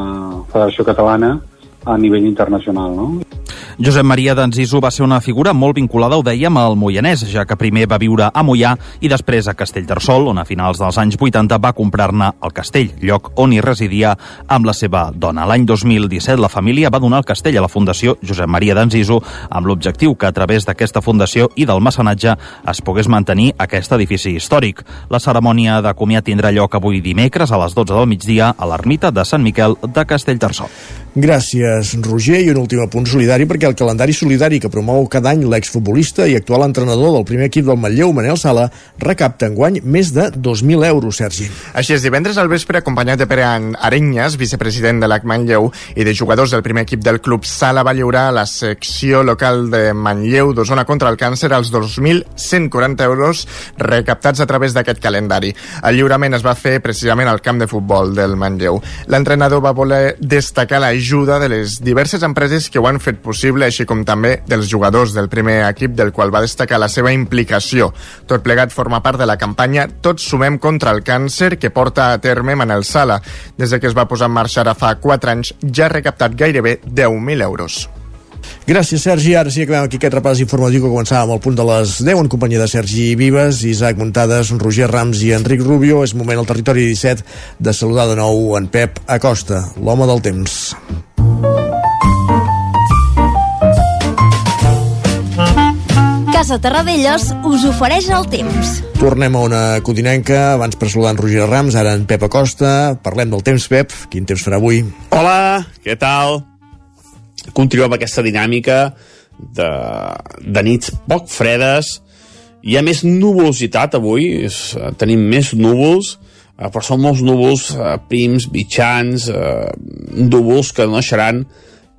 [SPEAKER 31] Federació Catalana a nivell internacional. No?
[SPEAKER 13] Josep Maria d'Anzizu va ser una figura molt vinculada, ho dèiem, al Moianès, ja que primer va viure a Moià i després a Castellterçol, on a finals dels anys 80 va comprar-ne el castell, lloc on hi residia amb la seva dona. L'any 2017 la família va donar el castell a la Fundació Josep Maria d'Anzizu amb l'objectiu que a través d'aquesta fundació i del mecenatge es pogués mantenir aquest edifici històric. La cerimònia de comiat tindrà lloc avui dimecres a les 12 del migdia a l'ermita de Sant Miquel de Castellterçol.
[SPEAKER 1] Gràcies, Roger. I un últim punt solidari perquè el calendari solidari que promou cada any l'exfutbolista i actual entrenador del primer equip del Matlleu, Manel Sala, recapta enguany més de 2.000 euros, Sergi.
[SPEAKER 4] Així és, divendres al vespre, acompanyat de Pere Arenyes, vicepresident de l'AC Manlleu, i de jugadors del primer equip del club, Sala va lliurar a la secció local de Manlleu d'Osona contra el càncer els 2.140 euros recaptats a través d'aquest calendari. El lliurament es va fer precisament al camp de futbol del Manlleu. L'entrenador va voler destacar la ajuda de les diverses empreses que ho han fet possible, així com també dels jugadors del primer equip, del qual va destacar la seva implicació. Tot plegat forma part de la campanya Tots sumem contra el càncer que porta a terme Manel Sala. Des que es va posar en marxa ara fa 4 anys, ja ha recaptat gairebé 10.000 euros.
[SPEAKER 1] Gràcies, Sergi. Ara sí que acabem aquí aquest repàs informatiu que començàvem al punt de les 10 en companyia de Sergi Vives, Isaac Muntades, Roger Rams i Enric Rubio. És moment al territori 17 de saludar de nou en Pep Acosta, l'home del temps.
[SPEAKER 22] Casa Terradellos us ofereix el temps.
[SPEAKER 1] Tornem a una codinenca, abans per saludar en Roger Rams, ara en Pep Acosta. Parlem del temps, Pep. Quin temps farà avui?
[SPEAKER 16] Hola, què tal? Continuem amb aquesta dinàmica de, de nits poc fredes. Hi ha més nuvolositat avui, és, tenim més núvols, eh, però són molts núvols eh, prims, mitjans, eh, núvols que no deixaran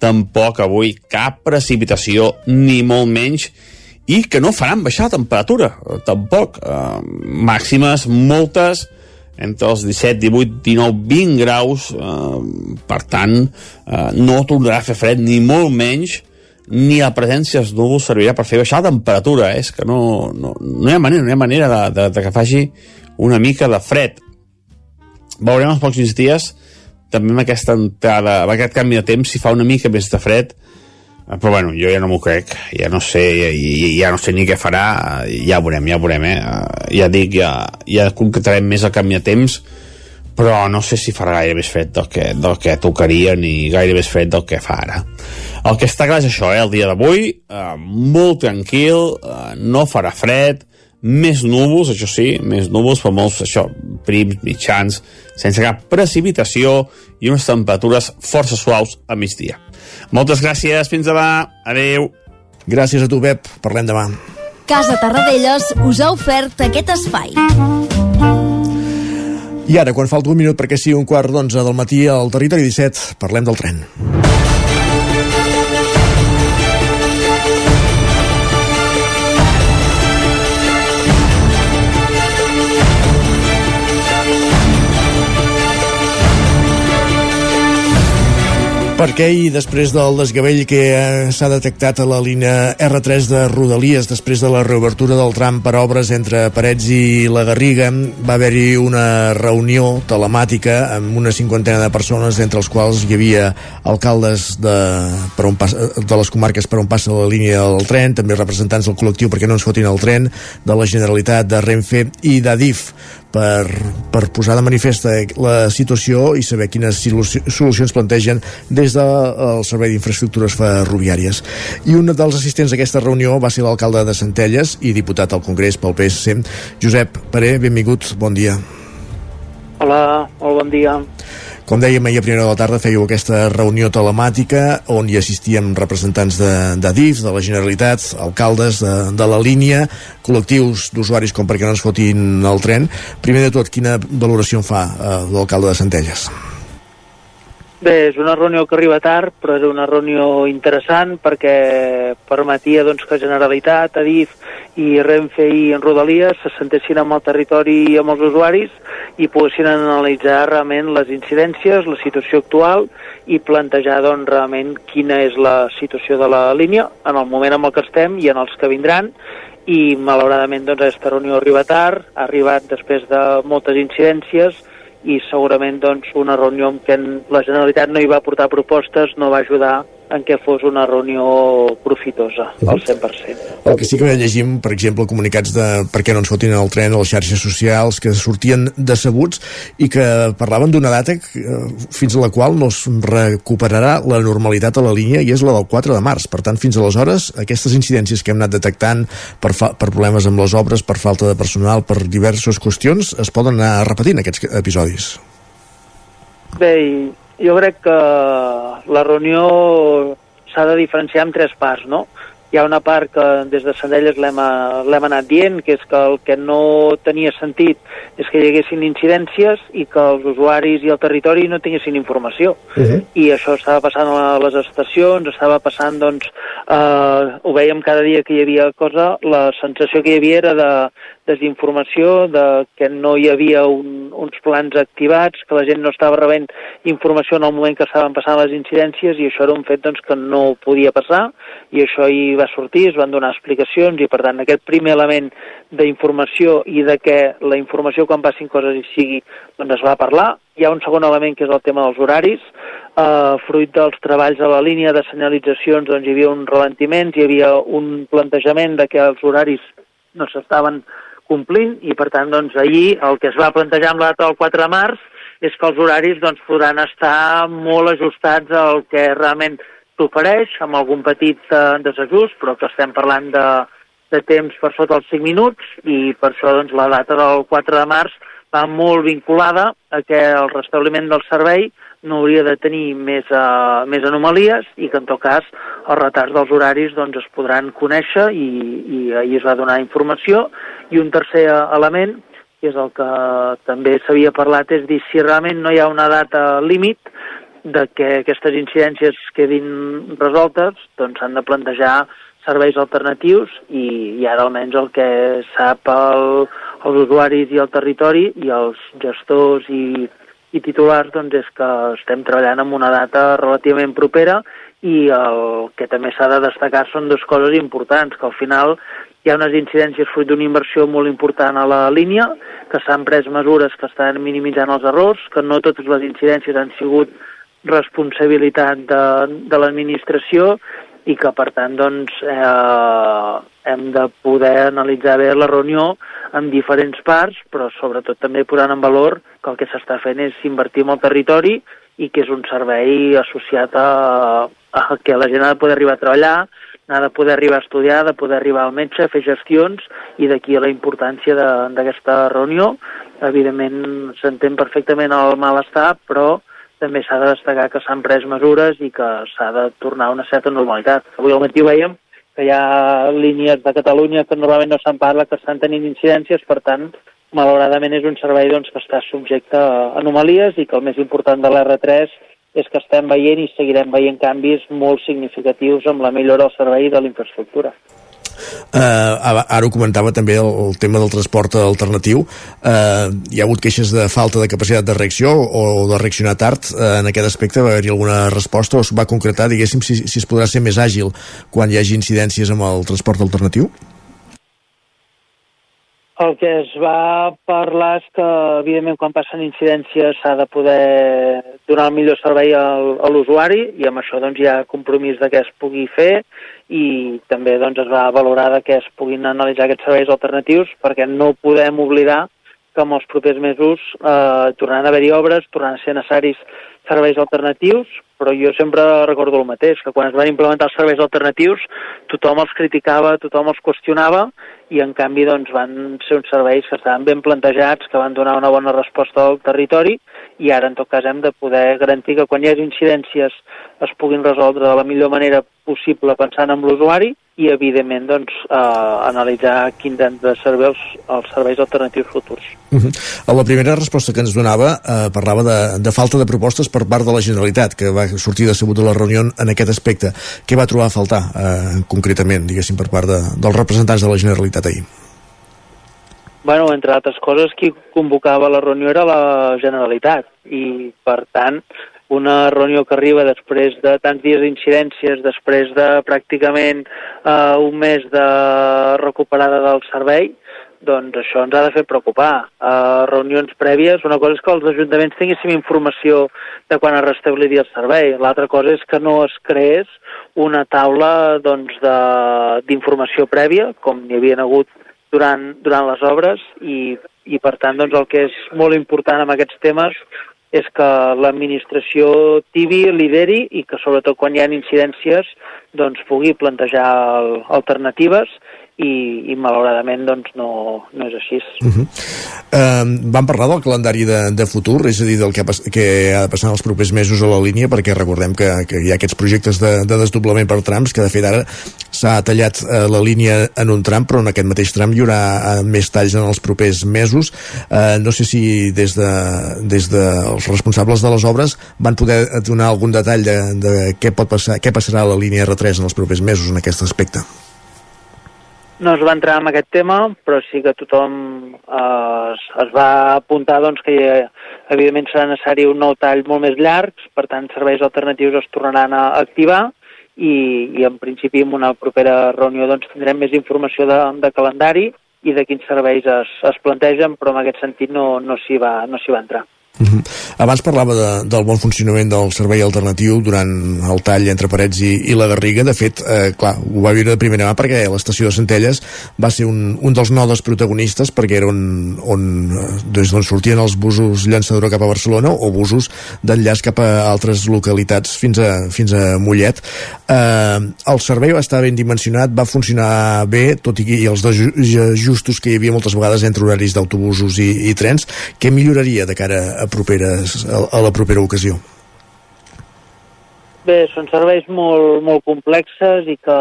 [SPEAKER 16] tampoc avui cap precipitació, ni molt menys, i que no faran baixar la temperatura, eh, tampoc. Eh, màximes moltes, entre els 17, 18, 19, 20 graus, eh, per tant, eh, no tornarà a fer fred, ni molt menys, ni la presència dels núvols servirà per fer baixar la temperatura, eh? és que no, no, no hi ha manera, no hi ha manera de, de, de que faci una mica de fred. Veurem els pocs dies també amb aquesta entrada, amb aquest canvi de temps, si fa una mica més de fred, però bueno, jo ja no m'ho crec, ja no sé, ja, ja no sé ni què farà, ja veurem, ja veurem, eh? eh? Ja dic, ja, ja concretarem més el canvi de temps, però no sé si farà gaire més fred del que, del que tocaria ni gaire més fred del que fa ara. El que està clar és això, eh? el dia d'avui, eh, molt tranquil, eh, no farà fred, més núvols, això sí, més núvols, però molts, això, prims, mitjans, sense cap precipitació i unes temperatures força suaus a migdia. Moltes gràcies, fins demà. Adeu.
[SPEAKER 1] Gràcies a tu, Pep. Parlem demà.
[SPEAKER 22] Casa Tarradellas us ha ofert aquest espai.
[SPEAKER 1] I ara, quan falta un minut perquè sigui un quart d'onze del matí al Territori 17, parlem del tren. Per què i després del desgavell que eh, s'ha detectat a la línia R3 de Rodalies després de la reobertura del tram per obres entre Parets i la Garriga va haver-hi una reunió telemàtica amb una cinquantena de persones entre els quals hi havia alcaldes de, per on passa, de les comarques per on passa la línia del tren, també representants del col·lectiu perquè no ens fotin el tren, de la Generalitat, de Renfe i d'Adif per, per posar de manifesta la situació i saber quines solucions plantegen des del Servei d'Infraestructures Ferroviàries. I un dels assistents a aquesta reunió va ser l'alcalde de Centelles i diputat al Congrés pel PSC, Josep Paré, benvingut, bon dia.
[SPEAKER 32] Hola, molt bon dia.
[SPEAKER 1] Com dèiem, ahir a primera de la tarda fèieu aquesta reunió telemàtica on hi assistíem representants de, de DIF, de la Generalitat, alcaldes de, de la línia, col·lectius d'usuaris com perquè no ens fotin el tren. Primer de tot, quina valoració en fa eh, l'alcalde de Centelles?
[SPEAKER 32] Bé, és una reunió que arriba tard, però és una reunió interessant perquè permetia doncs, que Generalitat, Adif i Renfe i en Rodalies se sentessin amb el territori i amb els usuaris i poguessin analitzar realment les incidències, la situació actual i plantejar doncs, realment quina és la situació de la línia en el moment en el que estem i en els que vindran. I malauradament doncs, aquesta reunió arriba tard, ha arribat després de moltes incidències i segurament doncs, una reunió en què la Generalitat no hi va portar propostes no va ajudar en què fos una reunió profitosa, al 100%.
[SPEAKER 1] El que sí que llegim, per exemple, comunicats de per què no ens fotin el tren a les xarxes socials, que sortien decebuts i que parlaven d'una data eh, fins a la qual no es recuperarà la normalitat a la línia i és la del 4 de març. Per tant, fins aleshores, aquestes incidències que hem anat detectant per, per problemes amb les obres, per falta de personal, per diverses qüestions, es poden anar repetint aquests episodis.
[SPEAKER 32] Bé, jo crec que la reunió s'ha de diferenciar en tres parts, no? Hi ha una part que des de Sandelles l'hem anat dient, que és que el que no tenia sentit és que hi haguessin incidències i que els usuaris i el territori no tinguessin informació. Uh -huh. I això estava passant a les estacions, estava passant, doncs, eh, ho veiem cada dia que hi havia cosa, la sensació que hi havia era de desinformació, de que no hi havia un, uns plans activats, que la gent no estava rebent informació en el moment que estaven passant les incidències i això era un fet doncs, que no podia passar i això hi va sortir, es van donar explicacions i per tant aquest primer element d'informació i de que la informació quan passin coses hi sigui doncs es va parlar. Hi ha un segon element que és el tema dels horaris. Uh, fruit dels treballs a la línia de senyalitzacions doncs hi havia un ralentiment, hi havia un plantejament de que els horaris no s'estaven complint i per tant doncs ahir el que es va plantejar amb la data del 4 de març és que els horaris doncs, podran estar molt ajustats al que realment s'ofereix, amb algun petit eh, desajust, però que estem parlant de, de temps per sota els 5 minuts i per això doncs, la data del 4 de març va molt vinculada a que el restabliment del servei no hauria de tenir més, uh, més anomalies i que en tot cas els retards dels horaris doncs, es podran conèixer i, i ahir es va donar informació i un tercer element que és el que també s'havia parlat, és dir si realment no hi ha una data límit de que aquestes incidències quedin resoltes, doncs s'han de plantejar serveis alternatius i, i ara almenys el que sap el, els usuaris i el territori i els gestors i, i titulars doncs és que estem treballant en una data relativament propera i el que també s'ha de destacar són dues coses importants, que al final hi ha unes incidències fruit d'una inversió molt important a la línia, que s'han pres mesures que estan minimitzant els errors, que no totes les incidències han sigut responsabilitat de, de l'administració i que per tant doncs, eh, hem de poder analitzar bé la reunió en diferents parts, però sobretot també posant en valor que el que s'està fent és invertir en el territori i que és un servei associat a, a que la gent ha de poder arribar a treballar, ha de poder arribar a estudiar, de poder arribar al metge, fer gestions, i d'aquí la importància d'aquesta reunió. Evidentment s'entén perfectament el malestar, però també s'ha de destacar que s'han pres mesures i que s'ha de tornar a una certa normalitat. Avui al matí veiem que hi ha línies de Catalunya que normalment no se'n parla, que estan tenint incidències, per tant, malauradament és un servei doncs, que està subjecte a anomalies i que el més important de l'R3 és que estem veient i seguirem veient canvis molt significatius amb la millora del servei de l'infraestructura.
[SPEAKER 1] Uh, ara ho comentava també el, el tema del transport alternatiu uh, hi ha hagut queixes de falta de capacitat de reacció o, o de reaccionar tard uh, en aquest aspecte va haver-hi alguna resposta o es va concretar diguéssim si, si es podrà ser més àgil quan hi hagi incidències amb el transport alternatiu?
[SPEAKER 32] El que es va parlar és que, evidentment, quan passen incidències s'ha de poder donar el millor servei al, a l'usuari i amb això doncs, hi ha compromís de què es pugui fer i també doncs, es va valorar de què es puguin analitzar aquests serveis alternatius perquè no podem oblidar que en els propers mesos eh, tornaran a haver-hi obres, tornaran a ser necessaris serveis alternatius, però jo sempre recordo el mateix, que quan es van implementar els serveis alternatius tothom els criticava, tothom els qüestionava i en canvi doncs, van ser uns serveis que estaven ben plantejats, que van donar una bona resposta al territori i ara en tot cas hem de poder garantir que quan hi hagi incidències es puguin resoldre de la millor manera possible pensant en l'usuari i evidentment doncs, eh, analitzar quins han de servir els, els serveis alternatius futurs.
[SPEAKER 1] Uh -huh. A la primera resposta que ens donava eh, parlava de, de falta de propostes per part de la Generalitat, que va sortir decebut de la reunió en aquest aspecte. Què va trobar a faltar eh, concretament, diguéssim, per part de, dels representants de la Generalitat ahir?
[SPEAKER 32] Bueno, entre altres coses, qui convocava la reunió era la Generalitat i, per tant, una reunió que arriba després de tants dies d'incidències, després de pràcticament eh, un mes de recuperada del servei, doncs això ens ha de fer preocupar. Uh, reunions prèvies, una cosa és que els ajuntaments tinguéssim informació de quan es restabliria el servei, l'altra cosa és que no es creés una taula doncs, d'informació prèvia, com n'hi havia hagut durant, durant les obres, i, i per tant doncs, el que és molt important en aquests temes és que l'administració tibi lideri i que sobretot quan hi ha incidències doncs pugui plantejar alternatives i, i malauradament doncs, no, no és així.
[SPEAKER 1] Uh -huh. uh, vam parlar del calendari de, de futur, és a dir, del que ha, que ha de passar els propers mesos a la línia, perquè recordem que, que hi ha aquests projectes de, de desdoblament per trams, que de fet ara s'ha tallat uh, la línia en un tram, però en aquest mateix tram hi haurà uh, més talls en els propers mesos. Uh, no sé si des de, des de els responsables de les obres van poder donar algun detall de, de què pot passar, què passarà a la línia R3 en els propers mesos en aquest aspecte
[SPEAKER 32] no es va entrar en aquest tema, però sí que tothom eh, es, es va apuntar doncs, que evidentment serà necessari un nou tall molt més llarg, per tant serveis alternatius es tornaran a activar i, i en principi en una propera reunió doncs, tindrem més informació de, de calendari i de quins serveis es, es plantegen, però en aquest sentit no, no s'hi va, no va entrar.
[SPEAKER 1] Uh -huh. Abans parlava de, del bon funcionament del servei alternatiu durant el tall entre Parets i, i la Garriga. De fet, eh, clar, ho va viure de primera mà perquè l'estació de Centelles va ser un, un dels nodes protagonistes perquè era on, on, eh, des d'on sortien els busos llançadora cap a Barcelona o busos d'enllaç cap a altres localitats fins a, fins a Mollet. Eh, el servei va estar ben dimensionat, va funcionar bé, tot i els justos que hi havia moltes vegades entre horaris d'autobusos i, i trens. Què milloraria de cara a a, properes, a, a la propera ocasió?
[SPEAKER 32] Bé, són serveis molt, molt complexes i que,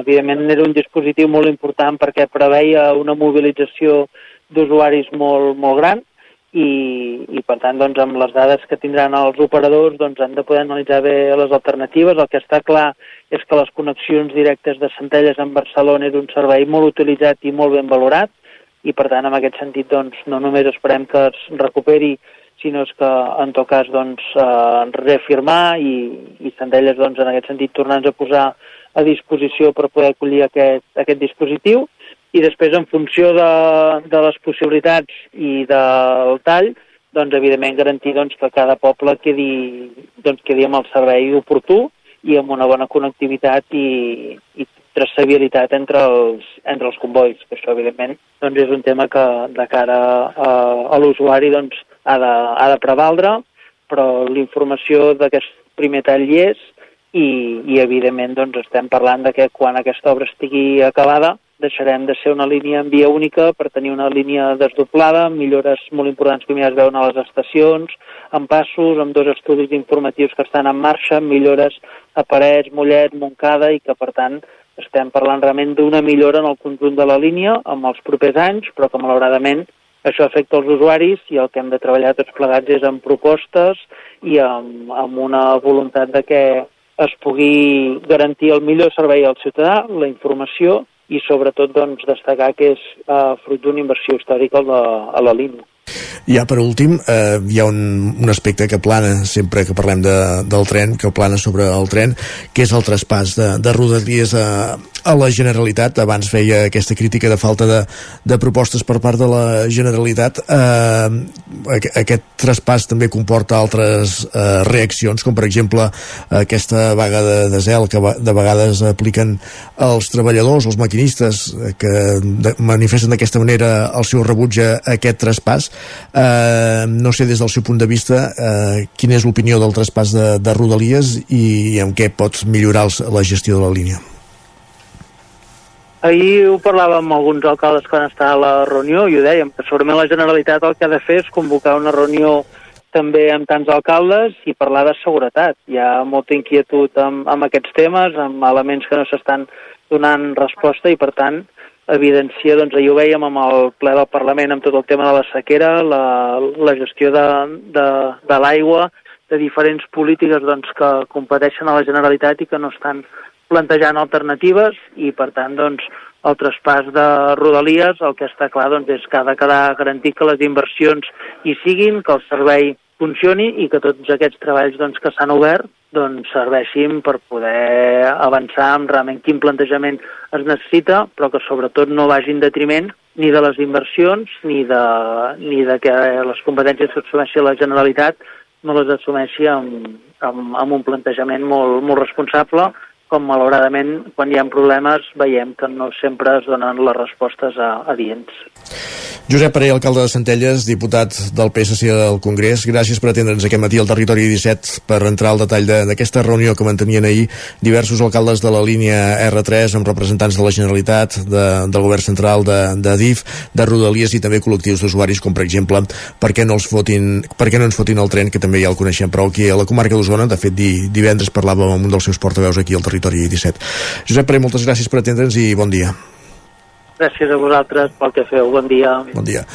[SPEAKER 32] evidentment, era un dispositiu molt important perquè preveia una mobilització d'usuaris molt, molt gran i, i, per tant, doncs, amb les dades que tindran els operadors, doncs, han de poder analitzar bé les alternatives. El que està clar és que les connexions directes de Centelles amb Barcelona és un servei molt utilitzat i molt ben valorat i per tant en aquest sentit doncs, no només esperem que es recuperi sinó és que en tot cas doncs, eh, reafirmar i, i Centelles doncs, en aquest sentit tornar-nos a posar a disposició per poder acollir aquest, aquest dispositiu. I després en funció de, de les possibilitats i del tall doncs evidentment garantir doncs, que cada poble quedi, doncs, quedi amb el servei oportú i amb una bona connectivitat i, i traçabilitat entre els, entre els convois, que això evidentment doncs és un tema que de cara a, a l'usuari doncs, ha, de, ha de prevaldre, però l'informació d'aquest primer tall hi és i, i evidentment doncs, estem parlant de que quan aquesta obra estigui acabada deixarem de ser una línia en via única per tenir una línia desdoblada, millores molt importants que ja es veuen a les estacions, amb passos, amb dos estudis informatius que estan en marxa, millores a Parets, Mollet, Montcada i que per tant estem parlant realment d'una millora en el conjunt de la línia amb els propers anys, però que malauradament això afecta els usuaris i el que hem de treballar tots plegats és amb propostes i amb, amb una voluntat de que es pugui garantir el millor servei al ciutadà, la informació i sobretot doncs, destacar que és eh, fruit d'una inversió històrica a la, a la línia.
[SPEAKER 1] Ja per últim, eh, hi ha un, un aspecte que plana sempre que parlem de, del tren, que plana sobre el tren, que és el traspàs de, de rodalies a, a la Generalitat. Abans feia aquesta crítica de falta de, de propostes per part de la Generalitat. Eh, aquest traspàs també comporta altres eh, reaccions, com per exemple aquesta vaga de, de zel que de vegades apliquen els treballadors, els maquinistes, que de, manifesten d'aquesta manera el seu rebuig a aquest traspàs Eh, no sé des del seu punt de vista eh, quina és l'opinió del traspàs de, de Rodalies i en què pot millorar els, la gestió de la línia.
[SPEAKER 32] Ahir ho parlàvem amb alguns alcaldes quan estava a la reunió i ho dèiem, que segurament la Generalitat el que ha de fer és convocar una reunió també amb tants alcaldes i parlar de seguretat. Hi ha molta inquietud amb, amb aquests temes, amb elements que no s'estan donant resposta i, per tant, evidencia, doncs ahir ho veiem amb el ple del Parlament amb tot el tema de la sequera, la, la gestió de, de, de l'aigua, de diferents polítiques doncs, que competeixen a la Generalitat i que no estan plantejant alternatives i per tant doncs, el traspàs de Rodalies el que està clar doncs, és que ha de quedar garantit que les inversions hi siguin, que el servei funcioni i que tots aquests treballs doncs, que s'han obert doncs, serveixin per poder avançar amb realment quin plantejament es necessita, però que sobretot no vagi en detriment ni de les inversions ni de, ni de que les competències que assumeixi la Generalitat no les assumeixi amb, amb, amb un plantejament molt, molt responsable com malauradament quan hi ha problemes veiem que no sempre es donen les respostes adients.
[SPEAKER 1] Josep Parell, alcalde de Centelles, diputat del PSC al Congrés, gràcies per atendre'ns aquest matí al Territori 17 per entrar al detall d'aquesta reunió que mantenien ahir diversos alcaldes de la línia R3 amb representants de la Generalitat, de, del Govern Central, de, de DIF, de Rodalies i també col·lectius d'usuaris, com per exemple per què no, els fotin, per què no ens fotin el tren, que també ja el coneixem prou aquí a la comarca d'Osona. De fet, di, divendres parlàvem amb un dels seus portaveus aquí al Territori Territori 17. Josep Pere, moltes gràcies per atendre'ns i bon dia.
[SPEAKER 32] Gràcies a vosaltres pel que feu. Bon dia.
[SPEAKER 1] Bon dia.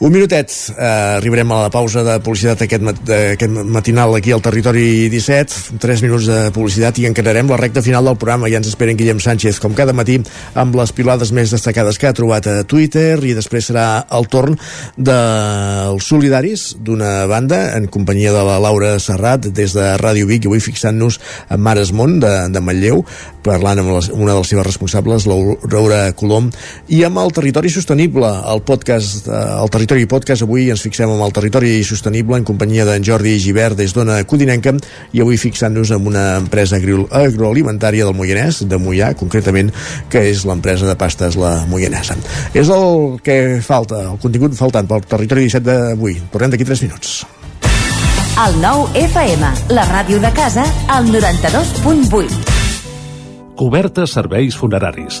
[SPEAKER 1] Un minutet, eh, arribarem a la pausa de publicitat aquest, mat aquest matinal aquí al Territori 17, 3 minuts de publicitat i encararem la recta final del programa. Ja ens esperen Guillem Sánchez, com cada matí, amb les pilades més destacades que ha trobat a Twitter i després serà el torn dels solidaris d'una banda en companyia de la Laura Serrat des de Ràdio Vic i avui fixant-nos a Mares Mont de, de Manlleu, parlant amb les, una de les seves responsables, l'Aura Colom, i amb el Territori Sostenible, el podcast, eh, el Territori Podcast. Avui ens fixem amb el territori sostenible en companyia d'en Jordi Givert des d'Ona Codinenca i avui fixant-nos en una empresa agroalimentària del Moianès, de Moià, concretament, que és l'empresa de pastes La Moianesa. És el que falta, el contingut faltant pel territori 17 d'avui. Tornem d'aquí 3 minuts.
[SPEAKER 33] El nou FM, la ràdio de casa, al 92.8.
[SPEAKER 34] Cobertes serveis funeraris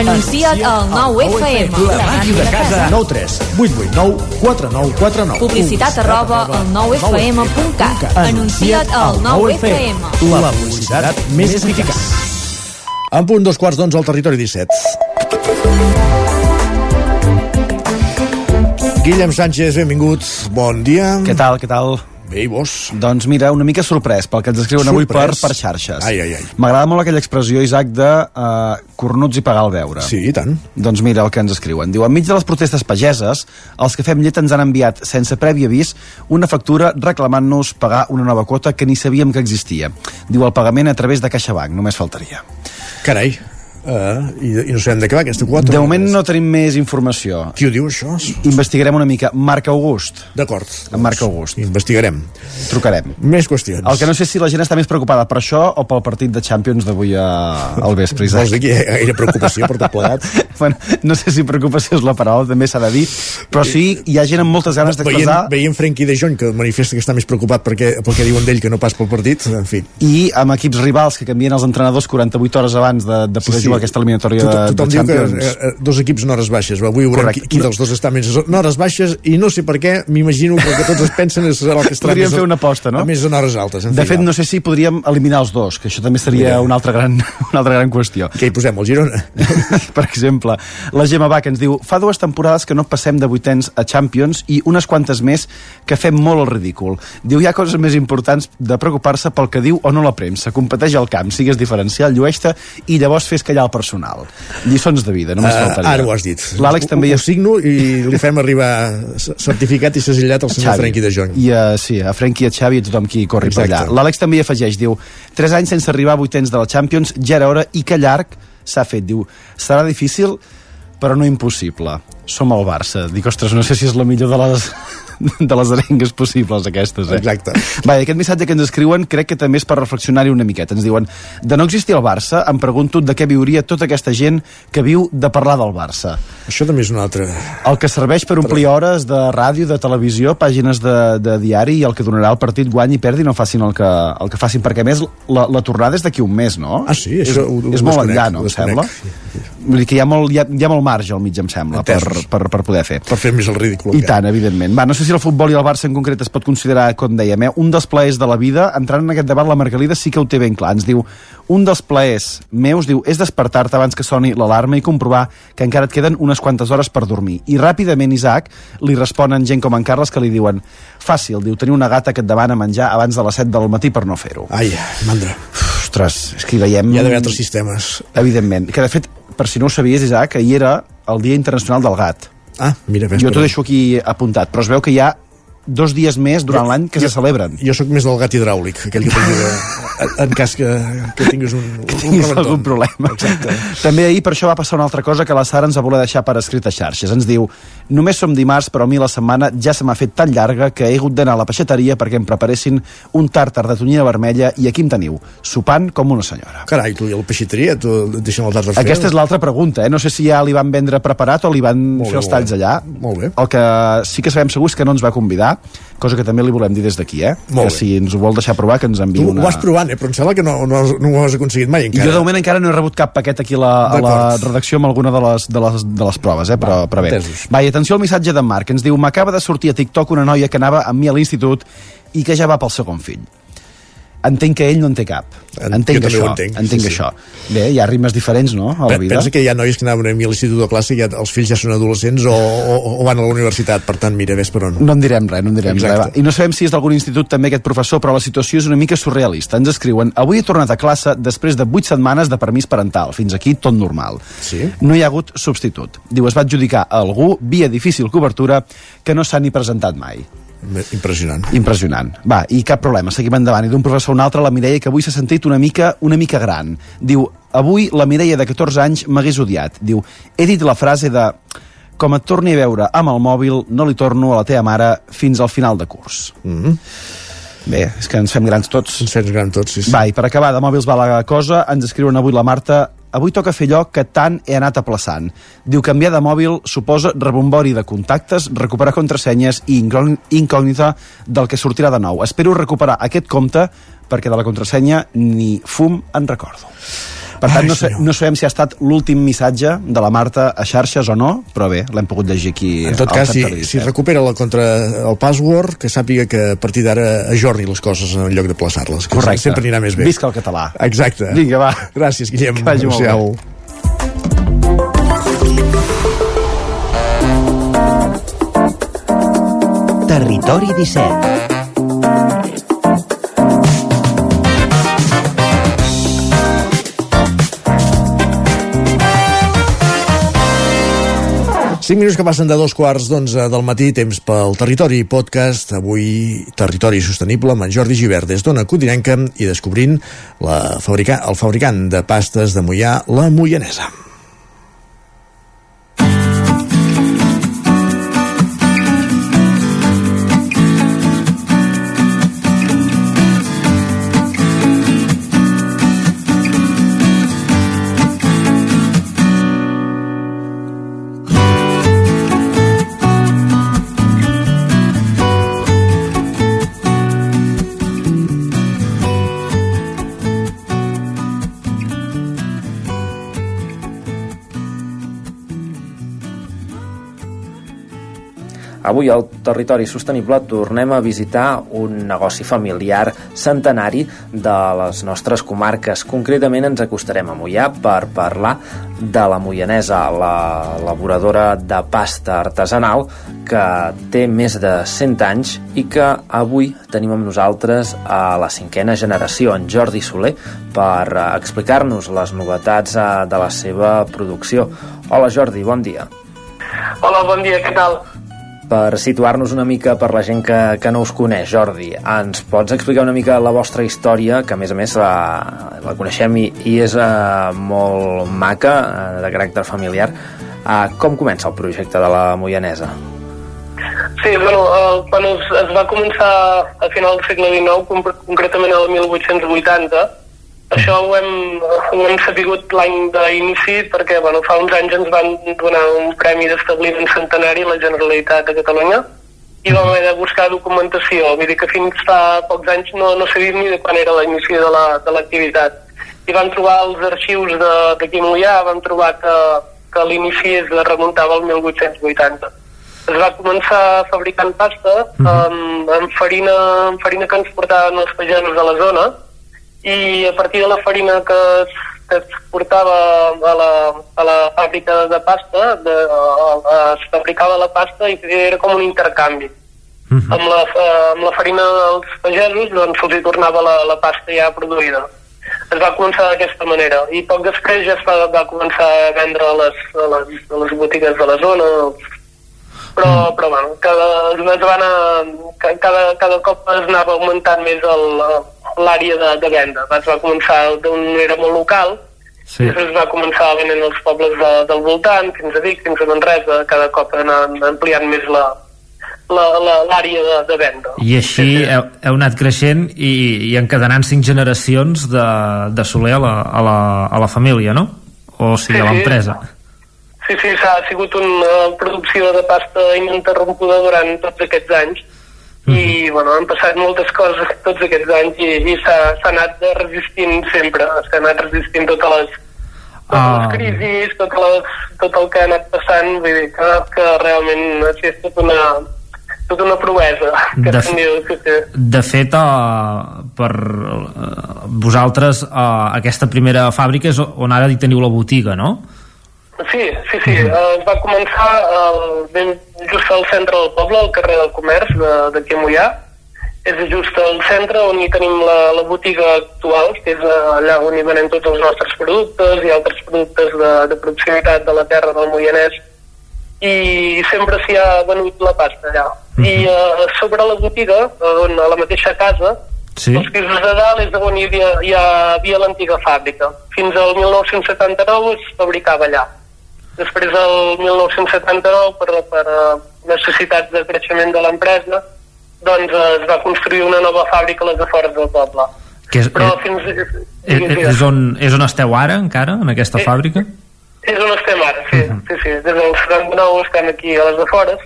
[SPEAKER 35] Anuncia't al 9FM.
[SPEAKER 1] La màquina de casa. 9 3 8 8 9 4 9 4 9.
[SPEAKER 35] Publicitat arroba al 9FM.cat. Anuncia't al 9FM.
[SPEAKER 1] La publicitat més eficaç. En punt dos quarts d'onze al territori 17. Guillem Sánchez, benvingut. Bon dia.
[SPEAKER 36] Què tal, què tal?
[SPEAKER 1] Bé, i vos?
[SPEAKER 36] Doncs mira, una mica sorprès pel que ens escriuen avui per,
[SPEAKER 1] Sorprès?
[SPEAKER 36] per xarxes.
[SPEAKER 1] Ai, ai, ai.
[SPEAKER 36] M'agrada molt aquella expressió, Isaac, de uh, cornuts i pagar el beure.
[SPEAKER 1] Sí, i tant.
[SPEAKER 36] Doncs mira el que ens escriuen. Diu, enmig de les protestes pageses, els que fem llet ens han enviat, sense previ avís, una factura reclamant-nos pagar una nova quota que ni sabíem que existia. Diu, el pagament a través de CaixaBank, només faltaria.
[SPEAKER 1] Carai. Uh, i, I no sabem de què va aquesta quota.
[SPEAKER 36] De moment no tenim més informació.
[SPEAKER 1] Qui ho diu, això?
[SPEAKER 36] Investigarem una mica. Marc August.
[SPEAKER 1] D'acord.
[SPEAKER 36] En Marc August.
[SPEAKER 1] Investigarem.
[SPEAKER 36] Trucarem.
[SPEAKER 1] Més qüestions.
[SPEAKER 36] El que no sé si la gent està més preocupada per això o pel partit de Champions d'avui a- al vespre, Isaac.
[SPEAKER 1] Vols dir que hi ha gaire preocupació per tot plegat? *laughs*
[SPEAKER 36] bueno, no sé si preocupació és la paraula, també s'ha de dir, però sí, hi ha gent amb moltes ganes
[SPEAKER 1] Veient,
[SPEAKER 36] d'expressar
[SPEAKER 1] veient Frenkie de Jong, que manifesta que està més preocupat perquè, pel que diuen d'ell que no pas pel partit, en fi.
[SPEAKER 36] i amb equips rivals que canvien els entrenadors 48 hores abans de, de poder jugar aquesta eliminatòria
[SPEAKER 1] Tot,
[SPEAKER 36] de, de
[SPEAKER 1] diu que
[SPEAKER 36] Champions.
[SPEAKER 1] eh, eh, dos equips en hores baixes. Avui veurem qui,
[SPEAKER 36] Correcte.
[SPEAKER 1] qui dels dos està més en hores baixes i no sé per què, m'imagino que el que tots es pensen és el que estarà
[SPEAKER 36] Podríem
[SPEAKER 1] més,
[SPEAKER 36] fer una aposta, no?
[SPEAKER 1] Més en hores altes. En
[SPEAKER 36] De fet, no sé si podríem eliminar els dos, que això també seria una altra, gran, *laughs* una altra gran qüestió.
[SPEAKER 1] Què hi posem, el Girona? *laughs*
[SPEAKER 36] per exemple, la Gemma Bach ens diu fa dues temporades que no passem de vuitens a Champions i unes quantes més que fem molt el ridícul. Diu, hi ha coses més importants de preocupar-se pel que diu o no la premsa. Competeix al camp, sigues diferencial, llueix-te i llavors fes callar el personal. Lliçons de vida, només
[SPEAKER 1] Uh,
[SPEAKER 36] faltaria.
[SPEAKER 1] ara ho has dit.
[SPEAKER 36] L'Àlex
[SPEAKER 1] Ho-
[SPEAKER 36] també hi
[SPEAKER 1] Ho signo i li fem arribar certificat i segellat al senyor
[SPEAKER 36] Xavi.
[SPEAKER 1] Frenkie de Jong.
[SPEAKER 36] I a, sí, a Frenkie, a Xavi i a tothom qui corri
[SPEAKER 1] Exacte.
[SPEAKER 36] per allà. L'Àlex també hi afegeix, diu, 3 anys sense arribar a vuitens de la Champions, ja era hora i que llarg s'ha fet. Diu, serà difícil, però no impossible. Som el Barça. Dic, ostres, no sé si és la millor de les, *laughs* de les arengues possibles aquestes, eh?
[SPEAKER 1] Exacte.
[SPEAKER 36] Va, aquest missatge que ens escriuen crec que també és per reflexionar-hi una miqueta. Ens diuen, de no existir el Barça, em pregunto de què viuria tota aquesta gent que viu de parlar del Barça.
[SPEAKER 1] Això també és un altre...
[SPEAKER 36] El que serveix per omplir hores de ràdio, de televisió, pàgines de, de diari i el que donarà el partit guany i perdi no facin el que, el que facin, perquè més la, la tornada és d'aquí un mes, no?
[SPEAKER 1] Ah, sí?
[SPEAKER 36] És,
[SPEAKER 1] Això ho- ho
[SPEAKER 36] és molt
[SPEAKER 1] desconec,
[SPEAKER 36] enllà, no,
[SPEAKER 1] ho
[SPEAKER 36] em sembla?
[SPEAKER 1] desconec.
[SPEAKER 36] Vull dir que hi ha molt, hi ha, hi ha molt marge al mig, em sembla, per. Per, per poder fer.
[SPEAKER 1] Per fer més el ridícul.
[SPEAKER 36] I tant, evidentment. Va, no sé si el futbol i el Barça en concret es pot considerar, com dèiem, eh, un dels plaers de la vida. Entrant en aquest debat, la Margalida sí que ho té ben clar. Ens diu, un dels plaers meus, diu, és despertar-te abans que soni l'alarma i comprovar que encara et queden unes quantes hores per dormir. I ràpidament, Isaac, li responen gent com en Carles que li diuen fàcil, diu, tenir una gata que et demana menjar abans de les 7 del matí per no fer-ho.
[SPEAKER 1] Ai, mandra.
[SPEAKER 36] Ostres, és que hi veiem...
[SPEAKER 1] Hi ha d'haver altres sistemes.
[SPEAKER 36] Evidentment. Que, de fet, per si no ho sabies, Isaac, ahir era el Dia Internacional del Gat.
[SPEAKER 1] Ah, mira, ves,
[SPEAKER 36] Jo t'ho deixo aquí apuntat, però es veu que hi ha dos dies més durant l'any que se celebren.
[SPEAKER 1] Jo sóc més del gat hidràulic, aquell que t'ajuda *laughs* en, en cas que, que tinguis un, un
[SPEAKER 36] tinguis
[SPEAKER 1] rebentón.
[SPEAKER 36] algun problema.
[SPEAKER 1] Exacte.
[SPEAKER 36] També ahir per això va passar una altra cosa que la Sara ens va voler deixar per escrit a xarxes. Ens diu, només som dimarts, però a mi la setmana ja se m'ha fet tan llarga que he hagut d'anar a la peixateria perquè em preparessin un tàrtar de tonyina vermella i aquí em teniu, sopant com una senyora.
[SPEAKER 1] Carai, tu i el peixateria, tu deixen el tard
[SPEAKER 36] Aquesta és l'altra pregunta, eh? No sé si ja li van vendre preparat o li van
[SPEAKER 1] Molt
[SPEAKER 36] fer
[SPEAKER 1] bé,
[SPEAKER 36] els talls
[SPEAKER 1] bé.
[SPEAKER 36] allà.
[SPEAKER 1] Molt bé.
[SPEAKER 36] El que sí que sabem segur és que no ens va convidar, cosa que també li volem dir des d'aquí, eh?
[SPEAKER 1] Molt
[SPEAKER 36] que si ens ho vol deixar provar, que ens enviï
[SPEAKER 1] Tu
[SPEAKER 36] una...
[SPEAKER 1] ho vas provant, eh? però em sembla que no, no, no ho has aconseguit mai encara.
[SPEAKER 36] jo de moment encara no he rebut cap paquet aquí a la, a la redacció amb alguna de les, de les, de les proves, eh? però, però bé.
[SPEAKER 1] entesos.
[SPEAKER 36] Va, i atenció al missatge d'en Marc, ens diu m'acaba de sortir a TikTok una noia que anava amb mi a l'institut i que ja va pel segon fill. Entenc que ell no en té cap. Entenc
[SPEAKER 1] jo
[SPEAKER 36] això.
[SPEAKER 1] ho entenc,
[SPEAKER 36] entenc
[SPEAKER 1] sí, sí.
[SPEAKER 36] això. Bé, hi ha ritmes diferents, no?, a la vida.
[SPEAKER 1] Pensa que hi ha noies que anaven a mi a l'institut de classe i ja, els fills ja són adolescents o, o, o van a la universitat, per tant, mira, ves per on.
[SPEAKER 36] No en direm res, no en direm
[SPEAKER 1] Exacte.
[SPEAKER 36] res. Va. I no sabem si és d'algun institut també aquest professor, però la situació és una mica surrealista. Ens escriuen, avui he tornat a classe després de 8 setmanes de permís parental. Fins aquí tot normal.
[SPEAKER 1] Sí?
[SPEAKER 36] No hi ha hagut substitut. Diu, es va adjudicar a algú via difícil cobertura que no s'ha ni presentat mai.
[SPEAKER 1] Impressionant.
[SPEAKER 36] Impressionant. Va, i cap problema, seguim endavant. I d'un professor a un altre, la Mireia, que avui s'ha sentit una mica, una mica gran. Diu, avui la Mireia de 14 anys m'hagués odiat. Diu, he dit la frase de com et torni a veure amb el mòbil, no li torno a la teva mare fins al final de curs.
[SPEAKER 1] Mm -hmm.
[SPEAKER 36] Bé, és que ens fem grans tots.
[SPEAKER 1] Ens fem grans tots, sí, sí.
[SPEAKER 36] Va, i per acabar, de mòbils va la cosa, ens escriuen avui la Marta, avui toca fer allò que tant he anat aplaçant. Diu, canviar de mòbil suposa rebombori de contactes, recuperar contrasenyes i incògn- incògnita del que sortirà de nou. Espero recuperar aquest compte perquè de la contrasenya ni fum en recordo. Per tant,
[SPEAKER 1] Ai,
[SPEAKER 36] no, sé, no sabem si ha estat l'últim missatge de la Marta a xarxes o no, però bé, l'hem pogut llegir aquí.
[SPEAKER 1] En tot cas, si, si
[SPEAKER 36] 17.
[SPEAKER 1] recupera la contra, el password, que sàpiga que a partir d'ara ajorni les coses en lloc de plaçar-les. que
[SPEAKER 36] Correcte.
[SPEAKER 1] Sempre anirà més bé.
[SPEAKER 36] Visca el català.
[SPEAKER 1] Exacte.
[SPEAKER 36] Vinga, va.
[SPEAKER 1] Gràcies, Guillem.
[SPEAKER 36] Que vagi molt bé.
[SPEAKER 37] Territori 17
[SPEAKER 1] 5 minuts que passen de dos quarts d'onze del matí, temps pel Territori Podcast, avui Territori Sostenible amb en Jordi Givert des d'Ona Codinenca i descobrint la fabrica, el fabricant de pastes de Mollà, la Moianesa.
[SPEAKER 38] Avui al Territori Sostenible tornem a visitar un negoci familiar centenari de les nostres comarques. Concretament ens acostarem a Mollà per parlar de la Moianesa, la elaboradora de pasta artesanal que té més de 100 anys i que avui tenim amb nosaltres a la cinquena generació, en Jordi Soler, per explicar-nos les novetats eh, de la seva producció. Hola Jordi, bon dia.
[SPEAKER 39] Hola, bon dia, què tal?
[SPEAKER 38] Per situar-nos una mica per la gent que, que no us coneix, Jordi, ens pots explicar una mica la vostra història, que a més a més la, la coneixem i, i és uh, molt maca, uh, de caràcter familiar. Uh, com comença el projecte de la Moianesa?
[SPEAKER 39] Sí, bueno, el, quan es, es va començar a final del segle XIX, concre- concretament el 1880, això ho hem, ho hem sabut l'any d'inici perquè bueno, fa uns anys ens van donar un premi d'establiment centenari a la Generalitat de Catalunya i vam haver de buscar documentació. Vull dir que fins fa pocs anys no, no sabíem ni de quan era l'inici de la- de l'activitat. I vam trobar els arxius de- d'aquí a Mollà, vam trobar que, que l'inici es remuntava al 1880 es va començar fabricant pasta amb, amb, farina, amb farina que ens portaven els pagesos de la zona i a partir de la farina que es, que es portava a la, a la fàbrica de pasta de, a, a, es fabricava la pasta i era com un intercanvi. Amb, la, eh, amb la farina dels pagesos doncs se'ls tornava la, la pasta ja produïda. Es va començar d'aquesta manera. I poc després ja es va, va començar a vendre a les, a les, a les botigues de la zona. Però, però bueno, cada, es va anar, ca- cada, cada cop es anava augmentant més el- l'àrea de, de venda. Es va començar d'on era molt local, sí. després es va començar venent als pobles de, del voltant, fins a Vic, fins a Manresa, cada cop anar ampliant més la l'àrea de, de venda.
[SPEAKER 40] I així heu, heu anat creixent i, i encadenant cinc generacions de, de Soler a la, a, la, a la família, no? O sigui,
[SPEAKER 39] Sí,
[SPEAKER 40] a
[SPEAKER 39] sí.
[SPEAKER 40] l'empresa.
[SPEAKER 39] Sí, sí, s'ha sigut una producció de pasta ininterrompuda durant tots aquests anys i bueno, han passat moltes coses tots aquests anys i, i s'ha anat resistint sempre, s'ha anat resistint totes les, totes
[SPEAKER 40] Ah.
[SPEAKER 39] les crisis, totes les, tot el que ha anat passant, vull dir que, que realment ha estat una, tota una proesa. Que
[SPEAKER 40] De-
[SPEAKER 39] diu, sí, sí.
[SPEAKER 40] De fet, uh, per uh, vosaltres, uh, aquesta primera fàbrica és on ara hi teniu la botiga, no?
[SPEAKER 39] Sí, sí, sí. Uh, es va començar uh, ben, just al centre del poble, al carrer del Comerç, de- d'aquí a Mollà. És just al centre on hi tenim la, la botiga actual, que és uh, allà on hi venem tots els nostres productes i altres productes de, de proximitat de la terra del Moianès i sempre s'hi ha venut la pasta allà. I uh, sobre la botiga, on, a la mateixa casa,
[SPEAKER 40] Sí.
[SPEAKER 39] els pisos de dalt és on hi havia, hi havia l'antiga fàbrica. Fins al 1979 es fabricava allà. Després del 1979, per, per eh, necessitats de creixement de l'empresa, doncs eh, es va construir una nova fàbrica a les afores del poble.
[SPEAKER 40] Que és,
[SPEAKER 39] Però
[SPEAKER 40] és,
[SPEAKER 39] fins...
[SPEAKER 40] és, és, on, és on esteu ara, encara, en aquesta fàbrica?
[SPEAKER 39] És on estem ara, sí, sí, sí. Des del 79 estem aquí a les afores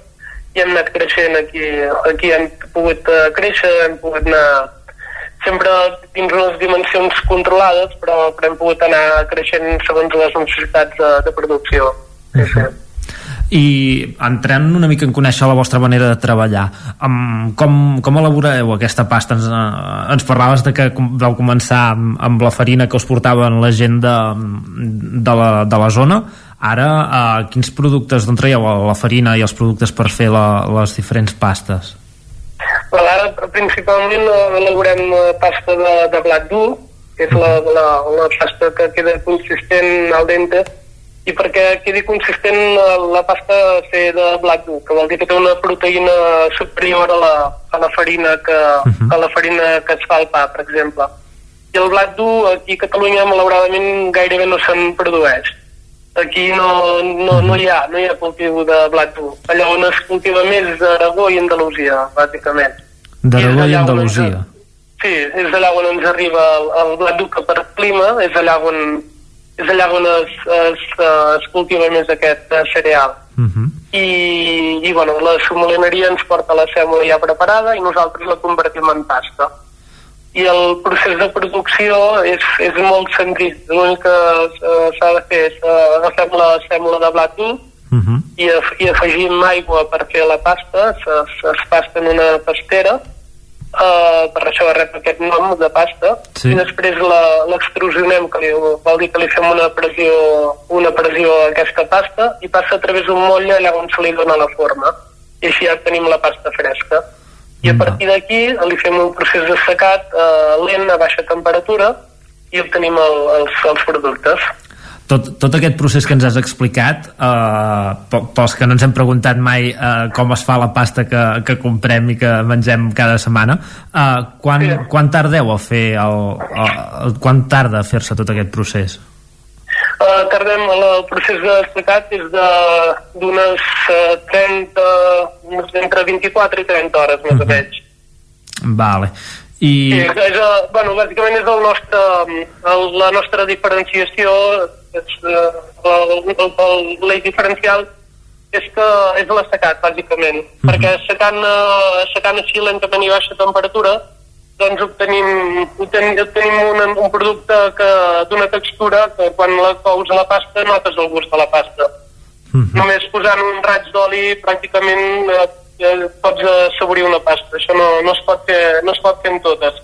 [SPEAKER 39] i hem anat creixent aquí, aquí hem pogut uh, créixer, hem pogut anar sempre dins unes dimensions controlades, però, però hem pogut anar creixent segons les necessitats de, de producció.
[SPEAKER 40] I entrant una mica en conèixer la vostra manera de treballar, um, com, com elaboreu aquesta pasta? Ens, uh, ens parlaves de que vau començar amb, amb la farina que us portaven la gent de, de, la, de la zona. Ara, uh, quins productes, d'on traieu la, farina i els productes per fer la, les diferents pastes?
[SPEAKER 39] Well, ara principalment eh, elaborem pasta de, de blat dur, que és la, la, la pasta que queda consistent al dente, i perquè quedi consistent la pasta ha de blat dur, que vol dir que té una proteïna superior a la, a la farina que, a la farina que es fa al pa, per exemple. I el blat dur aquí a Catalunya malauradament gairebé no se'n produeix. Aquí no, no, no, hi ha, no hi ha cultiu de blat dur. Allà on es cultiva més és a Aragó i Andalusia, bàsicament.
[SPEAKER 40] D'Aragó i
[SPEAKER 39] on
[SPEAKER 40] Andalusia.
[SPEAKER 39] Sí, és allà on ens arriba el, el blat dur que per clima és allà on, és allà on es, es, es cultiva més aquest eh, cereal.
[SPEAKER 40] Uh -huh.
[SPEAKER 39] I, i bueno, la somolineria ens porta la sèmola ja preparada i nosaltres la convertim en pasta. I el procés de producció és, és molt senzill. L'únic que eh, s'ha de fer és eh, agafem la sèmola de blat dur
[SPEAKER 40] Uh -huh.
[SPEAKER 39] i, af i afegim aigua per fer la pasta, es, es pasta en una pastera, uh, per això rep aquest nom de pasta,
[SPEAKER 40] Sí.
[SPEAKER 39] i després la- l'extrusionem, que li, vol dir que li fem una pressió, una pressió a aquesta pasta, i passa a través d'un motlle allà on se li dona la forma, i així ja tenim la pasta fresca. I a partir d'aquí li fem un procés de secat uh, lent a baixa temperatura i obtenim el, els, els productes.
[SPEAKER 40] Tot, tot aquest procés que ens has explicat eh, pe- pels que no ens hem preguntat mai eh, com es fa la pasta que, que comprem i que mengem cada setmana eh, quan, quan tardeu a fer el, el, el, quan tarda a fer-se tot aquest procés?
[SPEAKER 39] Uh, tardem, el, procés de secat és d'unes uh, 30, unes entre 24 i 30 hores, més o menys.
[SPEAKER 40] Vale.
[SPEAKER 39] Sí,
[SPEAKER 40] I,
[SPEAKER 39] és, és, uh, bueno, bàsicament és el nostre, el, la nostra diferenciació, és, uh, el, el, el, l'eix diferencial és que és l'assecat, bàsicament, perquè assecant, uh, assecant així lentament i baixa temperatura, doncs obtenim, obtenim, obtenim un, un producte que d'una textura que quan la cous a la pasta notes el gust de la pasta. Només posant un raig d'oli pràcticament eh, eh, pots assaborir una pasta. Això no, no, es pot fer, no es pot fer en totes,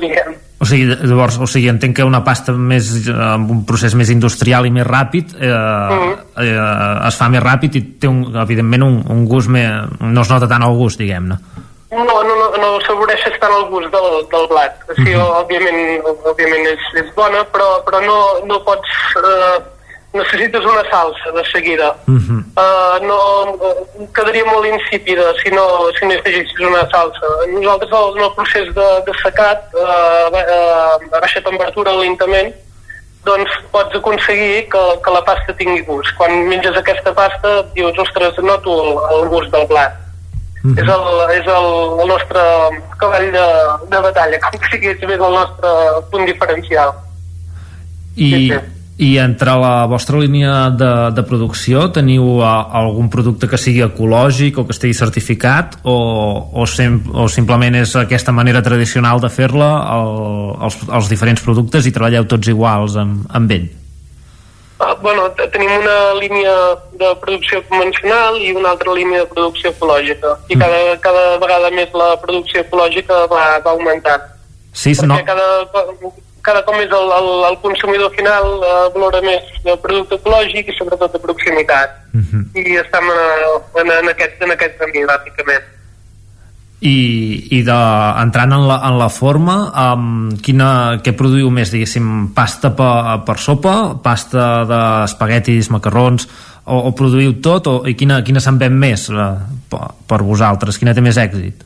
[SPEAKER 39] diguem.
[SPEAKER 40] o sigui, llavors, o sigui, entenc que una pasta més, amb un procés més industrial i més ràpid eh, eh, es fa més ràpid i té un, evidentment un, un gust més, no es nota tant el gust, diguem-ne
[SPEAKER 39] No, no, no, no assaboreixes tant el gust del, del blat. O sigui, òbviament, òbviament és, és bona, però, però no, no pots... Eh, necessites una salsa de seguida. Uh, no, eh, quedaria molt insípida si no, si no afegissis una salsa. Nosaltres en el procés de, de secat uh, uh, a baixa temperatura lentament doncs pots aconseguir que, que la pasta tingui gust. Quan menges aquesta pasta dius, ostres, noto el, el gust del blat. És, el, és el, el nostre cavall de, de batalla, *laughs* com si és més el nostre punt diferencial.
[SPEAKER 40] I, i entre la vostra línia de, de producció teniu a, algun producte que sigui ecològic o que estigui certificat o, o, sem, o simplement és aquesta manera tradicional de fer-la el, els, els diferents productes i treballeu tots iguals amb, amb ell?
[SPEAKER 39] Uh, bueno, tenim una línia de producció convencional i una altra línia de producció ecològica. I cada, cada vegada més la producció ecològica va, va augmentant.
[SPEAKER 40] Sí,
[SPEAKER 39] perquè
[SPEAKER 40] no,
[SPEAKER 39] cada, cada cop més el, el, el consumidor final uh, valora més el producte ecològic i sobretot de proximitat.
[SPEAKER 40] Mhm.
[SPEAKER 39] I estem en, en, en, aquest, en aquest camí, bàsicament.
[SPEAKER 40] i, i de, entrant en la, en la forma um, quina, què produïu més diguéssim, pasta per, per sopa pasta d'espaguetis, macarrons o, o produïu tot o, i quina, quina se'n ven més uh, per, per vosaltres, quina té més èxit
[SPEAKER 39] Uh,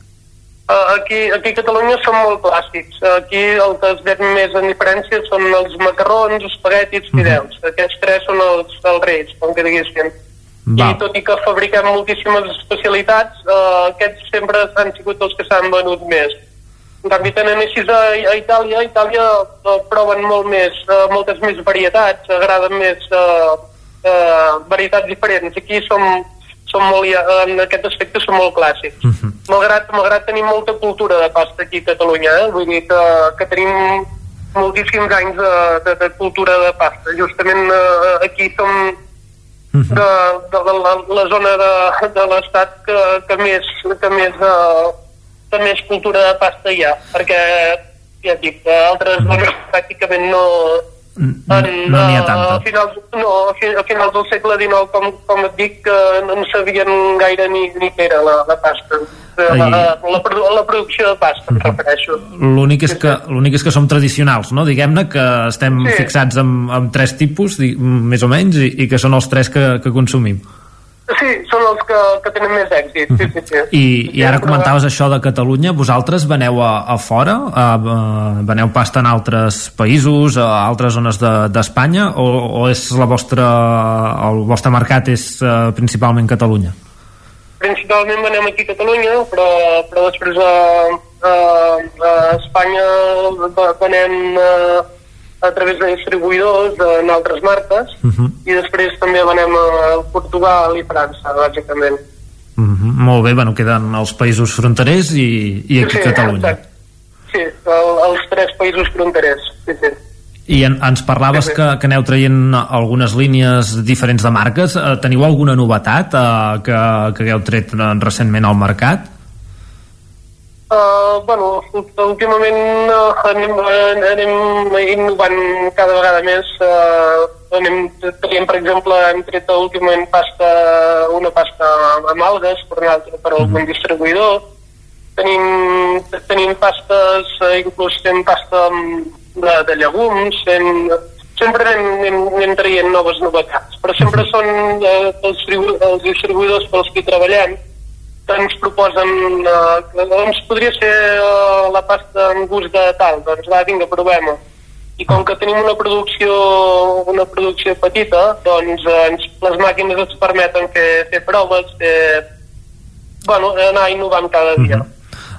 [SPEAKER 39] aquí, aquí a Catalunya són molt clàssics. Aquí el que es ven més en diferència són els macarrons, espaguetis, fideus. Aquests tres són els, els reis, com que diguéssim.
[SPEAKER 40] Va.
[SPEAKER 39] I tot i que fabriquem moltíssimes especialitats, uh, aquests sempre han sigut els que s'han venut més. En canvi, tenen així a, a Itàlia, a Itàlia uh, proven molt més, uh, moltes més varietats, agraden més uh, uh, varietats diferents. Aquí som, som molt, ja- en aquest aspecte som molt clàssics. Malgrat, malgrat tenim molta cultura de pasta aquí a Catalunya, eh? vull dir que, que tenim moltíssims anys de, de, de cultura de pasta. Justament eh, aquí som de, de, de la, la zona de, de l'estat que, que més, que més, eh, que més cultura de pasta hi ha, perquè ja dic, eh, altres zones pràcticament no,
[SPEAKER 40] no n'hi ha
[SPEAKER 39] eh,
[SPEAKER 40] tanta.
[SPEAKER 39] A finals, no, a fi- a finals del segle XIX, com, com et dic, que no en sabien gaire ni, ni què era la, la pasta. Eh, La, la, la, la producció de pasta, em refereixo.
[SPEAKER 40] l'únic és, que, l'únic és que som tradicionals no? diguem-ne que estem
[SPEAKER 39] Sí.
[SPEAKER 40] fixats en, en tres tipus més o menys i, i que són els tres que, que consumim
[SPEAKER 39] Sí, són els que, que tenen més èxit. Sí, sí, sí.
[SPEAKER 40] I, i ara comentaves això de Catalunya, vosaltres veneu a, a fora, a, a, veneu pasta en altres països, a altres zones de- d'Espanya, o, o és la vostra, el vostre mercat és uh, principalment Catalunya?
[SPEAKER 39] Principalment venem aquí a Catalunya, però, però després a, a, a Espanya ve- venem a, a través de distribuïdors en altres marques
[SPEAKER 40] Uh -huh.
[SPEAKER 39] i després també venem a Portugal i França, bàsicament.
[SPEAKER 40] Uh -huh. Molt bé, bueno, queden els països fronterers i, i aquí
[SPEAKER 39] Sí,
[SPEAKER 40] a Catalunya.
[SPEAKER 39] exacte. Sí, el, els tres països fronterers. Sí, sí.
[SPEAKER 40] I en, ens parlaves
[SPEAKER 39] Sí, sí.
[SPEAKER 40] que, que aneu traient algunes línies diferents de marques. Eh, teniu alguna novetat eh, que, que hagueu tret recentment al mercat?
[SPEAKER 39] Uh, bueno, últimament uh, anem, uh, anem innovant cada vegada més. Uh, anem traient, per exemple, hem tret últimament pasta, una pasta amb algues per, un altre, per algun distribuïdor. Tenim, tenim pastes, uh, inclús tenim pasta de, de llegums, fem, sempre anem, anem, anem traient noves novetats, però sempre són uh, els, els distribuïdors pels que treballem ens proposen eh, doncs podria ser eh, la pasta amb gust de tal, doncs va, vinga, provem-ho. I com que tenim una producció una producció petita, doncs eh, ens, les màquines ens permeten fer, fer proves, fer, bueno, anar innovant cada dia.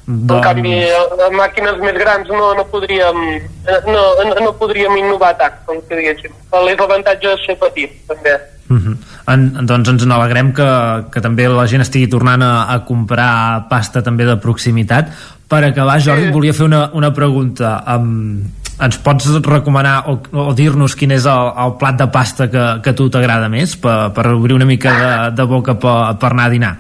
[SPEAKER 40] Doncs-
[SPEAKER 39] En canvi, eh, amb màquines més grans no, no, podríem, eh, no, no, podríem innovar tant, com que diguéssim. És l'avantatge de ser petit, també.
[SPEAKER 40] Uh -huh. En, doncs ens n'alegrem que, que també la gent estigui tornant a, a comprar pasta també de proximitat. Per acabar, Jordi, et volia fer una, una pregunta. Um, ens pots recomanar o, o dir-nos quin és el, el plat de pasta que, que a tu t'agrada més per, per obrir una mica de, de boca per, per anar a dinar?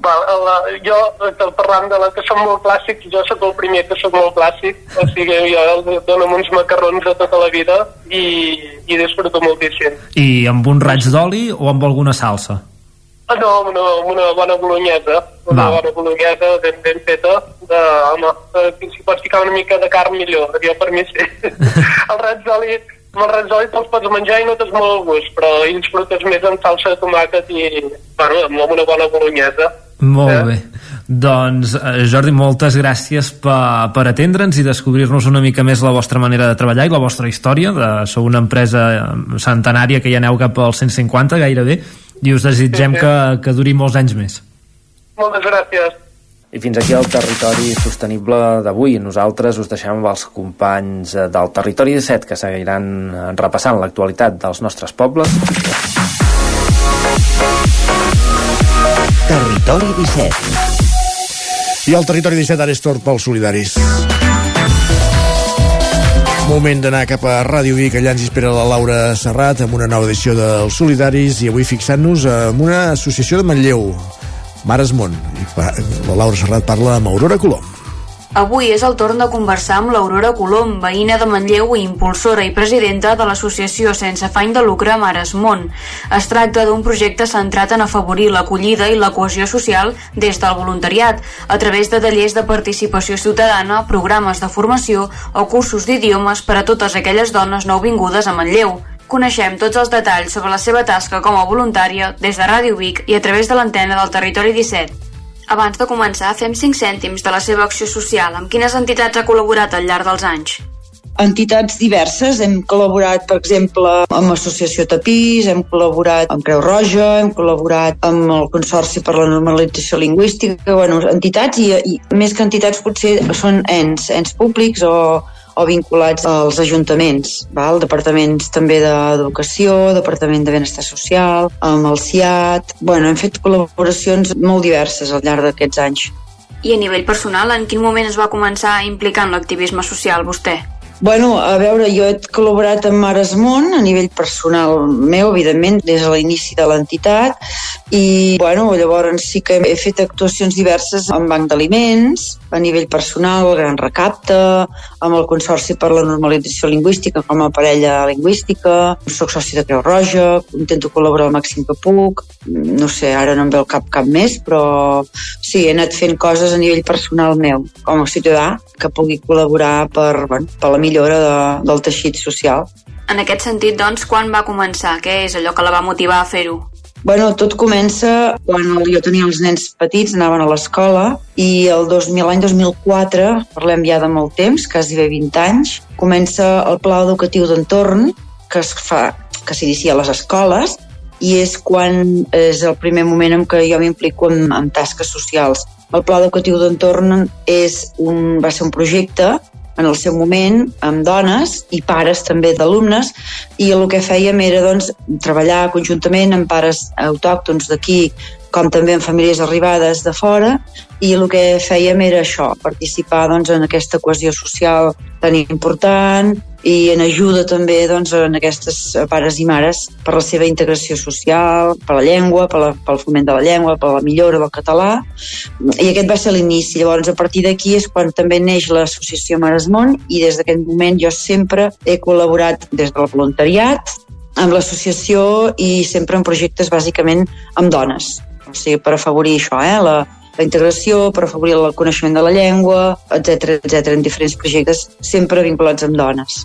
[SPEAKER 39] Va, la, jo, eh, parlant de la que són molt clàssics, jo sóc el primer que sóc molt clàssic, o sigui, jo dono uns macarrons de tota la vida i, i disfruto moltíssim.
[SPEAKER 40] I amb un raig d'oli o amb alguna salsa?
[SPEAKER 39] Ah, no, amb una, amb una bona bolognesa, una
[SPEAKER 40] Val.
[SPEAKER 39] bona bolognesa ben, ben feta, de, home, eh, si pots ficar una mica de carn millor, jo per mi sí. *laughs* el raig d'oli, amb el raig d'oli te'ls pots menjar i no tens molt el gust, però hi disfrutes més amb salsa de tomàquet i, bueno, amb una bona bolognesa.
[SPEAKER 40] Molt bé. Doncs, eh, Jordi, moltes gràcies per, per atendre'ns i descobrir-nos una mica més la vostra manera de treballar i la vostra història. De, sou una empresa eh, centenària que ja aneu cap als 150 gairebé i us desitgem
[SPEAKER 39] Sí, sí.
[SPEAKER 40] que, que duri molts anys més.
[SPEAKER 39] Moltes gràcies.
[SPEAKER 38] I fins aquí el territori sostenible d'avui. Nosaltres us deixem amb els companys eh, del Territori 17 que seguiran repassant l'actualitat dels nostres pobles.
[SPEAKER 37] Territori 17.
[SPEAKER 1] I el territori 17 ara és torn pels solidaris. Moment d'anar cap a Ràdio Vic, allà ens espera la Laura Serrat amb una nova edició dels Solidaris i avui fixant-nos en una associació de Manlleu, Mares Món. I la Laura Serrat parla amb Aurora Colom.
[SPEAKER 41] Avui és el torn de conversar amb l'Aurora Colom, veïna de Manlleu i impulsora i presidenta de l'associació sense afany de lucre Mares Món. Es tracta d'un projecte centrat en afavorir l'acollida i la cohesió social des del voluntariat, a través de tallers de participació ciutadana, programes de formació o cursos d'idiomes per a totes aquelles dones nouvingudes a Manlleu. Coneixem tots els detalls sobre la seva tasca com a voluntària des de Ràdio Vic i a través de l'antena del Territori 17. Abans de començar, fem 5 cèntims de la seva acció social. Amb quines entitats ha col·laborat al llarg dels anys?
[SPEAKER 42] entitats diverses. Hem col·laborat, per exemple, amb l'Associació Tapís, hem col·laborat amb Creu Roja, hem col·laborat amb el Consorci per la Normalització Lingüística, bueno, entitats i, i més que entitats potser són ens, ens públics o, o vinculats als ajuntaments, val? departaments també d'educació, departament de benestar social, amb el CIAT... Bueno, hem fet col·laboracions molt diverses al llarg d'aquests anys.
[SPEAKER 41] I a nivell personal, en quin moment es va començar a implicar en l'activisme social vostè?
[SPEAKER 42] Bueno, a veure, jo he col·laborat amb Mares Món a nivell personal meu, evidentment, des de l'inici de l'entitat i, bueno, llavors sí que he fet actuacions diverses en banc d'aliments, a nivell personal, el Gran Recapte, amb el Consorci per la Normalització Lingüística com a parella lingüística, soc soci de Creu Roja, intento col·laborar al màxim que puc, no sé, ara no em ve el cap cap més, però sí, he anat fent coses a nivell personal meu, com a ciutadà, que pugui col·laborar per, bueno, per la millora de, del teixit social.
[SPEAKER 41] En aquest sentit, doncs, quan va començar? Què és allò que la va motivar a fer-ho?
[SPEAKER 42] Bueno, tot comença quan jo tenia els nens petits, anaven a l'escola, i el 2000, l'any 2004, parlem ja de molt temps, quasi bé 20 anys, comença el pla educatiu d'entorn que es fa, que s'inicia a les escoles, i és quan és el primer moment en què jo m'implico en, en tasques socials. El Pla Educatiu d'Entorn és un, va ser un projecte en el seu moment amb dones i pares també d'alumnes i el que fèiem era doncs, treballar conjuntament amb pares autòctons d'aquí com també amb famílies arribades de fora i el que fèiem era això, participar doncs, en aquesta cohesió social tan important i en ajuda també doncs, en aquestes pares i mares per la seva integració social, per la llengua, per la, pel foment de la llengua, per la millora del català i aquest va ser l'inici. Llavors a partir d'aquí és quan també neix l'associació Mares Món i des d'aquest moment jo sempre he col·laborat des del voluntariat amb l'associació i sempre en projectes bàsicament amb dones o sigui, per afavorir això, eh? la, la integració, per afavorir el coneixement de la llengua, etc etc en diferents projectes, sempre vinculats amb dones.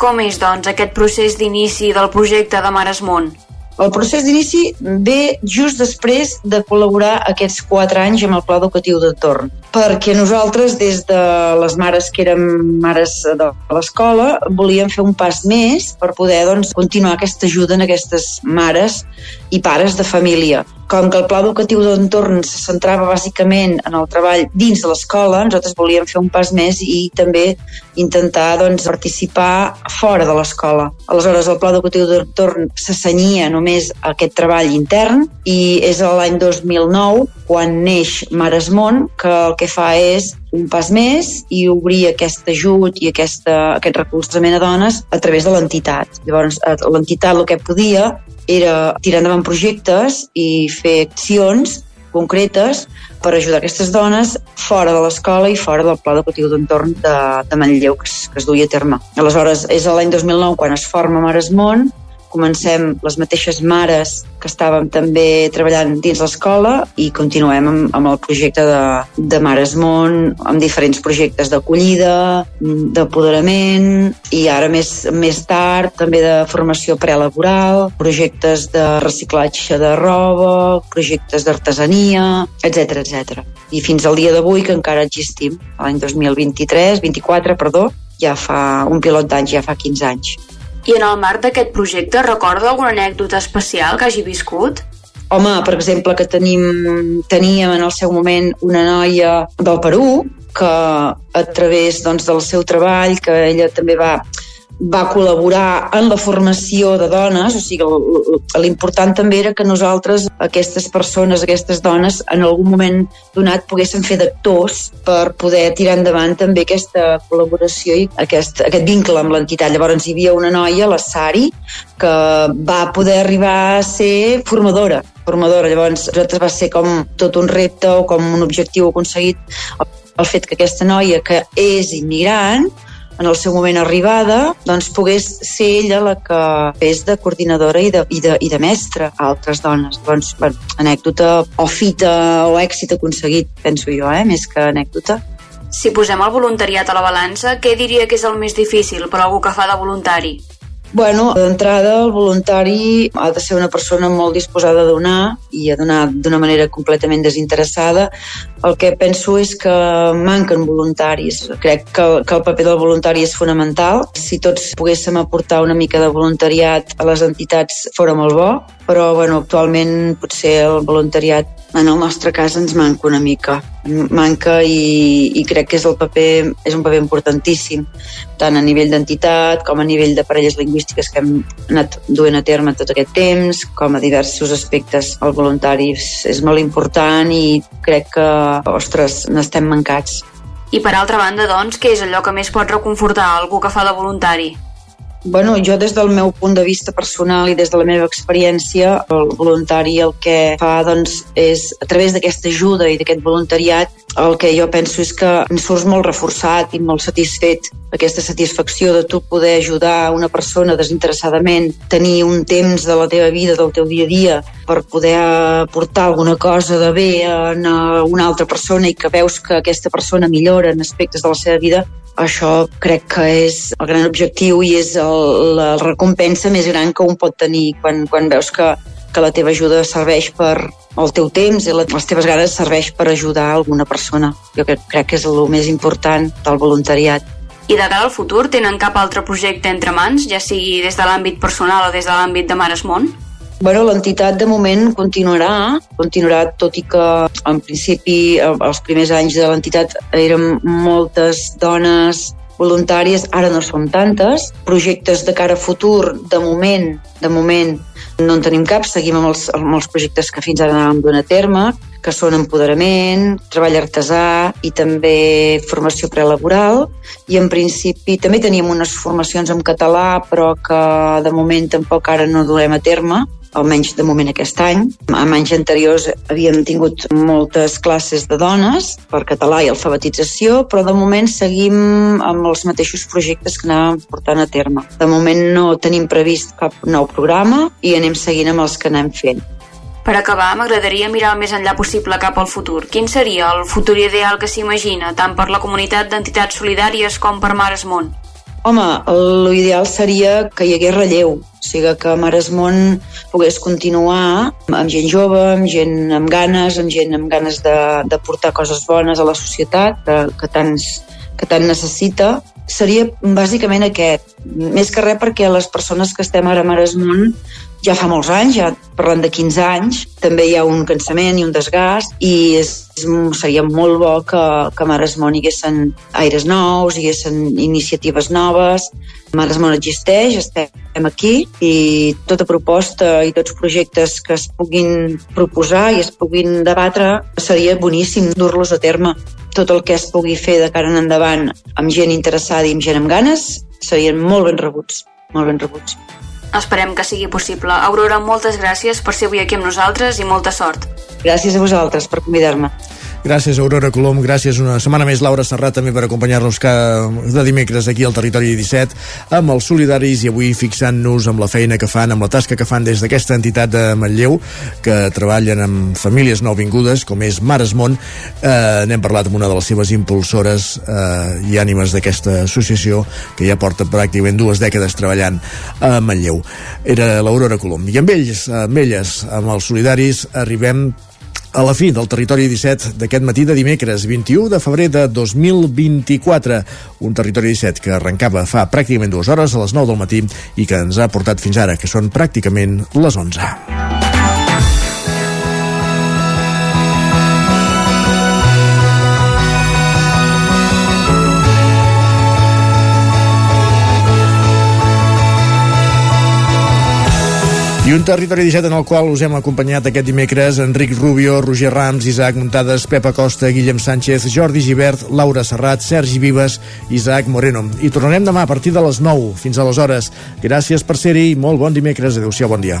[SPEAKER 41] Com és, doncs, aquest procés d'inici del projecte de Mares Món?
[SPEAKER 42] El procés d'inici ve just després de col·laborar aquests quatre anys amb el Pla Educatiu d'Entorn, perquè nosaltres, des de les mares que érem mares de l'escola, volíem fer un pas més per poder doncs, continuar aquesta ajuda en aquestes mares i pares de família. Com que el Pla Educatiu d'Entorn se centrava bàsicament en el treball dins de l'escola, nosaltres volíem fer un pas més i també intentar doncs, participar fora de l'escola. Aleshores, el Pla Educatiu d'Entorn s'assenyia només a aquest treball intern i és l'any 2009 quan neix Mares Món que el que fa és un pas més i obrir aquest ajut i aquesta, aquest recolzament a dones a través de l'entitat. Llavors, eh, l'entitat el que podia era tirar endavant projectes i fer accions concretes per ajudar aquestes dones fora de l'escola i fora del pla educatiu d'entorn de, de Manlleu que es, que es duia a terme. Aleshores, és l'any 2009 quan es forma Mares Món, comencem les mateixes mares que estàvem també treballant dins l'escola i continuem amb, amb el projecte de, de Mares Món, amb diferents projectes d'acollida, d'apoderament i ara més, més tard també de formació prelaboral, projectes de reciclatge de roba, projectes d'artesania, etc etc. I fins al dia d'avui que encara existim, l'any 2023, 24, perdó, ja fa un pilot d'anys, ja fa 15 anys.
[SPEAKER 41] I en el marc d'aquest projecte recorda alguna anècdota especial que hagi viscut?
[SPEAKER 42] Home, per exemple, que tenim, teníem en el seu moment una noia del Perú que a través doncs, del seu treball, que ella també va va col·laborar en la formació de dones, o sigui, l'important també era que nosaltres, aquestes persones, aquestes dones, en algun moment donat poguessin fer d'actors per poder tirar endavant també aquesta col·laboració i aquest, aquest vincle amb l'entitat. Llavors hi havia una noia, la Sari, que va poder arribar a ser formadora formadora. Llavors, nosaltres va ser com tot un repte o com un objectiu aconseguit el fet que aquesta noia, que és immigrant, en el seu moment arribada, doncs pogués ser ella la que fes de coordinadora i de, i de, i de mestra a altres dones. Doncs, bueno, anècdota o fita o èxit aconseguit, penso jo, eh? més que anècdota.
[SPEAKER 41] Si posem el voluntariat a la balança, què diria que és el més difícil per algú que fa de voluntari?
[SPEAKER 42] Bueno, d'entrada, el voluntari ha de ser una persona molt disposada a donar i a donar d'una manera completament desinteressada. El que penso és que manquen voluntaris. Crec que, que el paper del voluntari és fonamental. Si tots poguéssim aportar una mica de voluntariat a les entitats fora molt bo, però bueno, actualment potser el voluntariat en el nostre cas ens manca una mica manca i, i crec que és el paper és un paper importantíssim tant a nivell d'entitat com a nivell de parelles lingüístiques que hem anat duent a terme tot aquest temps com a diversos aspectes el voluntari és molt important i crec que, ostres, n'estem mancats
[SPEAKER 41] i per altra banda, doncs, què és allò que més pot reconfortar algú que fa de voluntari?
[SPEAKER 42] Bueno, jo des del meu punt de vista personal i des de la meva experiència, el voluntari el que fa doncs, és, a través d'aquesta ajuda i d'aquest voluntariat, el que jo penso és que ens surts molt reforçat i molt satisfet aquesta satisfacció de tu poder ajudar una persona desinteressadament, tenir un temps de la teva vida, del teu dia a dia, per poder aportar alguna cosa de bé a una altra persona i que veus que aquesta persona millora en aspectes de la seva vida, això crec que és el gran objectiu i és el, la recompensa més gran que un pot tenir quan, quan veus que, que la teva ajuda serveix per el teu temps i les teves ganes serveix per ajudar alguna persona. Jo crec, crec que és el més important del voluntariat.
[SPEAKER 41] I de cara al futur, tenen cap altre projecte entre mans, ja sigui des de l'àmbit personal o des de l'àmbit de Mares Món?
[SPEAKER 42] Bueno, l'entitat de moment continuarà, continuarà tot i que en principi els primers anys de l'entitat eren moltes dones voluntàries, ara no som tantes. Projectes de cara a futur, de moment, de moment no en tenim cap, seguim amb els, amb els projectes que fins ara anàvem donant a terme, que són empoderament, treball artesà i també formació prelaboral. I en principi també teníem unes formacions en català, però que de moment tampoc ara no duem a terme almenys de moment aquest any. En anys anteriors havíem tingut moltes classes de dones per català i alfabetització, però de moment seguim amb els mateixos projectes que anàvem portant a terme. De moment no tenim previst cap nou programa i anem seguint amb els que anem fent.
[SPEAKER 41] Per acabar, m'agradaria mirar el més enllà possible cap al futur. Quin seria el futur ideal que s'imagina, tant per la comunitat d'entitats solidàries com per Mares Món?
[SPEAKER 42] Home, l'ideal seria que hi hagués relleu, o sigui que Maresmont pogués continuar amb gent jove, amb gent amb ganes, amb gent amb ganes de, de portar coses bones a la societat, que, que, tants, que tant necessita. Seria bàsicament aquest, més que res perquè les persones que estem ara a Maresmont ja fa molts anys, ja parlant de 15 anys, també hi ha un cansament i un desgast i és, seria molt bo que, que Maresmont hi haguessin aires nous, hi haguessin iniciatives noves. Maresmont existeix, estem aquí i tota proposta i tots projectes que es puguin proposar i es puguin debatre seria boníssim dur-los a terme. Tot el que es pugui fer de cara en endavant amb gent interessada i amb gent amb ganes serien molt ben rebuts, molt ben rebuts.
[SPEAKER 41] Esperem que sigui possible. Aurora, moltes gràcies per ser avui aquí amb nosaltres i molta sort.
[SPEAKER 42] Gràcies a vosaltres per convidar-me.
[SPEAKER 1] Gràcies, Aurora Colom. Gràcies una setmana més, Laura Serrat, també per acompanyar-nos de dimecres aquí al Territori 17 amb els solidaris i avui fixant-nos amb la feina que fan, amb la tasca que fan des d'aquesta entitat de Manlleu, que treballen amb famílies nouvingudes, com és Mares Món. Eh, N'hem parlat amb una de les seves impulsores eh, i ànimes d'aquesta associació, que ja porta pràcticament dues dècades treballant a Manlleu. Era l'Aurora Colom. I amb ells, amb elles, amb els solidaris, arribem a la fi del Territori 17 d'aquest matí de dimecres 21 de febrer de 2024 un Territori 17 que arrencava fa pràcticament dues hores a les 9 del matí i que ens ha portat fins ara, que són pràcticament les 11. I un territori 17 en el qual us hem acompanyat aquest dimecres Enric Rubio, Roger Rams, Isaac Muntades, Pepa Costa, Guillem Sánchez, Jordi Givert, Laura Serrat, Sergi Vives, Isaac Moreno. I tornarem demà a partir de les 9. Fins aleshores. Gràcies per ser-hi molt bon dimecres. Adéu-siau, bon dia.